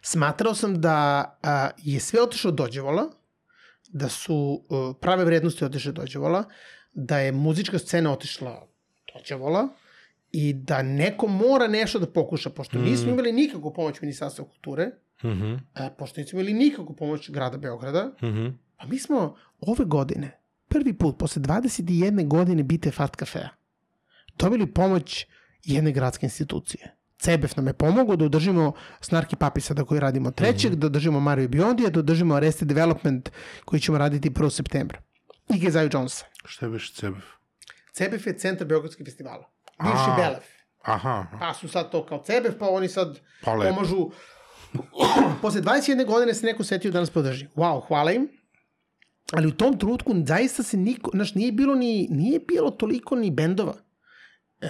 smatrao sam da a, je sve otišlo dođevola, da su a, prave vrednosti otišle dođevola, da je muzička scena otišla dođevola i da neko mora nešto da pokuša, pošto nismo imali nikakvu pomoć Ministarstva kulture, Mhm, a, pošto nismo imali nikakvu pomoć grada Beograda, mhm. pa mi smo ove godine, prvi put, posle 21 godine bite Fart kafea, dobili pomoć jedne gradske institucije. CEBEF nam je pomogao da održimo Snarki Papi sada koji radimo trećeg, da održimo Mario Biondija, da održimo Arrested Development koji ćemo raditi 1. septembra. I Gezaju Jonesa. Šta je biš Cebev? CEBEF je centar Beogradskih festivala. Bivši. Belef. Aha, aha. Pa su sad to kao CEBEF, pa oni sad Pa lepo. pomažu. Posle 21 godine se neko setio da nas podrži. Wow, hvala im. Ali u tom trenutku zaista se niko, znaš, nije bilo ni, nije bilo toliko ni bendova. E,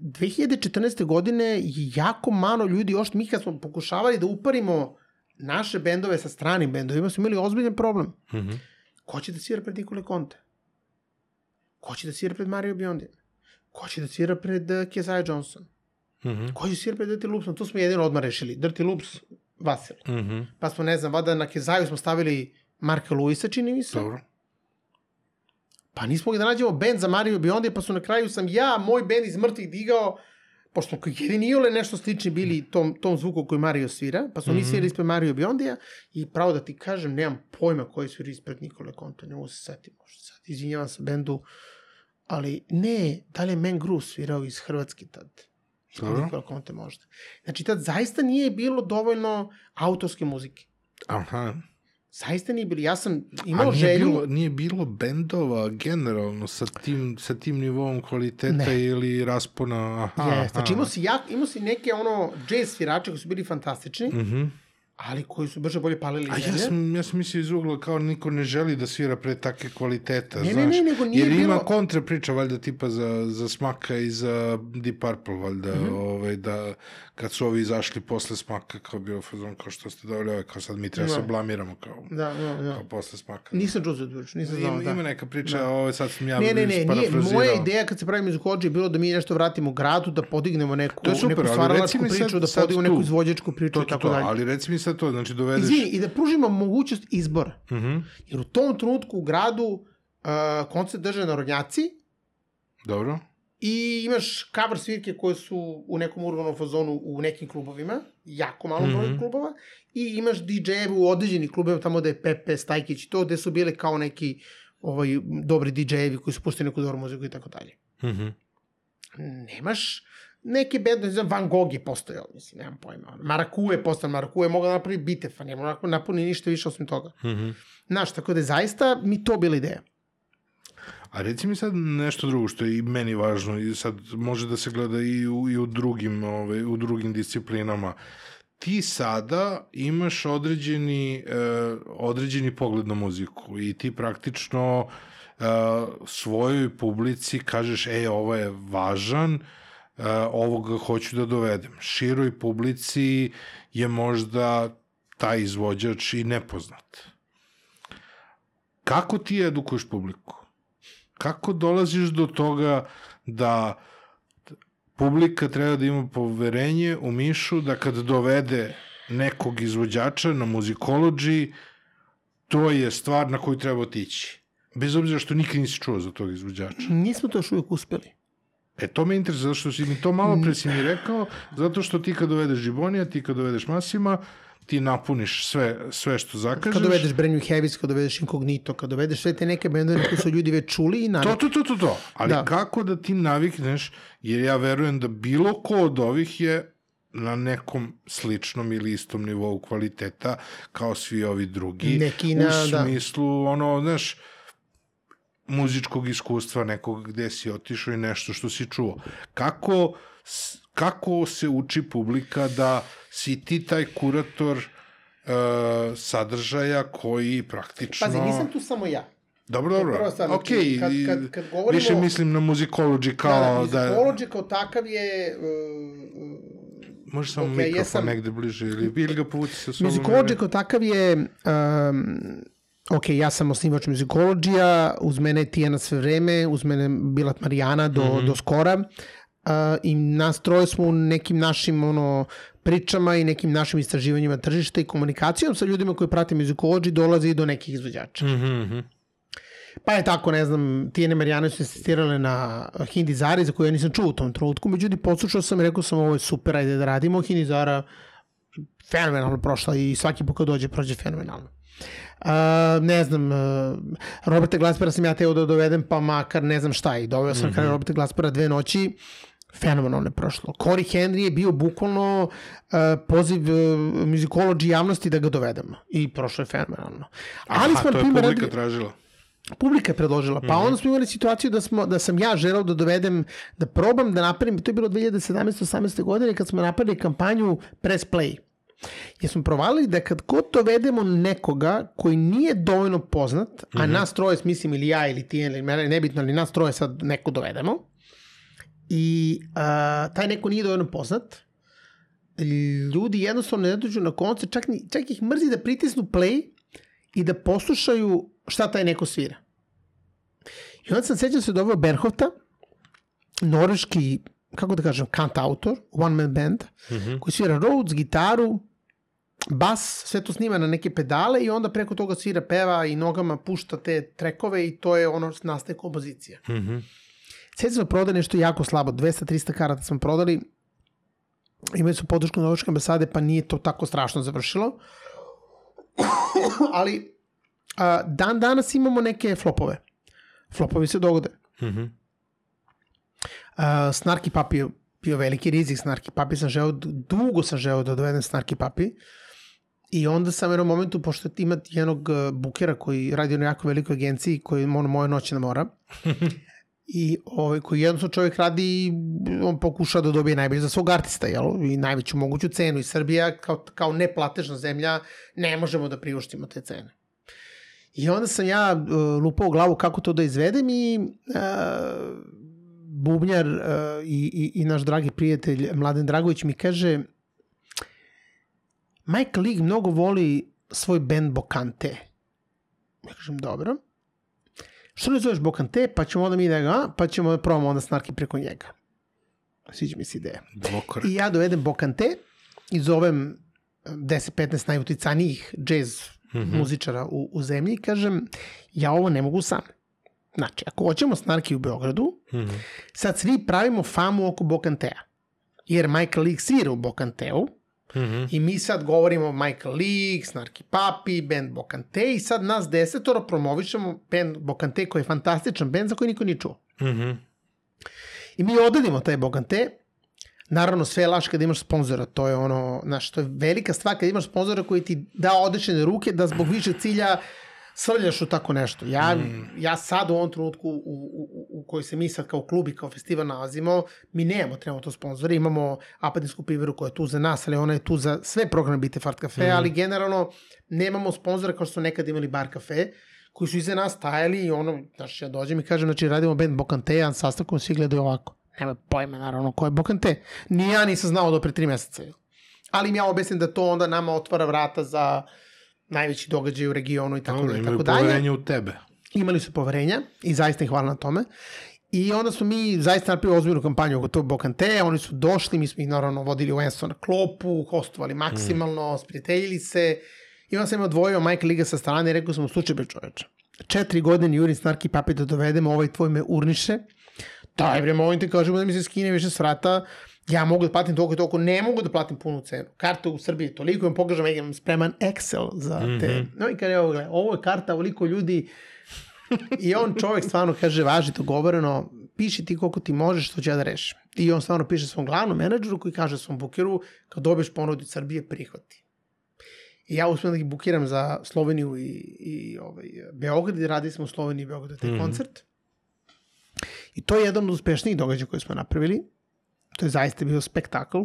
2014. godine je jako malo ljudi, još mi kad smo pokušavali da uparimo naše bendove sa stranim bendovima, smo imali ozbiljan problem. Mhm. Ko će da svira pred Nikole Conte? Ko će da svira pred Mario Biondi? Ko će da svira pred uh, Keziah Johnson? Ko će da svira pred Dirty Loopsom? To smo jedino odmah rešili. Dirty Loops Vasili. Mhm. Pa smo, ne znam, vada na Kezaju smo stavili Marka Luisa, čini mi se. Dobro. Pa nismo mogli da nađemo bend za Mario Biondi, pa su na kraju sam ja, moj bend iz mrtvih digao, pošto smo jedini iole nešto slični bili tom, tom zvuku koji Mario svira, pa smo mm -hmm. mi svirali ispred Mario Biondija i pravo da ti kažem, nemam pojma koji svira ispred Nikole Konta, ne mogu se setiti možda sad, izvinjavam se bendu, ali ne, da li je Man Groove svirao iz Hrvatske tad? Dobro. Konte možda. Znači tad zaista nije bilo dovoljno autorske muzike. Aha. Zaista nije bilo. Ja sam A imao nije želju... bilo, nije bilo bendova generalno sa tim, sa tim nivom kvaliteta Ne. ili raspona. Aha, Yes, znači imao si, jak, imao si neke ono jazz svirače koji su bili fantastični, Mhm. Ali koji su brže bolje palili A ja sam, ja sam mislio iz ugla kao niko ne želi da svira pre takve kvaliteta, Ne, ne, znaš. ne, nego nije Jer ima bilo- kontra priča, valjda, tipa za, za Smaka i za Deep Purple, valjda, Mhm. ovaj, da kad su ovi izašli posle Smaka, kao bio fazon, kao što ste doveli ovaj, kao sad mi treba se Da. blamiramo, kao, Da, da, da. kao posle Smaka. Nisam čuo za priču, nisam znao, Ima, da. ima neka priča, Da. ovo sad sam ja Ne, ne, ne, nije, moja ideja kad se pravi muzikođe je bilo da mi nešto vratimo gradu, da podignemo neku, super, neku stvaralačku mi sad- priču, da podignemo neku izvođačku priču i tako dalje. ali reci mi sad to, znači dovedeš... Izvini, i da pružimo mogućnost izbora. Mhm, Jer u tom trenutku u gradu uh, koncert drže narodnjaci dobro. i imaš cover svirke koje su u nekom urbanom fazonu u nekim klubovima, jako malom broju Mhm. klubova, i imaš DJ-eve u određenih klubovima, tamo da je Pepe, Stajkić i to, gde su bile kao neki ovaj, dobri DJ-evi koji su puštili neku dobru muziku i tako dalje. Mhm. Nemaš neke bende, ne znam, Van Gogh je postojao, mislim, nemam pojma. Maraku je postojao, Maraku je mogla da napravi bitefa, nema onako napuni ništa više osim toga. Mhm. Znaš, tako da je zaista mi to bila ideja. A reci mi sad nešto drugo što je i meni važno i sad može da se gleda i u, i u drugim, ove, u drugim disciplinama. Ti sada imaš određeni, e, određeni pogled na muziku i ti praktično e, svojoj publici kažeš, e, ovo je važan, e, ovoga hoću da dovedem. Široj publici je možda taj izvođač i nepoznat. Kako ti edukuješ publiku? Kako dolaziš do toga da publika treba da ima poverenje u Mišu da kad dovede nekog izvođača na muzikolođi, to je stvar na koju treba otići. Bez obzira što nikad nisi čuo za tog izvođača. Nismo to još uvijek uspeli. E, to me interesuje, zato što si mi to malo pre si mi rekao, zato što ti kad dovedeš Žibonija, ti kad dovedeš Masima, ti napuniš sve, sve što zakažeš. Kad dovedeš Brand New Heavies, kad dovedeš Incognito, kad dovedeš sve te neke bendove koje su ljudi već čuli i To, navikli. to, to, to, to. Ali Da. da. kako da ti navikneš, jer ja verujem da bilo ko od ovih je na nekom sličnom ili istom nivou kvaliteta kao svi ovi drugi. Neki na- u da. smislu, ono, znaš, muzičkog iskustva nekog gde si otišao i nešto što si čuo. Kako, kako se uči publika da si ti taj kurator uh, sadržaja koji praktično... Pazi, nisam tu samo ja. Dobro, dobro. prva stvar, Ok, znači, kad- kad- kad govorimo- više mislim na muzikology kao da... da Musicology kao takav je... Uh, Može samo Ok, okay, mikrofon jesam- negde bliže ili, ili ga povuci sa sobom. Musicology ili- kao takav je... Um, ok, ja sam osnivač muzikologija, uz mene je Tijana sve vreme, uz mene Bilat Marijana do, mm. -hmm. do skora. Uh, I nas troje smo u nekim našim ono, pričama i nekim našim istraživanjima tržišta i komunikacijom sa ljudima koji prate muzikology dolazi do nekih izvođača. Mhm, mhm. Pa je tako, ne znam, Tijene Marijane su insistirale na Hindi Zari, za koju ja nisam čuo u tom trenutku, međutim, poslušao sam i rekao sam, ovo je super, ajde da radimo. Hindi Zara fenomenalno prošla i svaki put kad dođe prođe fenomenalno. Uh, ne znam, uh, Roberta Glaspera sam ja teo da dovedem, pa makar ne znam šta i doveo sam mm -hmm. kraj Roberta Glaspera dve noći, fenomenalno je prošlo. Corey Henry je bio bukvalno uh, poziv uh, muzikolođi javnosti da ga dovedemo i prošlo je fenomenalno. Ali Aha, smo, to je publika radili- tražila. publika je predložila. Pa onda smo imali situaciju da, smo, da sam ja želeo da dovedem, da probam da napravim, to je bilo 2017-18. godine kad smo napravili kampanju Press Play. Jer smo provalili da kad god dovedemo nekoga koji nije dovoljno poznat, a nas troje, mislim ili ja ili ti ili mene, nebitno, ali nas troje sad neko dovedemo, i a, taj neko nije dovoljno poznat, ljudi jednostavno ne dođu na koncert, čak, ni, čak ih mrzi da pritisnu play i da poslušaju šta taj neko svira. I onda sam sećam se doveo Berhofta, norveški, kako da kažem, kant autor, one man band, Mhm. koji svira Rhodes, gitaru bas, sve to snima na neke pedale i onda preko toga svira, peva i nogama pušta te trekove i to je ono nastaje kompozicija. Mm -hmm. Sve smo prodali nešto jako slabo, 200-300 karata smo prodali, imali su podršku Norveške ambasade, pa nije to tako strašno završilo. Ali a, dan danas imamo neke flopove. Flopovi se dogode. Mm -hmm. a, Snarky Papi je bio veliki rizik, Snarky Papi sam žeo, dugo sam žeo da dovedem Snarky Papi. I onda sam u jednom momentu, pošto ima jednog bukera koji radi na jako velikoj agenciji, koji ono moje noće na mora, i ovaj, koji jednostavno čovjek radi, on pokuša da dobije najbolje za svog artista, jel? I najveću moguću cenu. I Srbija, kao, kao neplatežna zemlja, ne možemo da priuštimo te cene. I onda sam ja uh, lupao u glavu kako to da izvedem i uh, bubnjar uh, i, i, i naš dragi prijatelj Mladen Dragović mi kaže Mike League mnogo voli svoj band Bokante. Ja kažem, dobro. Što ne zoveš Bokante, pa ćemo onda mi da ga, pa ćemo da probamo onda snarki preko njega. Sviđa mi se ideja. Dvokorak. I ja dovedem Bokante i zovem 10-15 najuticanijih jazz mm -hmm. muzičara u, u zemlji i kažem, ja ovo ne mogu sam. Znači, ako hoćemo snarki u Beogradu, mm -hmm. sad svi pravimo famu oko Bokantea. Jer Michael League svira u Bokanteu, Mm -hmm. I mi sad govorimo Michael League, Snarky Papi, band Bokante i sad nas desetoro promovišemo band Bokante koji je fantastičan band za koji niko ni čuo. Mm -hmm. I mi odadimo taj Bokante. Naravno, sve je laš kada imaš sponzora. To je ono, znaš, to je velika stvar kada imaš sponzora koji ti da odrešene ruke da zbog više cilja srljaš u tako nešto. Ja, mm. ja sad u ovom trenutku u, u, u kojoj se mi sad kao klub i kao festival nalazimo, mi nemamo trenutno sponzore, imamo Apatinsku piveru koja je tu za nas, ali ona je tu za sve programe Bite Fart Cafe, mm. ali generalno nemamo sponzora kao što su nekad imali Bar Cafe, koji su iza nas stajali i ono, znaš, ja dođem i kažem, znači radimo band Bokante, jedan sastavkom svi gledaju ovako. Nema pojma, naravno, ko je Bokante. Ni ja nisam znao do pre tri meseca. Ali im ja objasnim da to onda nama otvara vrata za najveći događaj u regionu i tako, Dobre, da, tako dalje. poverenje u tebe. Imali su poverenja i zaista im hvala na tome. I onda smo mi zaista napravili ozbiljnu kampanju oko tog Bokante, oni su došli, mi smo ih naravno vodili u Enso na klopu, hostovali maksimalno, mm. sprijateljili se. I onda sam im odvojio Mike Liga sa strane i rekao sam u slučaju bez čoveča. Četiri godine Jurin Snarki Papi da dovedemo, ovaj tvoj me urniše. Daj bre, molim te, kažemo da mi se skine više s vrata, ja mogu da platim toliko i toliko, ne mogu da platim punu cenu. Karta u Srbiji toliko, imam pogležam, ja imam spreman Excel za te. Mm -hmm. No i kada je ovo, gledaj, ovo je karta, ovoliko ljudi, I on čovek stvarno kaže, važi to govoreno, piši ti koliko ti možeš, što će ja da rešim. I on stvarno piše svom glavnom menadžeru koji kaže svom bukeru, kad dobiješ ponudu od Srbije, prihvati. I ja uspijem da ih bukiram za Sloveniju i, i ovaj, Beograd, i radili smo u Sloveniji i Beogradu taj mm -hmm. koncert. I to je jedan od uspešnijih događaja koje smo napravili. To je zaista bio spektakl.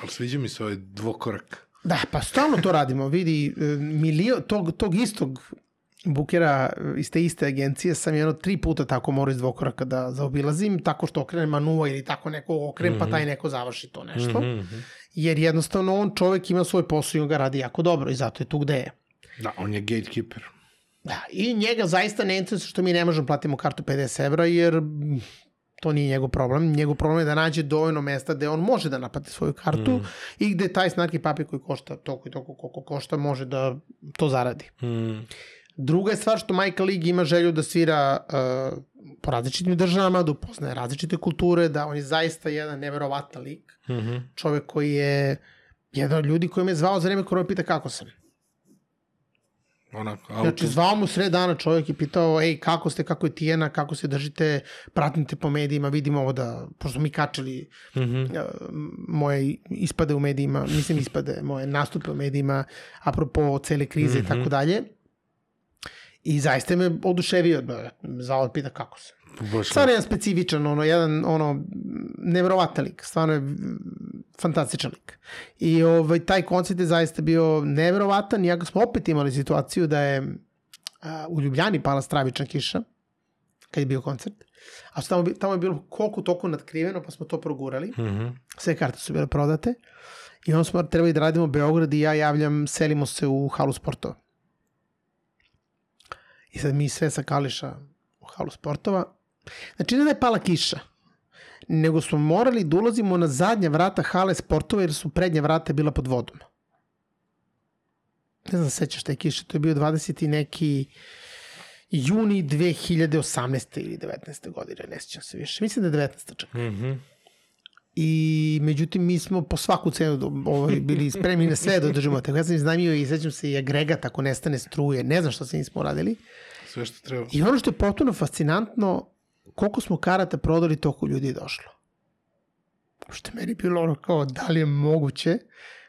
Ali sviđa mi se ovaj dvokorak. Da, pa stalno to radimo. Vidi, e, milio, tog, tog istog bukera iz te iste agencije sam jedno tri puta tako morao iz dvokoraka da zaobilazim, tako što okrenem manuva ili tako neko okrenem, mm -hmm. pa taj neko završi to nešto. Mm -hmm. Jer jednostavno on čovek ima svoj posao i on ga radi jako dobro i zato je tu gde je. Da, on je gatekeeper. Da, i njega zaista ne interesuje što mi ne možemo platimo kartu 50 evra, jer to nije njegov problem. Njegov problem je da nađe dovoljno mesta gde on može da naplati svoju kartu mm. i gde taj snarki papir koji košta toliko i toliko koliko košta može da to zaradi. Mm. Druga je stvar što Michael League ima želju da svira uh, po različitim državama, da upoznaje različite kulture, da on je zaista jedan neverovatan lik. Mm -hmm. Čovek koji je jedan od ljudi koji me zvao za vreme korona pita kako sam. Onako, auto. Znači, zvao mu sred dana čovjek i pitao, ej, kako ste, kako je Tijena, kako se držite, pratite po medijima, vidimo ovo da, pošto mi kačili mm -hmm. uh, moje ispade u medijima, mislim ispade, moje nastupe u medijima, apropo cele krize mm -hmm. i tako dalje. I zaista me oduševio, da, zavod pita kako se. Baš Stvarno je jedan specifičan, ono, jedan, ono, nevjerovatan lik, stvarno je fantastičan lik. I ovaj, taj koncert je zaista bio nevjerovatan, iako smo opet imali situaciju da je a, u Ljubljani pala stravična kiša, kad je bio koncert. A tamo, tamo je bilo koliko toliko nadkriveno, pa smo to progurali. Mm -hmm. Sve karte su bile prodate. I onda smo trebali da radimo Beograd i ja javljam, selimo se u halu sportova. I sad mi sve sa Kališa u halu sportova. Znači ne da je pala kiša, nego smo morali da ulazimo na zadnja vrata hale sportova jer su prednja vrata bila pod vodom. ne znam sećaš taj kiše, to je bio 20 i neki juni 2018. ili 19. godine, ne sećam se više. Mislim da je 19. čak. Mhm. I međutim mi smo po svaku cenu ovaj, bili spremni na sve da održimo. Tako ja sam iznajmio i sećam se i agregat ako nestane struje. Ne znam što se nismo uradili. Sve što treba. I ono što je potpuno fascinantno, koliko smo karata prodali, toliko ljudi je došlo. Što meni bilo ono kao, da li je moguće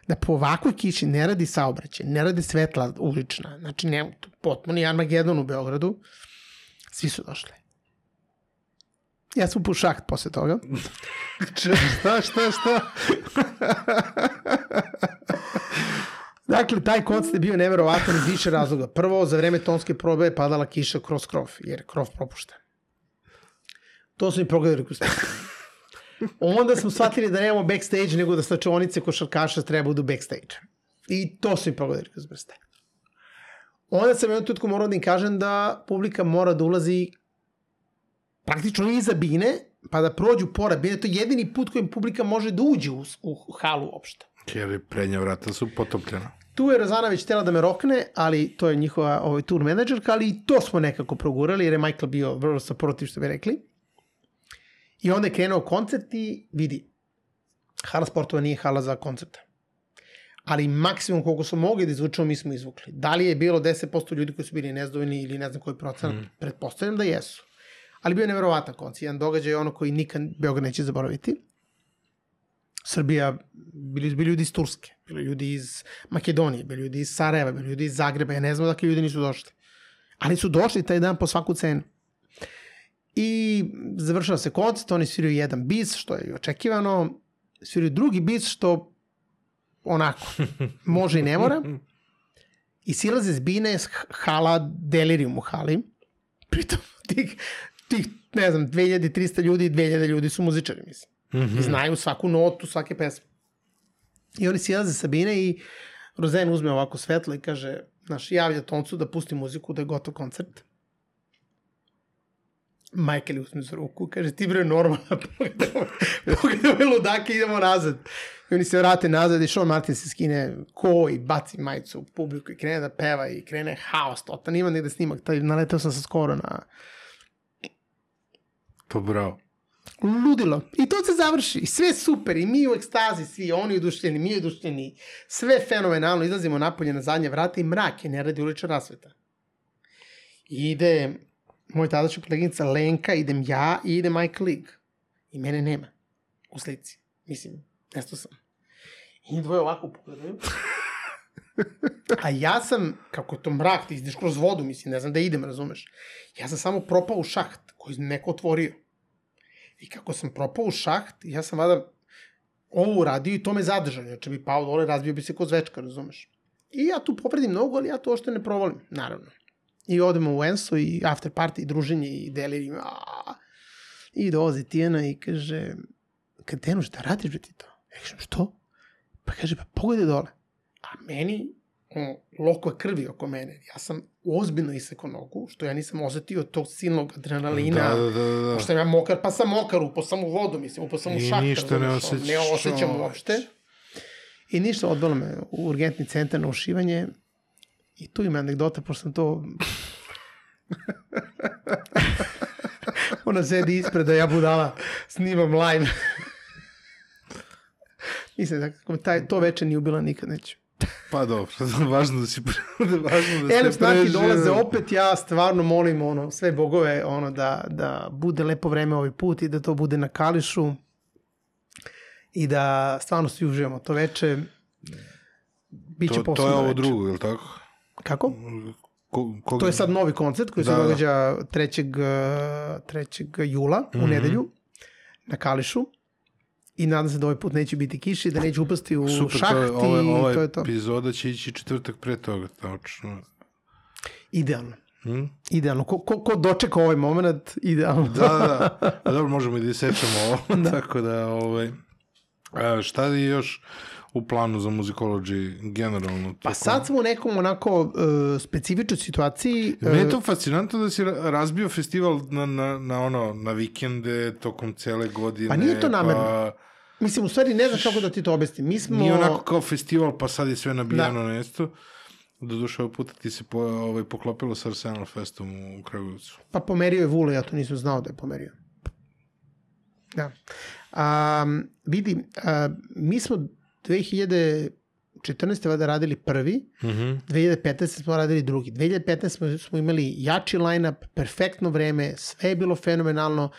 da po ovakvoj kiši ne radi saobraćaj, ne radi svetla ulična, znači ne, potpuno Armagedon u Beogradu, svi su došli. Ja sam upao šaht posle toga. šta, šta, šta? Dakle, taj koncert je bio neverovatan iz više razloga. Prvo, za vreme tonske probe je padala kiša kroz krov, jer je krov propušten. To su mi progledali kroz Onda smo shvatili da nemamo backstage, nego da slačonice košarkaša treba budu backstage. I to su mi pogledali kroz prste. Onda sam jednom tutku morao da im kažem da publika mora da ulazi praktično iza bine, pa da prođu pored bine. To je jedini put kojim publika može da uđe u, u halu uopšte. Jer prednja vrata su potopljena. Tu je Rozanović htjela da me rokne, ali to je njihova ovaj, tour menadžerka, ali i to smo nekako progurali, jer je Michael bio vrlo supportive, što bi rekli. I onda je krenuo koncert i vidi, hala sportova nije hala za koncerte. Ali maksimum koliko smo mogli da izvučemo, mi smo izvukli. Da li je bilo 10% ljudi koji su bili nezadovoljni ili ne znam koji procenat, mm. pretpostavljam da jesu. Ali bio je neverovatan koncert, jedan događaj ono koji nikad Beograd neće zaboraviti. Srbija, bili, bili ljudi iz Turske, bili ljudi iz Makedonije, bili ljudi iz Sarajeva, bili ljudi iz Zagreba, ja ne znam dakle ljudi nisu došli. Ali su došli taj dan po svaku cenu. I završava se koncert, oni sviraju jedan bis, što je očekivano, sviraju drugi bis, što onako, može i ne mora. I silaze zbine s hala Delirium u hali. Pritom tih, tih ne znam, 2300 ljudi, 2000 ljudi su muzičari, mislim. Mm -hmm. I znaju svaku notu, svake pesme. I oni silaze sa bine i Rozen uzme ovako svetlo i kaže, znaš, javlja toncu da pusti muziku, da je gotov koncert. Michael uzme za ruku, kaže, ti bre normalno, pogledaj ove ludake, idemo nazad. I oni se vrate nazad i Sean Martin se skine ko i baci majicu u publiku i krene da peva i krene haos, totan ima negde snimak, taj, naletao sam se skoro na... Pa bravo. Ludilo. I to se završi. Sve super. I mi u ekstazi, svi, oni odušljeni, mi odušljeni. Sve fenomenalno. Izlazimo napolje na zadnje vrata i mrak je, ne radi ulična rasveta. I ide moj tadašnja koleginica Lenka, idem ja i ide Michael League. I mene nema u slici. Mislim, nesto sam. I dvoje ovako pogledaju. A ja sam, kako je to mrak, ti ideš kroz vodu, mislim, ne znam da idem, razumeš. Ja sam samo propao u šaht koji neko otvorio. I kako sam propao u šaht, ja sam vada ovo uradio i to me zadržao. Znači bi pao dole, razbio bi se kod zvečka, razumeš. I ja tu povredim nogu, ali ja to ošte ne provolim, naravno. I odemo u Enso i after party, i druženje i delirium. A, I dolazi Tijena i kaže, kad Tijenu, šta radiš ti to? Ja kažem, što? Pa kaže, pa pogledaj dole. A meni, ono, lokva krvi oko mene. Ja sam ozbiljno isekao nogu, što ja nisam osetio tog silnog adrenalina. Da, da, da, da. Što sam ja mokar, pa sam mokar, upao sam u vodu, mislim, upao sam u I šahtar. ništa ne osjećaš. Ne osjećam uopšte. I ništa, odbilo me u urgentni centar na ušivanje. I tu ima anegdota, pošto sam to... Ona sedi ispred da ja budala snimam live. Mislim da ako taj, to veče nije ubila nikad neću. Pa dobro, važno da si, pre- važno da snaki prežive. dolaze opet, ja stvarno molim ono, sve bogove ono, da, da bude lepo vreme ovaj put i da to bude na Kališu i da stvarno svi uživamo to veče. Biće To, to je ovo veče. drugo, je li tako? Kako? Ko, koga? To je sad novi koncert koji se Da, da. događa 3. uh, 3. jula u Mhm. nedelju na Kališu. I nadam se da ovaj put neće biti kiši, da neće upasti u Super, šaht to je, ova, i ova to je to. epizoda će ići četvrtak pre toga, tačno. Idealno. Hm? Idealno. Ko, ko, ko dočeka ovaj moment, idealno. Da, da, da. A dobro, možemo i da isečemo ovo, da. tako da, ovaj, a, šta je još u planu za muzikology generalno? Pa sad smo u nekom onako uh, specifičnoj situaciji. Meni je uh, to fascinantno da si ra- razbio festival na, na, na, ono, na vikende, tokom cele godine. Pa nije to namerno. Pa, Mislim, u stvari ne znam kako da ti to objasnim. Mi smo... nije onako kao festival, pa sad je sve nabijano Da. na mesto. Doduše, ovaj puta ti se po, ovaj, poklopilo sa Arsenal Festom u Kragujevcu. Pa pomerio je Vule, ja to nisam znao da je pomerio. Da. A, vidi, a, mi smo 2014. vada radili prvi, Mm -hmm. 2015. smo radili drugi. 2015. smo, smo imali jači line-up, perfektno vreme, sve je bilo fenomenalno,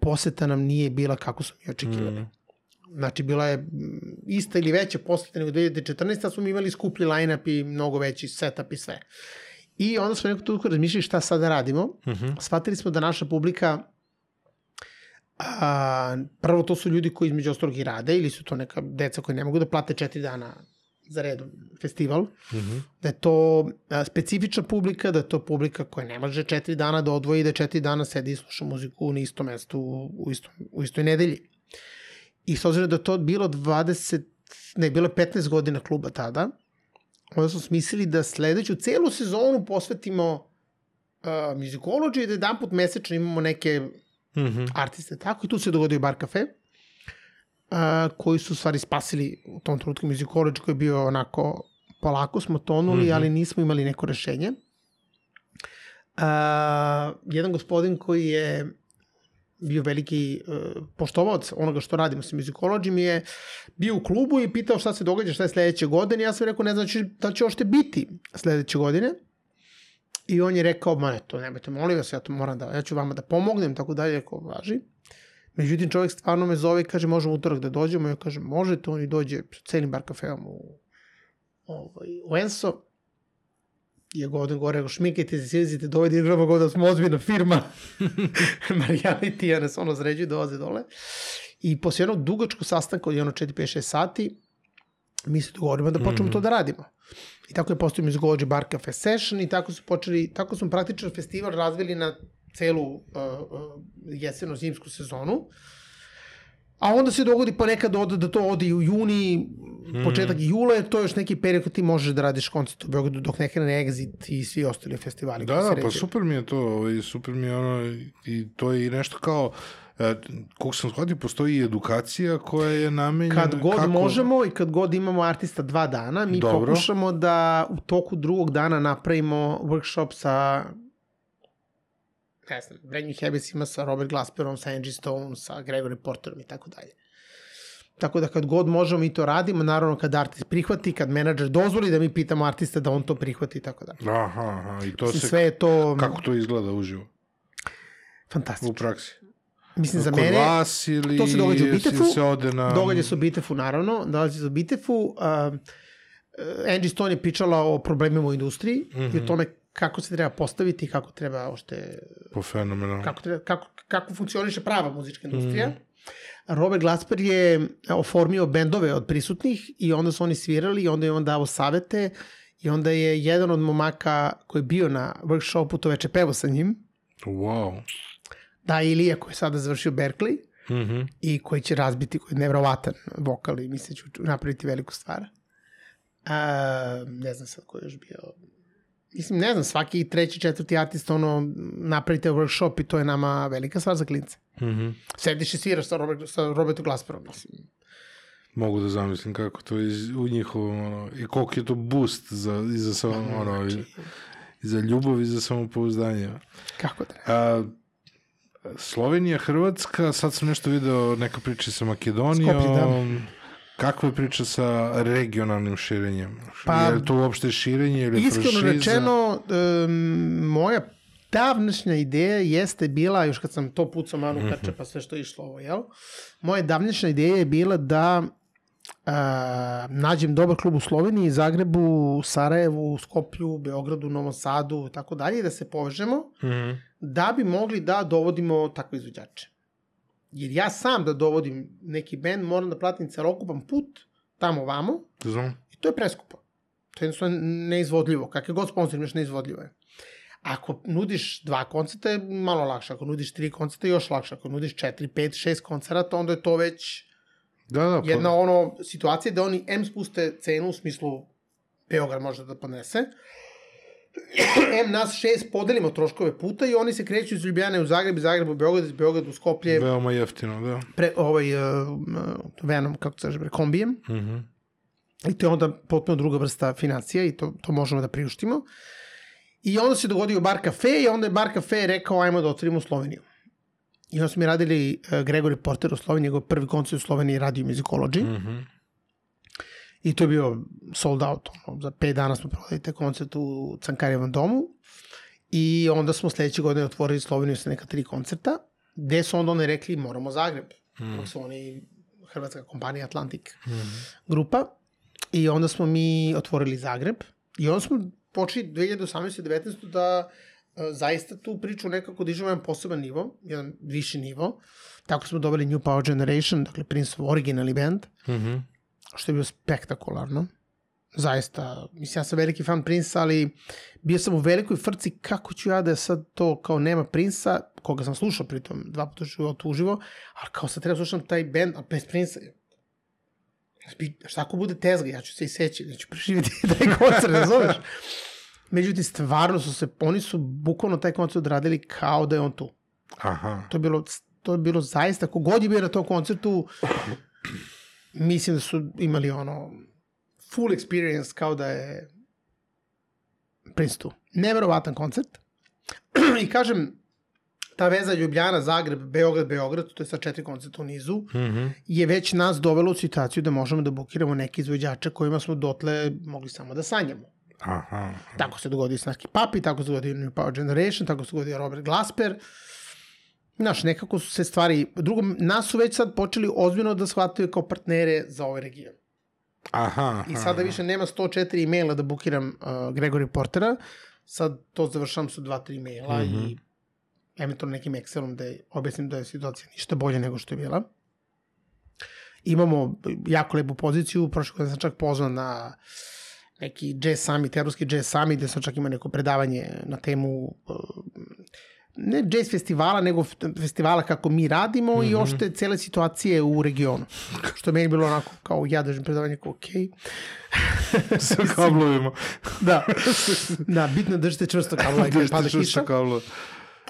poseta nam nije bila kako smo mi očekivali. Mm. Znači, bila je mm, ista ili veća poseta nego 2014. a smo imali skuplji line-up i mnogo veći setup i sve. I onda smo nekako tu razmišljali šta sad da radimo. Mm -hmm. Shvatili smo da naša publika a, prvo to su ljudi koji između ostalog i rade ili su to neka deca koji ne mogu da plate četiri dana za redom festival, Mm -hmm. da je to a, specifična publika, da je to publika koja ne može četiri dana da odvoji i da četiri dana sedi i sluša muziku na istom mestu u, istom, u istoj nedelji. I s obzirom da to bilo 20, ne, bilo je 15 godina kluba tada, onda smo smislili da sledeću celu sezonu posvetimo uh, muzikology i da jedan put mesečno imamo neke Mm -hmm. artiste. Tako i tu se dogodio Bar Cafe, uh, koji su stvari spasili u tom trenutku muzikology koji je bio onako polako smo tonuli, mm Mhm. -hmm. ali nismo imali neko rešenje. Uh, jedan gospodin koji je bio veliki uh, poštovac onoga što radimo sa muzikology mi je bio u klubu i pitao šta se događa, šta je sledeće godine. Ja sam rekao ne znam da će ošte biti sledeće godine. I on je rekao, ma ne, to nemojte, molim vas, ja to moram da, ja ću vama da pomognem, tako dalje, rekao, važi. Međutim, čovjek stvarno me zove i kaže, možemo utorak da dođemo, ja kažem, možete, on i dođe celim bar kafeom u, ovaj, u Enso, je godin gore, rekao, šminkajte se, silazite, dovedi, igramo god da smo ozbiljna firma, Marijaniti, ja nas ono zređuju, dolaze dole. I posle jednog dugačkog sastanka od jedno 4, 5, 6 sati, mi se dogovorimo da počnemo mm -hmm. to da radimo. I tako je postao Mizgology Bar Cafe Session i tako su počeli, tako smo praktično festival razvili na celu uh, uh, jeseno-zimsku sezonu. A onda se dogodi ponekad od, da to ode i u juni, mm. početak jula, to je još neki period kad ti možeš da radiš koncert u Beogradu dok ne krene Exit i svi ostali festivali. Da, da, pa super mi je to, ovaj, super mi je ono, i to je i nešto kao, e, koliko sam shvatio, postoji i edukacija koja je namenjena... Kad god kako... možemo i kad god imamo artista dva dana, mi Dobro. pokušamo da u toku drugog dana napravimo workshop sa ne znam, Brand New Habits ima sa Robert Glasperom, sa Angie Stone, sa Gregory Porterom i tako dalje. Tako da kad god možemo mi to radimo, naravno kad artist prihvati, kad menadžer dozvoli da mi pitamo artista da on to prihvati i tako dalje. Aha, aha, i to se... Sve je to... Kako to izgleda uživo? Fantastično. U praksi. Mislim, za mene... vas ili to se događa u Bitefu, se ode na... događa se u Bitefu, naravno, događa se u Bitefu. Uh, Angie Stone je pričala o problemima u industriji mm -hmm. i o Mhm. tome kako se treba postaviti, kako treba ošte... Po fenomenalno. Kako, treba, kako, kako funkcioniše prava muzička industrija. Mm. Robert Glasper je oformio bendove od prisutnih i onda su oni svirali i onda je on dao savete i onda je jedan od momaka koji je bio na workshopu to veče pevo sa njim. Wow. Da, Ilija koji je sada završio Berkeley Mm -hmm. i koji će razbiti, koji je nevrovatan vokal i mislim da će napraviti veliku stvar. A, ne znam sad ko je još bio mislim, ne znam, svaki treći, četvrti artist ono, napravite workshop i to je nama velika stvar za klince. Mm -hmm. Sediš i sviraš sa, Robert, sa Robertom Glasperom, mislim. Mogu da zamislim kako to iz, u njihovom, ono, i koliko je to boost za, i za, Mhm, ono, znači- i, i za ljubav i za samopouzdanje. Kako treba? A, Slovenija, Hrvatska, sad sam nešto video, neka priča sa Makedonijom. Skopje, da. Kakva je priča sa regionalnim širenjem? Pa, je li to uopšte širenje ili Iskreno franšiza? rečeno, um, moja davnašnja ideja jeste bila, još kad sam to pucao Manu Mhm. Kače, pa sve što je išlo ovo, jel? Moja davnašnja ideja je bila da uh, nađem dobar klub u Sloveniji, Zagrebu, Sarajevu, Skoplju, Beogradu, Novom Sadu i tako dalje, da se povežemo, Mhm. Da bi mogli da dovodimo takve izvođače. Jer ja sam da dovodim neki band, moram da platim celokupan put tamo vamo, Znam. I to je preskupo. To je jednostavno neizvodljivo. Kakve god sponsor imaš, neizvodljivo je. Ako nudiš dva koncerta je malo lakše, ako nudiš tri koncerta je još lakše, ako nudiš četiri, pet, šest koncerta, onda je to već Da, da, pa, jedna ono situacija da oni M spuste cenu u smislu Beograd može da podnese, M nas šest podelimo troškove puta i oni se kreću iz Ljubljane u Zagreb, iz Zagreba u Beograd, iz Beograda u Skoplje, veoma jeftino, da. pre, ovaj, uh, Venom, kako se kaže, kombijem. Mhm. I to je onda potpuno druga vrsta financija i to, to možemo da priuštimo. I onda se dogodio Bar Cafe i onda je Bar Cafe rekao ajmo da otvorimo Sloveniju. I onda smo mi radili uh, Gregory Porter u Sloveniji, njegov prvi koncert u Sloveniji Radio Musicology. Mhm. I to je bio sold out. Ono, za pet dana smo prodali te koncert u Cankarjevom domu. I onda smo sledeće godine otvorili Sloveniju sa neka tri koncerta, gde su onda oni rekli moramo Zagreb. Mm. su oni hrvatska kompanija Atlantic mm. grupa. I onda smo mi otvorili Zagreb. I onda smo počeli 2018. i 19. da uh, zaista tu priču nekako dižemo jedan poseban nivo, jedan viši nivo. Tako smo dobili New Power Generation, dakle Prince originalni band Mhm. Što je bilo spektakularno. Zaista, mislim, ja sam veliki fan Prinsa, ali bio sam u velikoj frci kako ću ja da sad to kao nema Prinsa, koga sam slušao pritom dva puta u životu uživo, ali kao sad treba slušam taj band, a bez Prinsa, šta ako bude tezga, ja ću se i seći, ja ću preživjeti taj koncert, razumeš? Međutim, stvarno su se, oni su bukvalno taj koncert odradili kao da je on tu. Aha. To je bilo, to je bilo zaista, kogod je bio na tom koncertu, mislim da su imali ono full experience kao da je Prince tu. Neverovatan koncert. I kažem, ta veza Ljubljana, Zagreb, Beograd, Beograd, to je sa četiri koncerta u nizu, Mhm. je već nas dovelo u situaciju da možemo da bukiramo neke izvođače kojima smo dotle mogli samo da sanjamo. Aha. Tako se dogodio Snarky Papi, tako se dogodio New Power Generation, tako se dogodio Robert Glasper. Znaš, nekako su se stvari... Drugo, nas su već sad počeli ozbiljno da shvataju kao partnere za ovaj region. Aha. I sada više nema 104 e-maila da bukiram uh, Gregory Portera, sad to završavam sa 2-3 maila mm -hmm. i eventualno nekim Excelom da objasnim da je situacija ništa bolja nego što je bila. Imamo jako lepu poziciju, prošle godine sam čak pozvan na neki jazz summit, evropski jazz summit, gde sam čak imao neko predavanje na temu uh, ne jazz festivala, nego festivala kako mi radimo mm -hmm. i ošte cele situacije u regionu. Što meni bilo onako kao ja držim predavanje kao okej. Okay. Sa kablovima. da, da, bitno držite čvrsto i kad pada kiša. Kablo.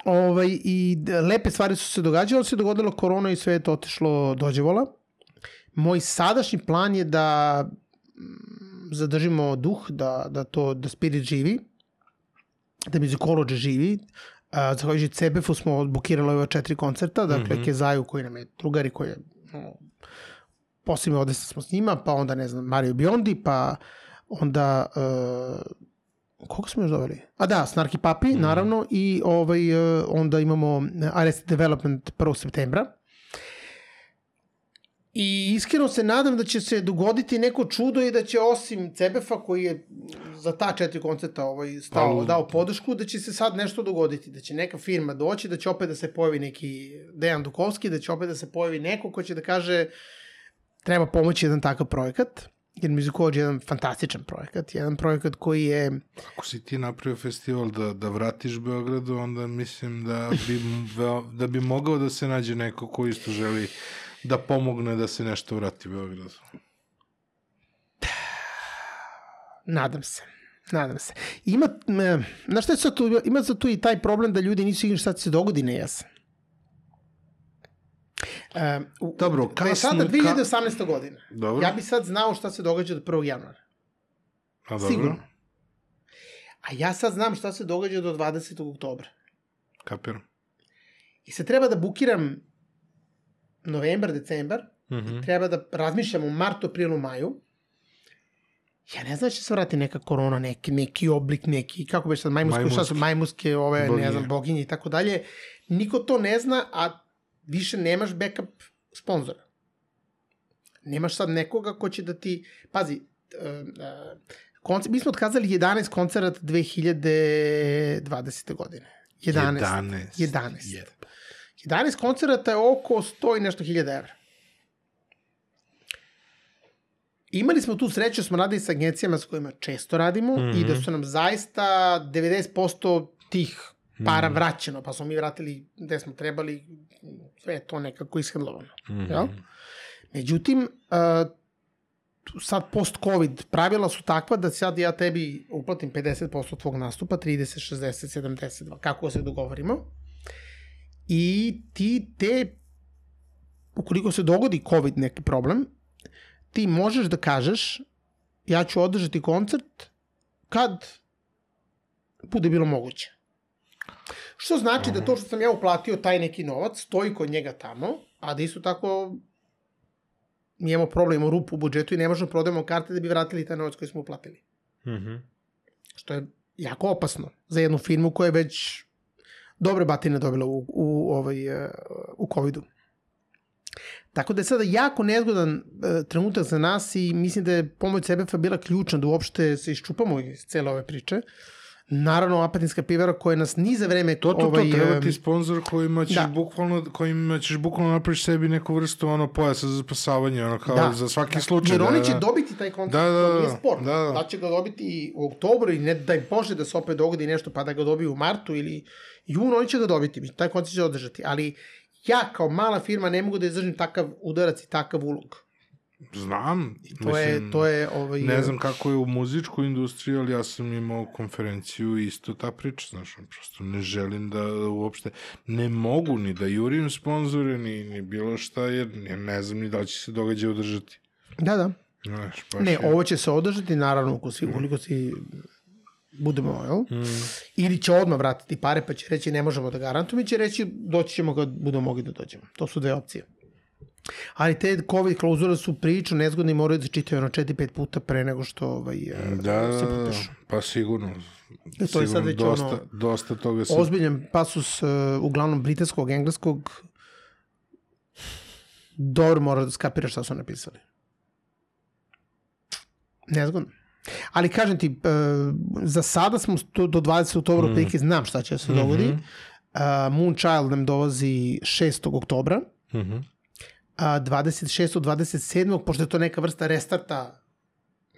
Ovaj, I lepe stvari su se događale, se dogodilo korona i sve je to otišlo dođevola. Moj sadašnji plan je da mm, zadržimo duh, da, da to, da spirit živi, da muzikolođe živi, A, zahvaljujući CBF-u smo odbukirali ove četiri koncerta, dakle mm -hmm. Kezaju koji nam je drugari koji je no, posebno odesno smo s njima, pa onda ne znam Mario Biondi, pa onda uh, koga smo još doveli? A da, Snarky Papi, mm -hmm. naravno, i ovaj, uh, onda imamo Arrested Development 1. septembra. I iskreno se nadam da će se dogoditi neko čudo i da će osim CBF-a koji je za ta četiri koncerta ovaj, stao, dao podršku, da će se sad nešto dogoditi, da će neka firma doći, da će opet da se pojavi neki Dejan Dukovski, da će opet da se pojavi neko ko će da kaže treba pomoći jedan takav projekat, jer Musicology je jedan fantastičan projekat, jedan projekat koji je... Ako si ti napravio festival da, da vratiš Beogradu, onda mislim da bi, da bi mogao da se nađe neko ko isto želi da pomogne da se nešto vrati Beogradu. Nadam se. Nadam se. Ima, znaš šta je sad tu, ima sad tu i taj problem da ljudi nisu igli šta će se dogodi na jesen. Uh, Dobro, kasno... Sada 2018. Ka... godina. Dobro. Ja bi sad znao šta se događa do 1. januara. A dobro. Sigurno. A ja sad znam šta se događa do 20. oktobra. Kapiram. I sad treba da bukiram novembar, decembar, Mm -hmm. treba da razmišljam u martu, aprilu, maju. Ja ne znam da će se vrati neka korona, neki, neki oblik, neki, kako bi sad, majmuske, Majmuski. šta su majmuske, ove, Boginje. ne znam, boginje i tako dalje. Niko to ne zna, a više nemaš backup sponzora. Nemaš sad nekoga ko će da ti, pazi, uh, uh, koncer, mi smo otkazali 11 koncerata 2020. godine. 11. 11. 11. Jeb. 11 koncerata je oko 100 i nešto hiljada evra. Imali smo tu sreću, smo radili sa agencijama s kojima često radimo mm -hmm. i da su nam zaista 90% tih para mm -hmm. vraćeno, pa smo mi vratili gde smo trebali, sve je to nekako ishendlovano. Mm -hmm. ja? Međutim, uh, sad post-covid pravila su takva da sad ja tebi uplatim 50% tvog nastupa, 30, 60, 72, kako se dogovorimo. I ti te, ukoliko se dogodi COVID neki problem, ti možeš da kažeš ja ću održati koncert kad bude bilo moguće. Što znači da to što sam ja uplatio taj neki novac stoji kod njega tamo, a da isto tako mi imamo problem u rupu u budžetu i ne možemo da prodajemo karte da bi vratili taj novac koji smo uplatili. Mhm. Što je jako opasno za jednu firmu koja je već dobre batine dobila u, u, ovaj, e, u COVID-u. Tako da je sada jako nezgodan e, trenutak za nas i mislim da je pomoć CBF-a bila ključna da uopšte se iščupamo iz cele ove priče. Naravno, Apatinska pivara koja nas ni za vreme To, to, to, ovaj, treba ti sponsor kojima ćeš da. bukvalno, kojima ćeš bukvalno napraviš sebi neku vrstu ono pojasa za spasavanje, ono kao Da, za svaki da, slučaj. Jer da, oni da. će dobiti taj koncert, Da, da, to da, nije da. spor. Da, da. da će ga dobiti u oktobru i ne daj Bože da se opet dogodi nešto pa da ga dobiju u martu ili junu, oni će ga dobiti, taj koncert će održati. Ali ja kao mala firma ne mogu da izdržim takav udarac i takav ulog. Znam. To je, to je ovaj, Ne znam kako je u muzičkoj industriji, ali ja sam imao konferenciju i isto ta priča, znaš, prosto ne želim da uopšte, ne mogu ni da jurim sponzore, ni, ni bilo šta, jer ne, ne znam ni da li će se događaj održati. Da, da. Znaš, baš Ne, je- ovo će se održati, naravno, ukoliko si, ukoliko si budemo, jel? Mm. Ili će odmah vratiti pare, pa će reći ne možemo da garantujemo, ili će reći doći ćemo kad budemo mogli da dođemo. To su dve opcije. Ali te COVID klauzule su prilično nezgodne i moraju da čitaju ono 4-5 puta pre nego što ovaj, e, Da, se potpišu. pa sigurno. E, to je sad sigurno već dosta, ono- dosta toga se... Ozbiljan pasus uh, uglavnom britanskog, engleskog. Dobro mora da skapiraš šta su napisali. Nezgodno. Ali kažem ti, uh, za sada smo tu, do 20. oktobra, mm. znam šta će da se dogodi. Mhm. Uh, Moonchild nam dolazi 6. oktobra. Mhm. A 26. 27. pošto je to neka vrsta restarta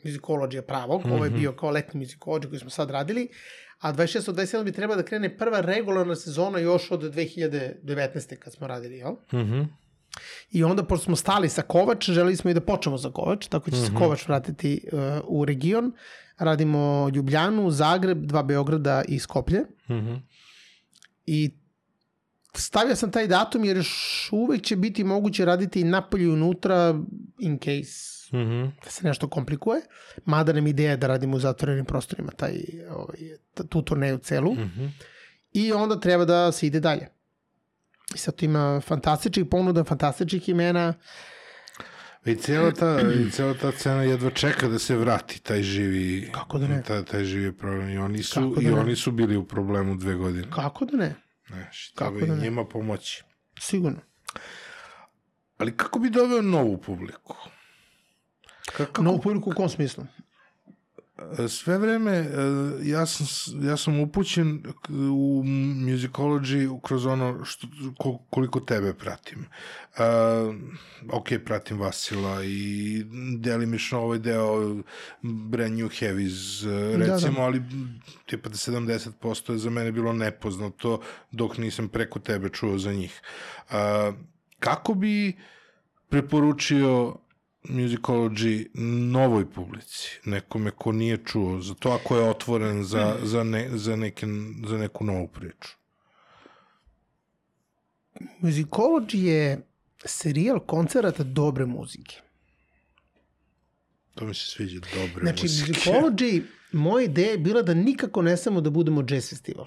muzikologije pravog, ovo je bio kao letni muzikologija koji smo sad radili, a 26. 27. bi trebalo da krene prva regularna sezona još od 2019. kad smo radili, jel? Mhm. I onda, pošto smo stali sa Kovač, želeli smo i da počnemo za Kovač, tako će se Kovač vratiti uh, u region. Radimo Ljubljanu, Zagreb, dva Beograda i Skoplje. Mhm. I stavio sam taj datum jer još uvek će biti moguće raditi i napolje i unutra in case Mhm. da se nešto komplikuje. Mada nam ideja je da radimo u zatvorenim prostorima taj, ovaj, tu turneju celu. Mhm. I onda treba da se ide dalje. I sad tu ima fantastičnih ponuda, fantastičnih imena. I cijela ta, i cijela ta cena jedva čeka da se vrati taj živi Kako da ne? taj, taj živi program i oni su Kako da i ne? oni su bili u problemu dve godine. Kako da ne? Znaš, treba da i njima pomoći. Sigurno. Ali kako bi doveo novu publiku? Kako, Novu publiku u kom smislu? Sve vreme e, ja sam, ja sam upućen u musicology kroz ono što, ko- koliko tebe pratim. Uh, ok, pratim Vasila i delimično ovaj deo Brand New Heavies, e, Da, da. recimo, ali tipa da 70% je za mene bilo nepoznato dok nisam preko tebe čuo za njih. Uh, kako bi preporučio musicology novoj publici, nekome ko nije čuo za to, ako je otvoren za, za, ne, za, neke, za neku novu priču. Musicology je serijal koncerata dobre muzike. To mi se sviđa, dobre Znači, muzike. Musicology, moja ideja je bila da nikako ne samo da budemo jazz festival.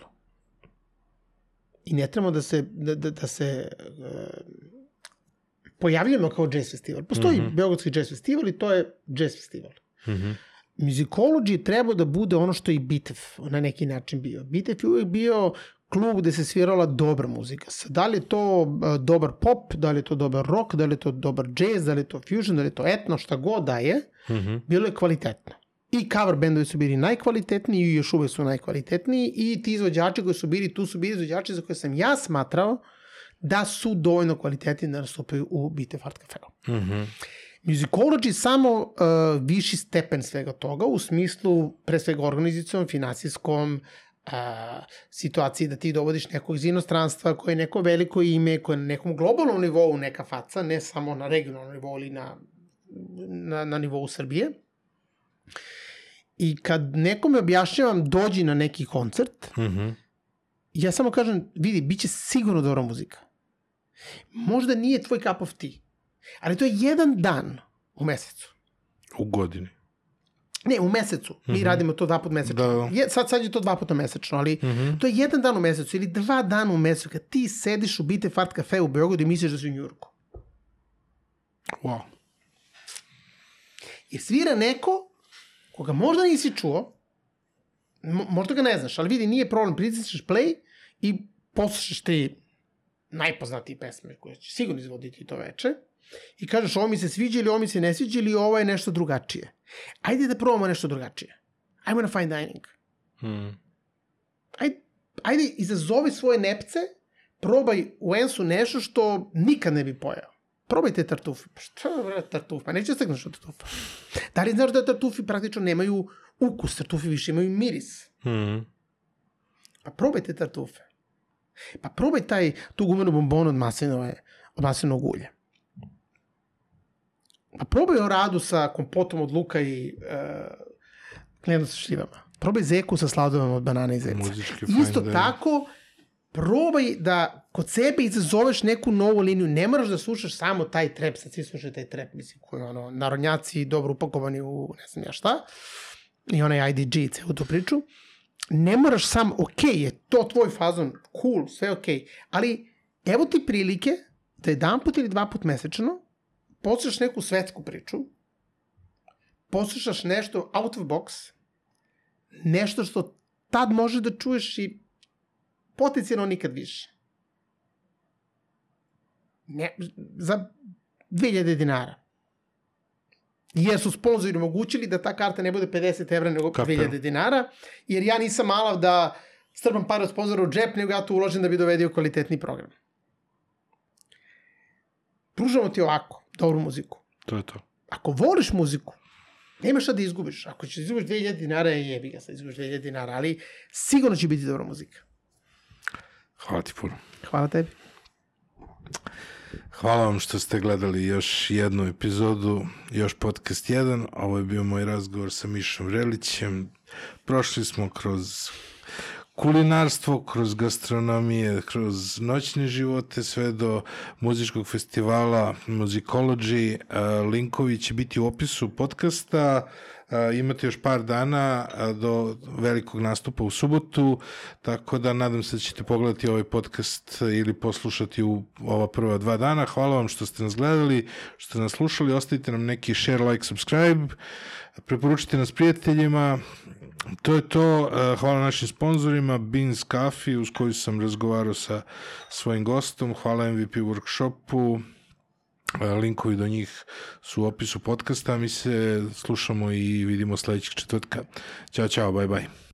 I ne trebamo da se, da, da, da se uh, pojavljamo kao jazz festival. Postoji mm -hmm. Beogradski jazz festival i to je jazz festival. Mhm. Musicology treba da bude ono što je i Bitev na neki način bio. Bitev je uvijek bio klub gde se svirala dobra muzika. Da li je to uh, dobar pop, da li je to dobar rock, da li je to dobar jazz, da li je to fusion, da li je to etno, šta god da je, Mhm. bilo je kvalitetno. I cover bendovi su bili najkvalitetniji i još uvek su najkvalitetniji i ti izvođači koji su bili tu su bili izvođači za koje sam ja smatrao da su dovoljno kvalitetni da nastupaju u Bitev Art Cafeu. Mhm. Musicology samo uh, viši stepen svega toga u smislu pre svega organizacijom, finansijskom, uh, situaciji da ti dovodiš nekog iz inostranstva koje je neko veliko ime, koje je na nekom globalnom nivou neka faca, ne samo na regionalnom nivou ili na, na, na nivou Srbije. I kad nekome objašnjavam dođi na neki koncert, Mhm. ja samo kažem, vidi, bit će sigurno dobra muzika. Možda nije tvoj cup of tea, ali to je jedan dan u mesecu. U godini. Ne, u mesecu. Mi mm -hmm. radimo to dva put mesečno. Da, da. Je, sad, sad je to dva puta mesečno, ali mm -hmm. to je jedan dan u mesecu ili dva dana u mesecu kad ti sediš u Bite Fart Cafe u Beogradu i misliš da si u Njurku. Wow. Jer svira neko koga možda nisi čuo, mo možda ga ne znaš, ali vidi, nije problem, pritisneš play i poslušaš te najpoznatije pesme koje će sigurno izvoditi to veče i kažeš ovo mi se sviđa ili ovo mi se ne sviđa ili ovo je nešto drugačije. Ajde da probamo nešto drugačije. Ajmo na fine dining. Hmm. Ajde, ajde izazovi svoje nepce, probaj u Ensu nešto što nikad ne bi pojao. Probaj te tartufe. Pa šta je tartufe? Pa neće stigneš od tartufa. Da li znaš da tartufi praktično nemaju ukus, tartufi više imaju miris. Hmm. Pa probaj te tartufe. Pa probaj taj, tu gumenu bombonu od maslinove, od maslinovog ulja. Pa probaj o radu sa kompotom od luka i uh, sa šljivama. Probaj zeku sa sladovima od banana i zeca. Isto fine tako, probaj da kod sebe izazoveš neku novu liniju. Ne moraš da slušaš samo taj trep, sad svi slušaju taj trep, mislim, koji je ono, narodnjaci dobro upakovani u ne znam ja šta, i onaj IDG, celu tu priču. Ne moraš sam, ok, je to tvoj fazon, cool, sve ok, ali evo ti prilike da jedan put ili dva put mesečno poslušaš neku svetsku priču, poslušaš nešto out of box, nešto što tad može da čuješ i potencijalno nikad više. Ne, za 2000 dinara. Jer su sponzori omogućili da ta karta ne bude 50 evra nego Kapiram. 2000 dinara, jer ja nisam malav da strpam par od sponzora u džep, nego ja to uložim da bi dovedio kvalitetni program. Pružamo ti ovako, dobru muziku. To je to. Ako voliš muziku, nema šta da izgubiš. Ako ćeš da izgubiš 2000 dinara, jebi ga sad izgubiš 2000 dinara, ali sigurno će biti dobra muzika. Hvala ti puno. Hvala tebi. Hvala vam što ste gledali još jednu epizodu, još podcast 1. Ovo je bio moj razgovor sa Mišom Relićem. Prošli smo kroz kulinarstvo, kroz gastronomije, kroz noćne živote, sve do muzičkog festivala Musicology. Uh, Linkovi će biti u opisu podcasta. Imate još par dana do velikog nastupa u subotu, tako da nadam se da ćete pogledati ovaj podcast ili poslušati u ova prva dva dana. Hvala vam što ste nas gledali, što ste nas slušali. Ostavite nam neki share, like, subscribe. Preporučite nas prijateljima. To je to. Hvala našim sponzorima, Beans Coffee, uz koju sam razgovarao sa svojim gostom. Hvala MVP Workshopu. Uh, Linkovi do njih su u opisu podcasta. Mi se slušamo i vidimo sledećeg četvrtka. Ćao, čao, bye, bye.